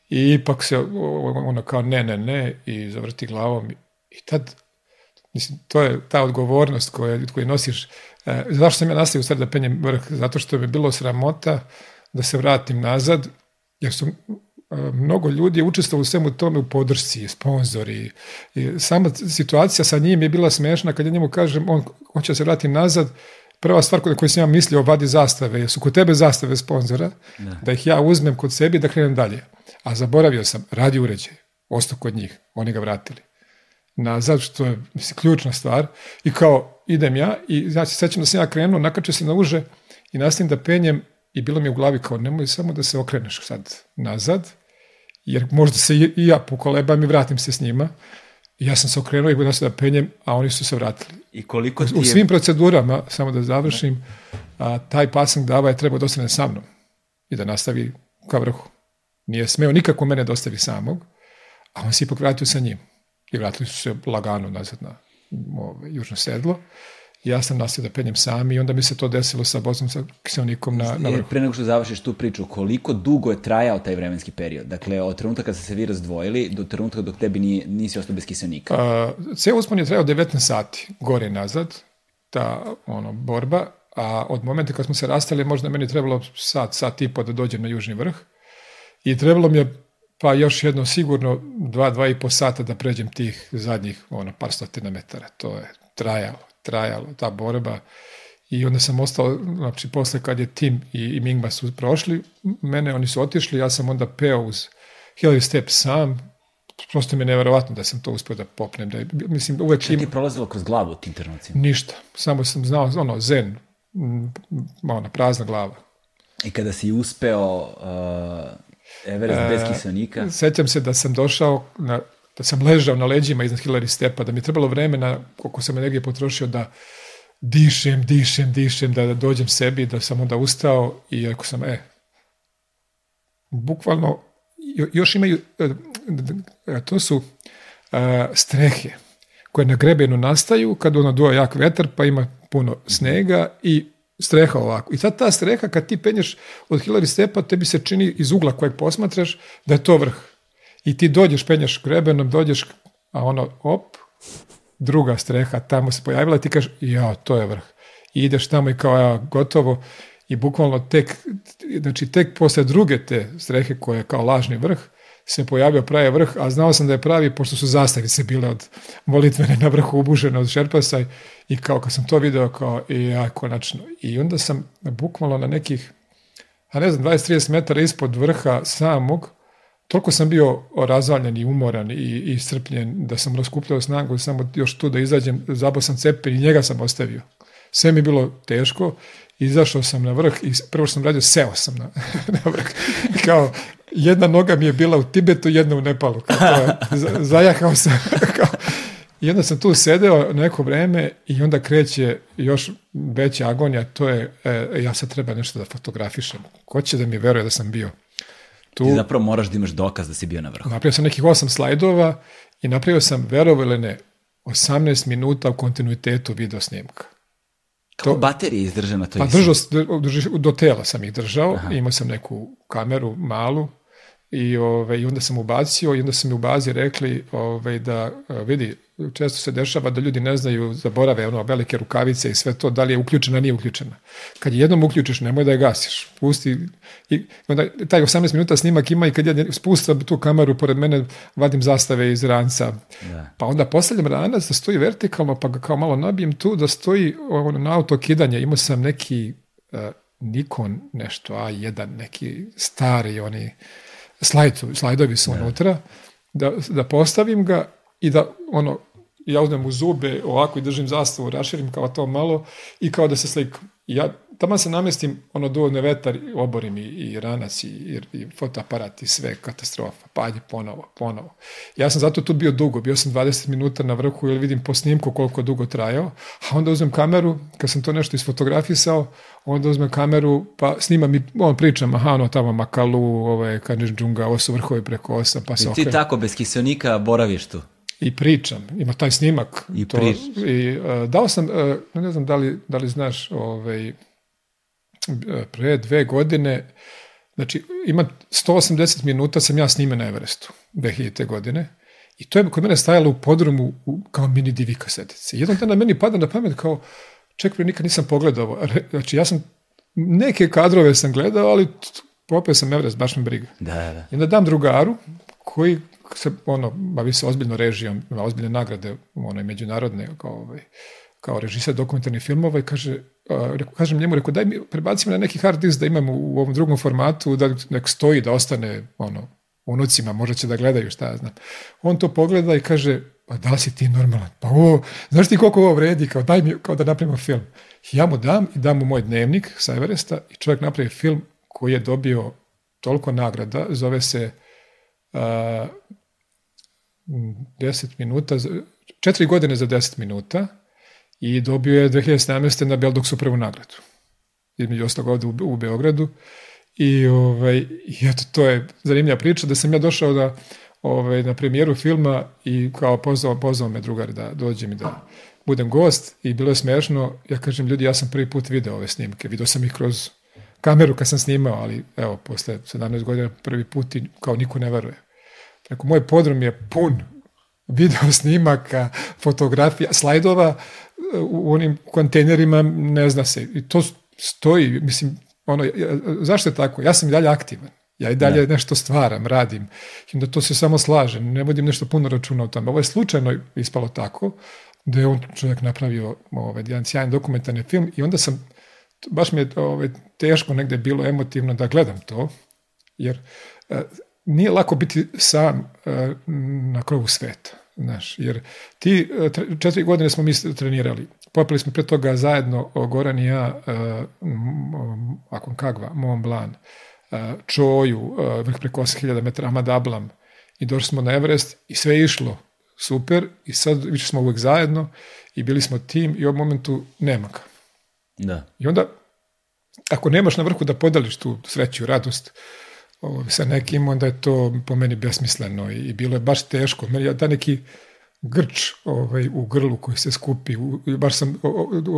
I ipak se, ono kao, ne, ne, ne, i zavrti glavom. I tad Mislim, to je ta odgovornost koju, koju nosiš. E, zašto sam ja nastavio sad da penjem vrh? Zato što je bilo sramota da se vratim nazad, jer su e, mnogo ljudi je u svemu tome u podršci, sponzori. I sama situacija sa njim je bila smešna kad ja njemu kažem, on hoće da se vrati nazad, prva stvar na koju sam ja mislio vadi zastave, su kod tebe zastave sponzora, ne. Da. da ih ja uzmem kod sebi da krenem dalje. A zaboravio sam, radi uređaj, ostao kod njih, oni ga vratili nazad, da, što je mislim, ključna stvar. I kao, idem ja i znači, sećam da sam ja krenuo, nakačio se na uže i nastavim da penjem i bilo mi je u glavi kao, nemoj samo da se okreneš sad nazad, jer možda se i, ja pokolebam i vratim se s njima. ja sam se okrenuo i gledao se da penjem, a oni su se vratili. I koliko ti je... U svim procedurama, samo da završim, a, taj pasang dava je trebao da ostane sa mnom i da nastavi ka vrhu. Nije smeo nikako mene da ostavi samog, a on se ipak vratio sa njim i vratili su se lagano nazad na ove, južno sedlo. Ja sam nastavio da penjem sami i onda mi se to desilo sa vozom sa kiselnikom na, na e, vrhu. Pre nego što završiš tu priču, koliko dugo je trajao taj vremenski period? Dakle, od trenutka kad ste se vi razdvojili do trenutka dok tebi nije, nisi ostao bez kiselnika? A, ceo uspon je trajao 19 sati, gore i nazad, ta ono, borba, a od momenta kad smo se rastali, možda meni trebalo sat, sat i po da dođem na južni vrh. I trebalo mi je pa još jedno sigurno dva, dva i po sata da pređem tih zadnjih ono, par stotina metara. To je trajalo, trajalo ta borba. I onda sam ostao, znači posle kad je Tim i, i Mingba su prošli, mene oni su otišli, ja sam onda peo uz Hillary Step sam, prosto mi je nevjerovatno da sam to uspio da popnem. Da, je, mislim, uvek Šta ti je prolazilo kroz glavu tim trenucima? Ništa, samo sam znao, ono, zen, ona, prazna glava. I kada si uspeo uh Everest bez e, kiselnika. Sećam se da sam došao, na, da sam ležao na leđima iznad Hillary Stepa, da mi je trebalo vremena, koliko sam energije potrošio, da dišem, dišem, dišem, da, da dođem sebi, da sam onda ustao i rekao sam, e, bukvalno, još imaju, e, e, to su a, strehe koje na grebenu nastaju kad ona duva jak vetar pa ima puno snega i streha ovako. I sad ta streha, kad ti penješ od Hillary Stepa, tebi se čini iz ugla kojeg posmatraš da je to vrh. I ti dođeš, penješ grebenom, dođeš, a ono, op, druga streha tamo se pojavila i ti kažeš, ja, to je vrh. I ideš tamo i kao, ja, gotovo. I bukvalno tek, znači tek posle druge te strehe koje je kao lažni vrh, se pojavio pravi vrh, a znao sam da je pravi, pošto su zastavice bile od molitvene na vrhu obužene od šerpasaj i kao kad sam to video, kao i ja konačno. I onda sam bukvalno na nekih, a ne znam, 20-30 metara ispod vrha samog, toliko sam bio razvaljen i umoran i, iscrpljen da sam raskupljao snagu samo još tu da izađem, zabao sam cepe i njega sam ostavio. Sve mi je bilo teško izašao sam na vrh i prvo sam radio, seo sam na, <laughs> na vrh. Kao, jedna noga mi je bila u Tibetu, jedna u Nepalu. Kao, zajahao sam. <laughs> Kao, I onda sam tu sedeo neko vreme i onda kreće još veća agonija, to je, e, ja sad treba nešto da fotografišem. Ko će da mi veruje da sam bio? Tu, Ti zapravo moraš da imaš dokaz da si bio na vrhu. Napravio sam nekih osam slajdova i napravio sam, verovo ili ne, 18 minuta u kontinuitetu video snimka. Kako baterije izdrže na toj Pa držao, do tela sam ih držao, Aha. imao sam neku kameru malu i, ove, ovaj, i onda sam ubacio i onda su mi u bazi rekli ove, ovaj, da vidi, često se dešava da ljudi ne znaju, zaborave ono velike rukavice i sve to, da li je uključena, nije uključena. Kad je jednom uključiš, nemoj da je gasiš. Pusti i onda taj 18 minuta snimak ima i kad ja spustam tu kameru pored mene, vadim zastave iz ranca. Da. Pa onda postavljam ranac da stoji vertikalno, pa ga kao malo nabijem tu, da stoji ono, na auto kidanje. Imao sam neki uh, Nikon nešto, A1, neki stari oni slajdu, slajdovi su da. unutra, da, da postavim ga i da ono ja uzmem u zube ovako i držim zastavu, raširim kao to malo i kao da se slikam. Ja tamo se namestim, ono dovoljno vetar, oborim i, i ranac i, i, i fotoaparat i sve, katastrofa, padje ponovo, ponovo. Ja sam zato tu bio dugo, bio sam 20 minuta na vrhu jer vidim po snimku koliko dugo trajao, a onda uzmem kameru, kad sam to nešto isfotografisao, onda uzmem kameru, pa snimam i on pričam, aha, ono tamo Makalu, ovo je džunga, ovo su vrhovi preko osa, pa se I ti okrem. tako, bez kiselnika boraviš tu? i pričam. Ima taj snimak. I, to, prič. i uh, dao sam, uh, ne znam da li, da li znaš, ovaj, e, pre dve godine, znači ima 180 minuta sam ja snime na Everestu 2000. godine i to je kod mene stajalo u podrumu u, kao mini divi kasetice. Jedan dan meni pada na pamet kao, čekaj, nikad nisam pogledao ovo. Znači ja sam, neke kadrove sam gledao, ali popeo sam Everest, baš me briga. Da, da. I onda dam drugaru koji se, ono, bavi se ozbiljno režijom, ima ozbiljne nagrade, one međunarodne, kao, ovaj, kao režiser dokumentarnih filmova i kaže, a, reko, kažem njemu, reko daj mi, prebacimo na neki hard disk da imamo u, ovom drugom formatu, da nek stoji, da ostane, ono, unucima, možda će da gledaju, šta ja znam. On to pogleda i kaže, pa da si ti normalan, pa ovo, znaš ti koliko ovo vredi, kao daj mi, kao da napravimo film. ja mu dam i dam mu moj dnevnik sa Everesta i čovjek napravi film koji je dobio toliko nagrada, zove se uh, 10 minuta, 4 godine za 10 minuta i dobio je 2017. na Beldoksu prvu nagradu. Između ostalog ovde u, u Beogradu. I, ovaj, i eto, to je zanimljiva priča da sam ja došao da ovaj, na premijeru filma i kao pozvao, pozvao me drugar da dođem i da budem gost i bilo je smešno. Ja kažem, ljudi, ja sam prvi put video ove snimke. Video sam ih kroz kameru kad sam snimao, ali evo, posle 17 godina prvi put i kao niko ne veruje. Rekao, moj podrum je pun video snimaka, fotografija, slajdova e, u onim kontejnerima, ne zna se. I to stoji, mislim, ono, zašto je tako? Ja sam i dalje aktivan. Ja i dalje ne. Da. nešto stvaram, radim. I onda to se samo slažem, ne vodim nešto puno računa o tome. Ovo je slučajno ispalo tako, da je on čovjek napravio ovaj, jedan sjajan dokumentarni film i onda sam, baš mi je ovaj, teško negde bilo emotivno da gledam to, jer e, nije lako biti sam e, na krovu sveta. Znaš, jer ti, e, četiri godine smo mi trenirali. Popili smo pre toga zajedno Goran i ja e, Akon Aconcagua, Mont Blanc, Čoju, vrh preko 8000 metara, Amad Ablam. I došli smo na Everest i sve je išlo super i sad više smo uvek zajedno i bili smo tim i u momentu nema ga. Da. I onda, ako nemaš na vrhu da podališ tu sreću, radost, uh, sa nekim, onda je to po meni besmisleno i bilo je baš teško. Meni je da neki grč ovaj, u grlu koji se skupi, u, baš sam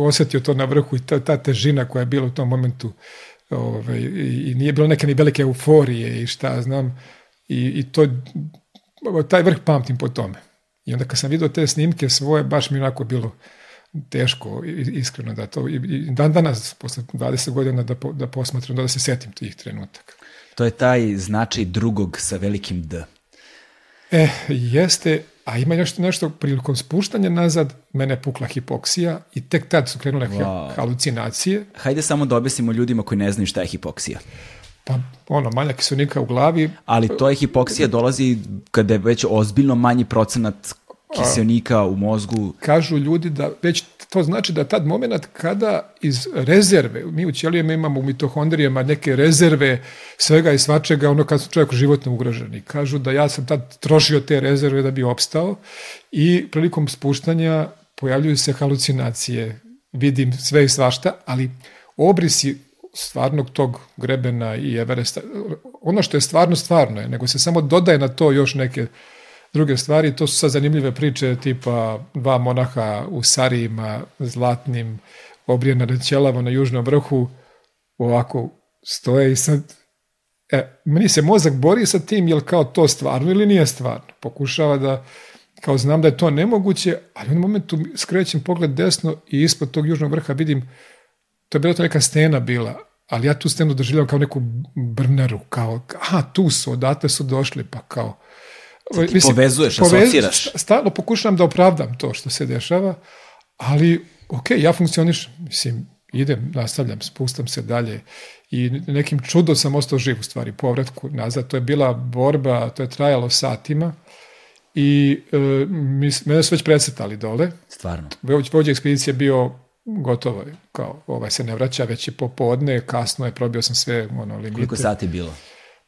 osetio to na vrhu i ta, ta težina koja je bila u tom momentu ovaj, i, i nije bilo neke ni velike euforije i šta znam i, i to, taj vrh pamtim po tome. I onda kad sam vidio te snimke svoje, baš mi onako bilo teško, iskreno da to, i, i dan danas, posle 20 godina, da, po, da posmatram, da se setim tih trenutaka. To je taj značaj drugog sa velikim D. E, jeste, a ima još nešto, prilikom spuštanja nazad, mene pukla hipoksija i tek tad su krenule wow. halucinacije. Hajde samo da objasnimo ljudima koji ne znaju šta je hipoksija. Pa, ono, manja kiselnika u glavi. Ali to je hipoksija dolazi kada je već ozbiljno manji procenat Pa. kiselnika u mozgu. Kažu ljudi da već to znači da tad moment kada iz rezerve, mi u ćelijama imamo u mitohondrijama neke rezerve svega i svačega, ono kad su čovjek životno ugroženi. Kažu da ja sam tad trošio te rezerve da bi opstao i prilikom spuštanja pojavljuju se halucinacije. Vidim sve i svašta, ali obrisi stvarnog tog grebena i Everesta, ono što je stvarno, stvarno je, nego se samo dodaje na to još neke druge stvari, to su sad zanimljive priče tipa dva monaha u sarijima zlatnim, obrijena na ćelava na južnom vrhu, ovako stoje i sad e, meni se mozak bori sa tim jel kao to stvarno ili nije stvarno. Pokušava da, kao znam da je to nemoguće, ali u momentu skrećem pogled desno i ispod tog južnog vrha vidim, to je bila to neka stena bila, ali ja tu stenu doživljavam kao neku brnaru, kao, aha, tu su, odatle su došli, pa kao, ti ovaj, mislim, povezuješ, povez, asociraš. Stalno pokušavam da opravdam to što se dešava, ali ok, ja funkcionišem, mislim, idem, nastavljam, spustam se dalje i nekim čudom sam ostao živ u stvari, povratku nazad, to je bila borba, to je trajalo satima i e, mis, mene su već predsetali dole. Stvarno? Već Vođa ekspedicije bio gotovo, kao ovaj se ne vraća, već je popodne, kasno je, probio sam sve ono, limite. Koliko sati bilo?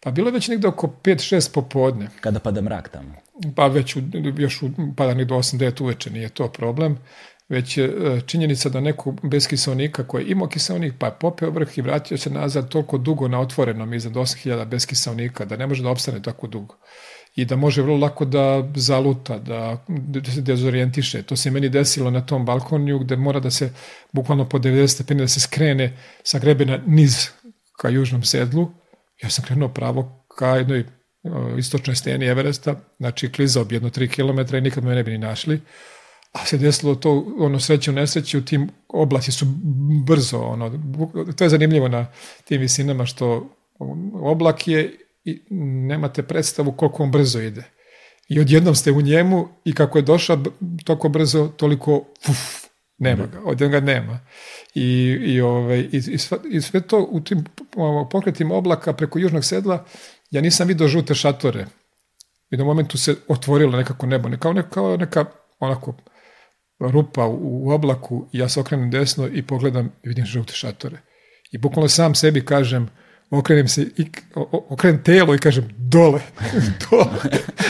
Pa bilo je već negde oko 5-6 popodne. Kada pada mrak tamo? Pa već u, još u, pada do 8-9 uveče, nije to problem. Već je e, činjenica da neko bez kiselnika koji je imao kiselnik pa je popeo vrh i vratio se nazad toliko dugo na otvorenom iznad 8000 bez kiselnika da ne može da opstane tako dugo i da može vrlo lako da zaluta, da, da se dezorijentiše. To se meni desilo na tom balkonju gde mora da se bukvalno po 90 stepeni da se skrene sa grebena niz ka južnom sedlu Ja sam krenuo pravo ka jednoj istočnoj steni Everesta, znači klizao bi jedno 3 km i nikad me ne bi ni našli. A se desilo to, ono, sreću, u tim oblasti su brzo, ono, to je zanimljivo na tim visinama što oblak je i nemate predstavu koliko on brzo ide. I odjednom ste u njemu i kako je došao toliko brzo, toliko fuf, Nema da. ga, odjedno ga nema. I, i, ovaj, i, i, sva, i sve to u tim pokretima oblaka preko južnog sedla, ja nisam vidio žute šatore. I na momentu se otvorilo nekako nebo, ne kao neka, kao neka onako rupa u, u oblaku, ja se okrenem desno i pogledam i vidim žute šatore. I bukvalno sam sebi kažem, okrenem se i o, okrenem telo i kažem dole, <laughs> dole,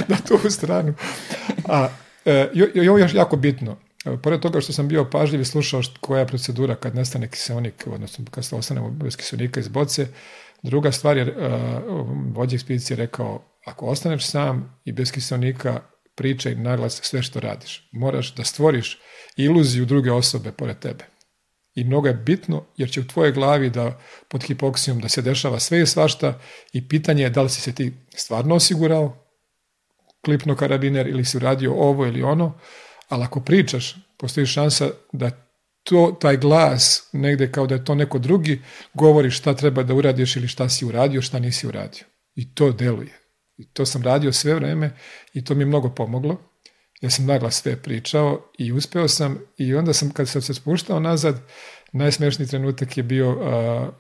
na tu stranu. A e, jo, ovo je jako bitno. Pored toga što sam bio pažljiv i slušao koja je procedura kad nestane kiselnik, odnosno kad se ostane bez kiselnika iz boce, druga stvar je e, vođa ekspedicije rekao, ako ostaneš sam i bez kiselnika, pričaj im naglas sve što radiš. Moraš da stvoriš iluziju druge osobe pored tebe. I mnogo je bitno jer će u tvojoj glavi da pod hipoksijom da se dešava sve i svašta i pitanje je da li si se ti stvarno osigurao klipno karabiner ili si uradio ovo ili ono, ali ako pričaš, postoji šansa da to, taj glas negde kao da je to neko drugi govori šta treba da uradiš ili šta si uradio, šta nisi uradio. I to deluje. I to sam radio sve vreme i to mi je mnogo pomoglo. Ja sam naglas sve pričao i uspeo sam i onda sam kad sam se spuštao nazad, najsmešniji trenutak je bio a,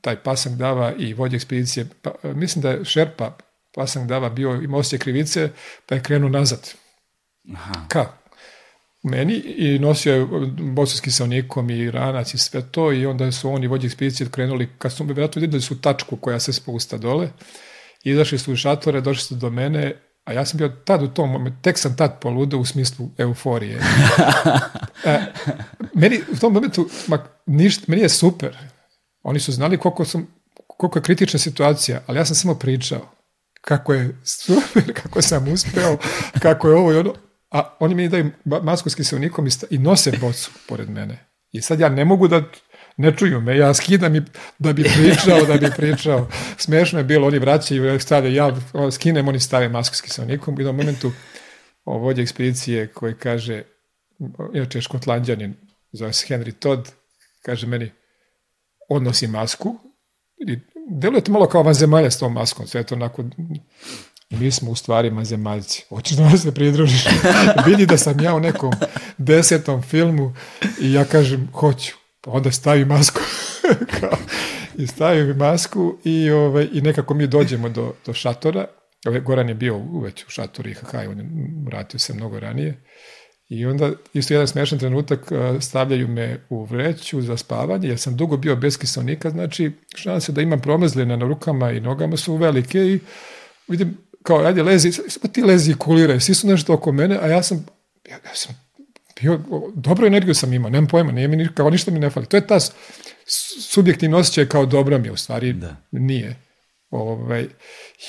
taj Pasang Dava i vođe ekspedicije. Pa, mislim da je Šerpa Pasang Dava bio, imao osjećaj krivice, pa je krenuo nazad. Aha. Ka? meni i nosio je bocu s kiselnikom i ranac i sve to i onda su oni vođe ekspedicije krenuli, kad su vjerojatno vidjeli su tačku koja se spusta dole, izašli su iz šatore, došli su do mene, a ja sam bio tad u tom momentu, tek sam tad poludo u smislu euforije. a, <laughs> e, meni u tom momentu, ma, ništa, meni je super. Oni su znali koliko, sam, koliko je kritična situacija, ali ja sam samo pričao kako je super, <laughs> kako sam uspeo, kako je ovo i ono a oni meni daju masku s kiselnikom i, i nose bocu pored mene. I sad ja ne mogu da ne čuju me, ja skidam i da bi pričao, da bi pričao. Smešno je bilo, oni vraćaju, stavljaju, ja skinem, oni stave masku s kiselnikom i u jednom momentu o ekspedicije koji kaže, inače škotlandjanin, zove se Henry Todd, kaže meni, odnosi masku, i deluje to malo kao vanzemalja s tom maskom, sve to onako mi smo u stvari mazemaljci. Hoćeš da se pridružiš? <laughs> Vidi da sam ja u nekom desetom filmu i ja kažem, hoću. onda stavi masku. <laughs> I stavi mi masku i, ovaj, i nekako mi dođemo do, do šatora. Ovaj, Goran je bio uveć u šatoru IHH, on je vratio se mnogo ranije. I onda, isto jedan smešan trenutak, stavljaju me u vreću za spavanje, jer sam dugo bio bez kiselnika, znači šanse da imam promezljene na rukama i nogama su velike i vidim, kao, ajde, lezi, ti lezi i kuliraj, svi su nešto oko mene, a ja sam, ja, ja sam bio, dobro energiju sam imao, nemam pojma, nije mi, kao ništa mi ne fali. To je ta subjektivni osjećaj kao dobro mi je, u stvari da. nije. Ove, ovaj,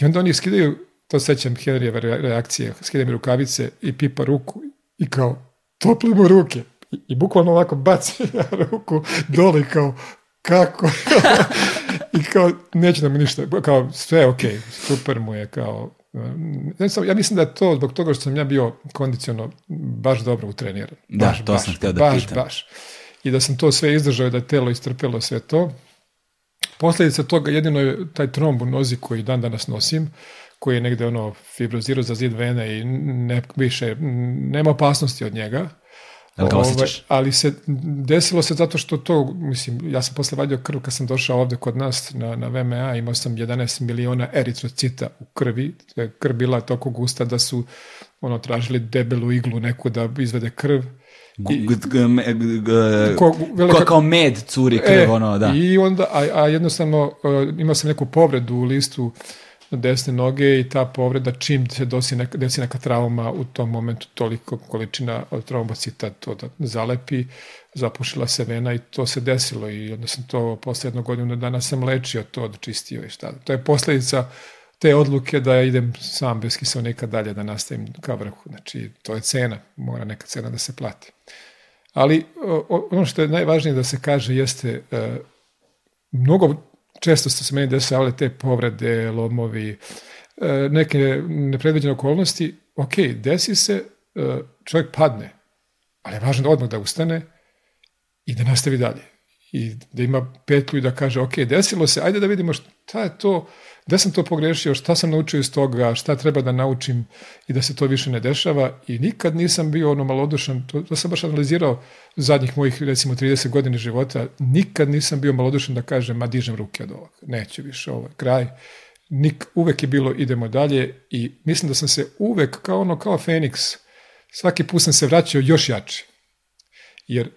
I onda oni skidaju, to sećam Henryjeve reakcije, skidaju mi rukavice i pipa ruku i kao, tople mu ruke. I, i bukvalno ovako baci <laughs> ruku dole kao, kako? <laughs> I kao, neće nam da ništa, kao, sve je okej, okay, super mu je, kao, Ja mislim da je to zbog toga što sam ja bio kondiciono baš dobro utreniran. Da, baš, to baš, sam htio da baš, pitam. Baš. I da sam to sve izdržao i da je telo istrpelo sve to. Posledica toga jedino je taj tromb u nozi koji dan danas nosim, koji je negde ono fibrozirao za zid vene i ne, više nema opasnosti od njega, Jel Ovaj, ali se, desilo se zato što to, mislim, ja sam posle vadio krv kad sam došao ovde kod nas na, na VMA, imao sam 11 miliona eritrocita u krvi, e, krv bila toliko gusta da su ono, tražili debelu iglu neku da izvede krv, I, ko, kao med curi krv, e, ono, da. I onda, a, a jednostavno uh, imao sam neku povredu u listu na desne noge i ta povreda čim se dosi neka, desi neka trauma u tom momentu toliko količina od trombocita to da zalepi, zapušila se vena i to se desilo i onda sam to posle jednog godina dana sam lečio to, odčistio i šta. To je posledica te odluke da ja idem sam bez kiselnika dalje da nastavim ka vrhu. Znači, to je cena, mora neka cena da se plati. Ali ono što je najvažnije da se kaže jeste e, mnogo često se meni desavale te povrede, lomovi, e, neke nepredviđene okolnosti, ok, desi se, e, čovjek padne, ali je važno da odmah da ustane i da nastavi dalje. I da ima petlju i da kaže, ok, desilo se, ajde da vidimo šta je to, gde sam to pogrešio, šta sam naučio iz toga, šta treba da naučim i da se to više ne dešava i nikad nisam bio ono malodušan, to, to sam baš analizirao zadnjih mojih recimo 30 godina života, nikad nisam bio malodušan da kažem ma dižem ruke od ovoga, neću više, ovo kraj, Nik, uvek je bilo idemo dalje i mislim da sam se uvek kao ono, kao Feniks, svaki put sam se vraćao još jači. Jer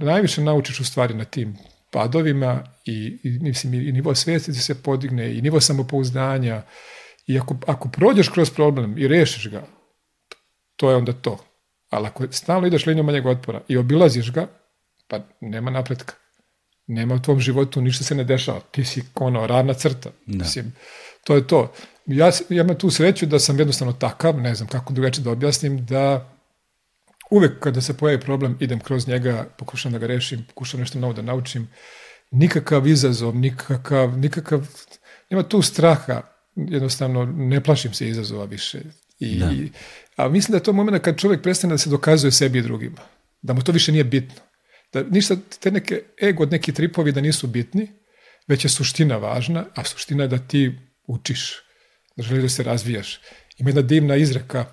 najviše naučiš u stvari na tim padovima i, i, mislim, i nivo svesti ti da se podigne i nivo samopouzdanja i ako, ako prođeš kroz problem i rešiš ga, to je onda to. Ali ako stalno ideš linijom manjeg otpora i obilaziš ga, pa nema napretka. Nema u tvom životu, ništa se ne dešava. Ti si ono, ravna crta. Da. Mislim, to je to. Ja, ja imam tu sreću da sam jednostavno takav, ne znam kako drugačije da objasnim, da Uvek kada se pojavi problem, idem kroz njega, pokušam da ga rešim, pokušam nešto novo da naučim. Nikakav izazov, nikakav, nikakav, nema tu straha, jednostavno ne plašim se izazova više. I, da. a mislim da je to moment kad čovjek prestane da se dokazuje sebi i drugima. Da mu to više nije bitno. Da ništa, te neke ego, neki tripovi da nisu bitni, već je suština važna, a suština je da ti učiš, da želiš da se razvijaš. Ima jedna divna izreka,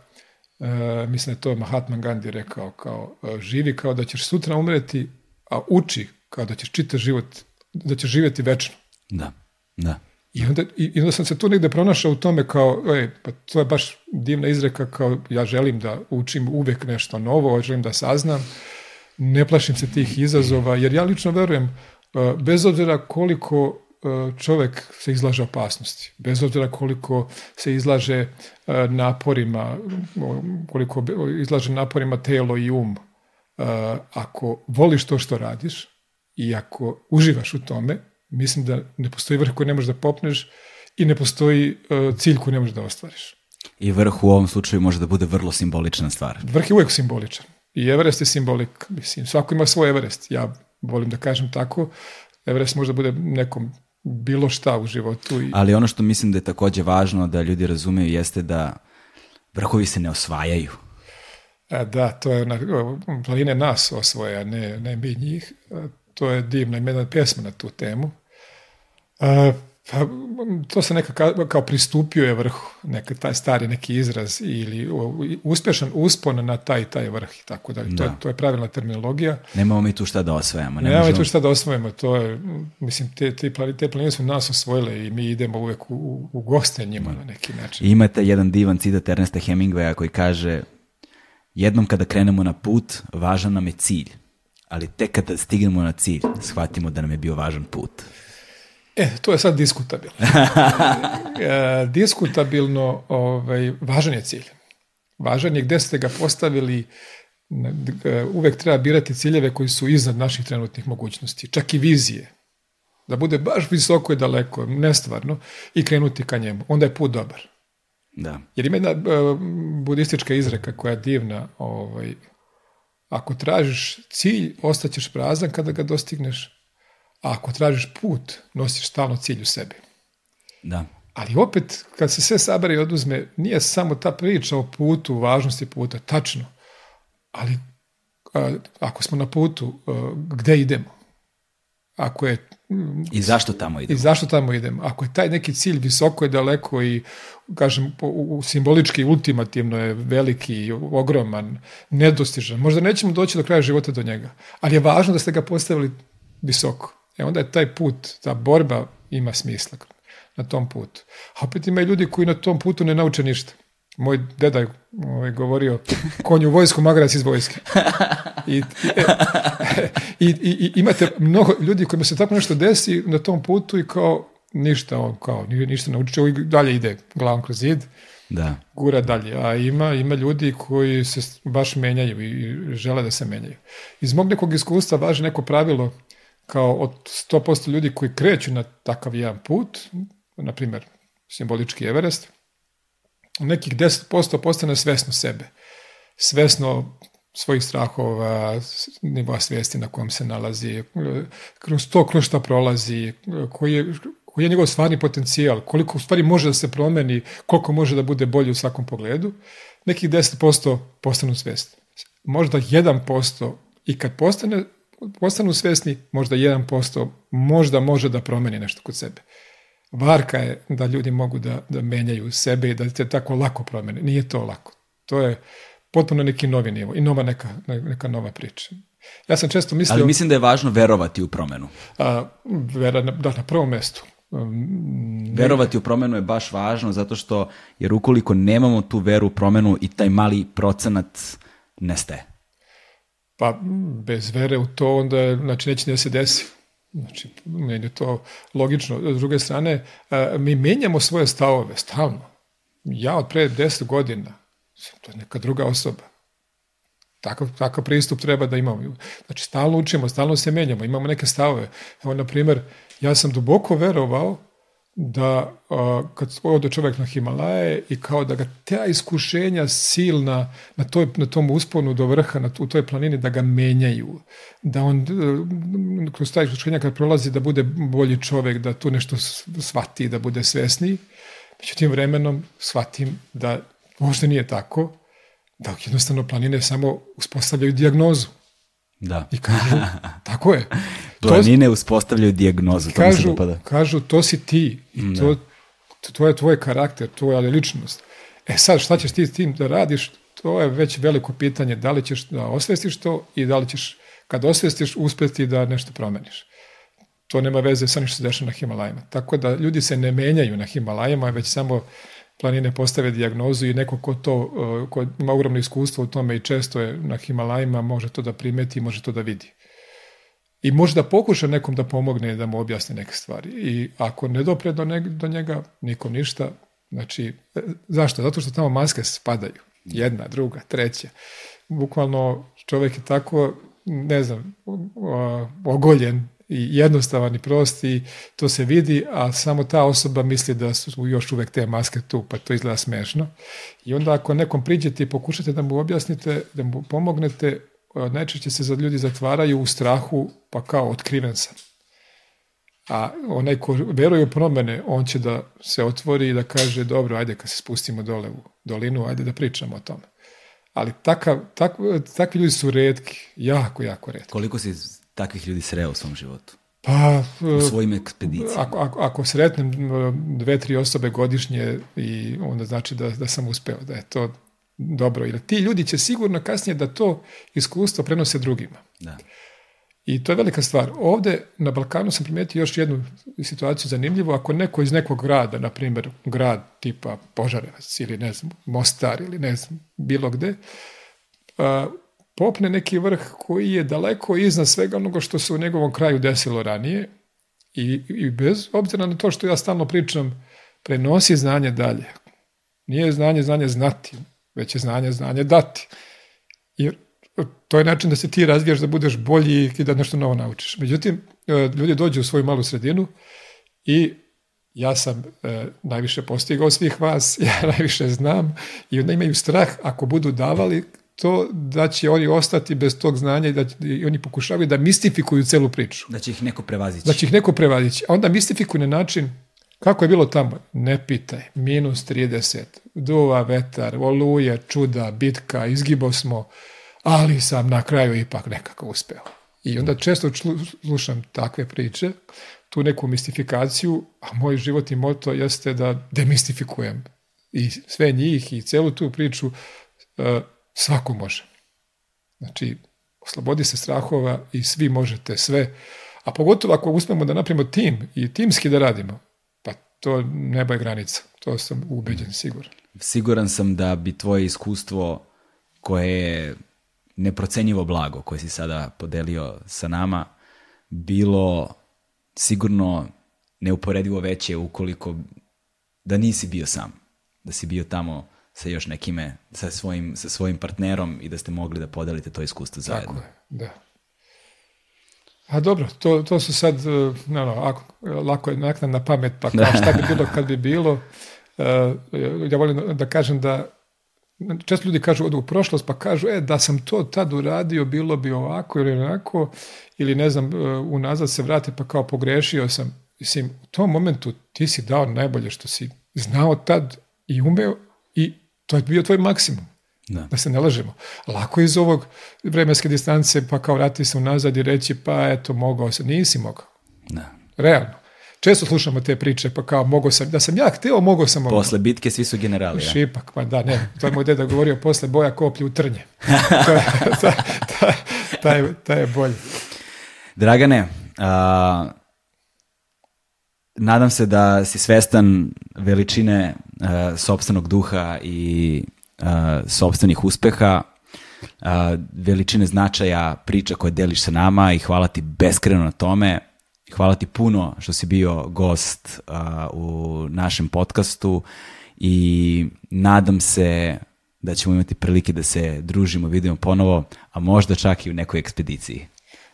E, mislim da je to Mahatma Gandhi rekao, kao e, živi kao da ćeš sutra umreti, a uči kao da ćeš čitati život, da ćeš živjeti večno. Da, da. I onda, i, onda sam se tu negde pronašao u tome kao, ej, pa to je baš divna izreka kao ja želim da učim uvek nešto novo, želim da saznam, ne plašim se tih izazova, jer ja lično verujem, e, bez obzira koliko E, čovek se izlaže opasnosti, bez obzira koliko se izlaže e, naporima, koliko izlaže naporima telo i um. E, ako voliš to što radiš i ako uživaš u tome, mislim da ne postoji vrh koji ne možeš da popneš i ne postoji cilj koji ne možeš da ostvariš. I vrh u ovom slučaju može da bude vrlo simbolična stvar. Vrh je uvek simboličan. I Everest je simbolik. Mislim, svako ima svoj Everest. Ja volim da kažem tako. Everest može da bude nekom bilo šta u životu. I... Ali ono što mislim da je takođe važno da ljudi razumeju jeste da vrhovi se ne osvajaju. E, da, to je na, planine nas osvoja, ne, ne mi njih. E, to je divna, ima jedna pesma na tu temu. E, Pa, to se neka kao, kao pristupio je vrh, neka, taj stari neki izraz ili uspješan uspon na taj taj vrh i tako dalje. To, je, da. to je pravilna terminologija. Nemamo mi tu šta da osvajamo. Ne Nemamo mi tu šta da osvojimo. To je, mislim, te, te, te planine su nas osvojile i mi idemo uvijek u, u, u goste njima da. na neki način. I imate jedan divan citat Ernesta Hemingwaya koji kaže jednom kada krenemo na put, važan nam je cilj, ali tek kada stignemo na cilj, shvatimo da nam je bio važan put. E, to je sad diskutabilno. <laughs> e, diskutabilno ovaj, važan je cilj. Važan je gde ste ga postavili, e, uvek treba birati ciljeve koji su iznad naših trenutnih mogućnosti, čak i vizije. Da bude baš visoko i daleko, nestvarno, i krenuti ka njemu. Onda je put dobar. Da. Jer ima jedna e, budistička izreka koja je divna. Ovaj, ako tražiš cilj, ostaćeš prazan kada ga dostigneš. A ako tražiš put, nosiš stalno cilj u sebi. Da. Ali opet, kad se sve sabere i oduzme, nije samo ta priča o putu, važnosti puta, tačno. Ali a, ako smo na putu, a, gde idemo? Ako je I zašto tamo idemo? I zašto tamo idemo? Ako je taj neki cilj visoko i daleko i, kažem, simbolički, ultimativno je veliki, ogroman, nedostižan, možda nećemo doći do kraja života do njega, ali je važno da ste ga postavili visoko. E onda je taj put, ta borba ima smisla na tom putu. A opet ima i ljudi koji na tom putu ne nauče ništa. Moj deda je ovaj, govorio, konju vojsku, magarac iz vojske. I, e, i, i, i, imate mnogo ljudi kojima se tako nešto desi na tom putu i kao ništa, on kao ništa naučio i dalje ide glavom kroz zid. Da. Gura dalje. A ima, ima ljudi koji se baš menjaju i žele da se menjaju. Iz mog nekog iskustva važi neko pravilo kao od 100% ljudi koji kreću na takav jedan put, na primjer simbolički Everest, nekih 10% postane svesno sebe, svesno svojih strahova, nivoa svijesti na kojem se nalazi, kroz to kroz šta prolazi, koji je, koji je njegov stvarni potencijal, koliko u stvari može da se promeni, koliko može da bude bolji u svakom pogledu, nekih 10% postanu svjesni. Možda 1% i kad postane postanu svesni, možda 1%, možda može da promeni nešto kod sebe. Varka je da ljudi mogu da, da menjaju sebe i da te tako lako promene. Nije to lako. To je potpuno neki novi nivo i nova neka, neka nova priča. Ja sam često mislio... Ali mislim da je važno verovati u promenu. A, vera, da, na prvom mestu. Um, verovati u promenu je baš važno zato što, jer ukoliko nemamo tu veru u promenu i taj mali procenat nestaje. Pa mm, bez vere u to onda znači, neće da se desi. Znači, meni je to logično. S druge strane, mi menjamo svoje stavove stalno. Ja od pre 10 godina, sam to neka druga osoba. Takav, takav pristup treba da imamo. Znači, stalno učimo, stalno se menjamo, imamo neke stavove. Evo, na primer, ja sam duboko verovao da a, kad ode čovjek na Himalaje i kao da ga ta iskušenja silna na, toj, na tom usponu do vrha, na, u toj planini, da ga menjaju. Da on e, kroz ta iskušenja kad prolazi da bude bolji čovjek, da tu nešto svati da bude svesniji. Međutim, vremenom shvatim da možda nije tako, da jednostavno planine samo uspostavljaju dijagnozu. Da. I kažu, <laughs> tako je. Planine to, uspostavljaju dijagnozu, to kažu, mi se dopada. Kažu, to si ti i da. to, da. to je tvoj karakter, tvoja ličnost. E sad, šta ćeš ti s tim da radiš, to je već veliko pitanje, da li ćeš da osvestiš to i da li ćeš, kad osvestiš, uspeti da nešto promeniš. To nema veze sa ništa se dešava na Himalajima. Tako da ljudi se ne menjaju na Himalajima, već samo planine postave dijagnozu i neko ko to, e, ko ima ogromno iskustvo u tome i često je na Himalajima, može to da primeti, može to da vidi. I može da pokuša nekom da pomogne da mu objasni neke stvari. I ako ne dopre do, ne, do njega, nikom ništa. Znači, e, zašto? Zato što tamo maske spadaju. Jedna, druga, treća. Bukvalno čovjek je tako, ne znam, ogoljen i jednostavan i prosti, to se vidi, a samo ta osoba misli da su još uvek te maske tu, pa to izgleda smešno. I onda ako nekom priđete i pokušate da mu objasnite, da mu pomognete, najčešće se za ljudi zatvaraju u strahu, pa kao otkriven sam. A onaj ko veruje u promene, on će da se otvori i da kaže, dobro, ajde kad se spustimo dole u dolinu, ajde da pričamo o tome. Ali takav, tak, takvi ljudi su redki, jako, jako redki. Koliko si takvih ljudi sreo u svom životu? Pa, u e, svojim ekspedicijama. Ako, ako, ako sretnem e, dve, tri osobe godišnje i onda znači da, da sam uspeo, da je to dobro. Jer ti ljudi će sigurno kasnije da to iskustvo prenose drugima. Da. I to je velika stvar. Ovde na Balkanu sam primetio još jednu situaciju zanimljivu. Ako neko iz nekog grada, na primjer grad tipa Požarevac ili ne znam, Mostar ili ne znam, bilo gde, popne neki vrh koji je daleko iznad svega onoga što se u njegovom kraju desilo ranije i, i bez obzira na to što ja stalno pričam, prenosi znanje dalje. Nije znanje znanje znati, već je znanje znanje dati. Jer to je način da se ti razvijaš, da budeš bolji i da nešto novo naučiš. Međutim, e, ljudi dođu u svoju malu sredinu i ja sam e, najviše postigao svih vas, <laughs> ja najviše znam i onda imaju strah ako budu davali to da će oni ostati bez tog znanja i da će, i oni pokušavaju da mistifikuju celu priču. Da će ih neko prevazići. Da će ih neko prevazići. A onda mistifikuju na način kako je bilo tamo. Ne pitaj, minus 30, duva vetar, oluje, čuda, bitka, izgibo smo, ali sam na kraju ipak nekako uspeo. I onda često slušam takve priče, tu neku mistifikaciju, a moj život i moto jeste da demistifikujem i sve njih i celu tu priču uh, Svako može. Znači, oslobodi se strahova i svi možete sve. A pogotovo ako uspemo da napravimo tim i timski da radimo, pa to nebo je granica. To sam ubeđen, mm. siguran. Siguran sam da bi tvoje iskustvo koje je neprocenjivo blago, koje si sada podelio sa nama, bilo sigurno neuporedivo veće ukoliko da nisi bio sam, da si bio tamo sa još nekime, sa svojim, sa svojim partnerom i da ste mogli da podelite to iskustvo zajedno. Tako je, da. A dobro, to, to su sad, ne no, ako, lako je naknad na pamet, pa kao da. šta bi bilo kad bi bilo, e, ja volim da kažem da često ljudi kažu odu u prošlost pa kažu e da sam to tad uradio bilo bi ovako ili onako ili ne znam e, unazad se vrate pa kao pogrešio sam mislim u tom momentu ti si dao najbolje što si znao tad i umeo To je bio tvoj maksimum. Da. da se ne lažemo. Lako iz ovog vremenske distance pa kao vrati se unazad i reći pa eto mogao sam, nisi mogao. Da. Realno. Često slušamo te priče pa kao mogao sam, da sam ja hteo, mogao sam. Mogao. Posle bitke svi su generali. Ja. Da. Šipak, pa da, ne, to je moj deda govorio posle boja koplje u trnje. <laughs> to je, ta, ta, ta, je, ta je bolje. Dragane, a, nadam se da si svestan veličine uh, e, sobstvenog duha i uh, e, sobstvenih uspeha, uh, veličine značaja priča koje deliš sa nama i hvala ti beskreno na tome. Hvala ti puno što si bio gost uh, u našem podcastu i nadam se da ćemo imati prilike da se družimo, da vidimo ponovo, a možda čak i u nekoj ekspediciji.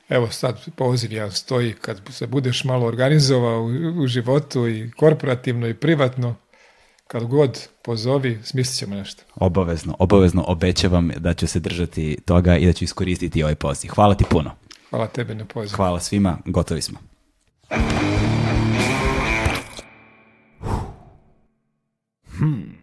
Evo sad poziv ja stoji kad se budeš malo organizovao u životu i korporativno i privatno, Kad god pozovi, smislit ćemo nešto. Obavezno, obavezno obećavam da ću se držati toga i da ću iskoristiti ovaj poziv. Hvala ti puno. Hvala tebi na pozivu. Hvala svima, gotovi smo. Hmm.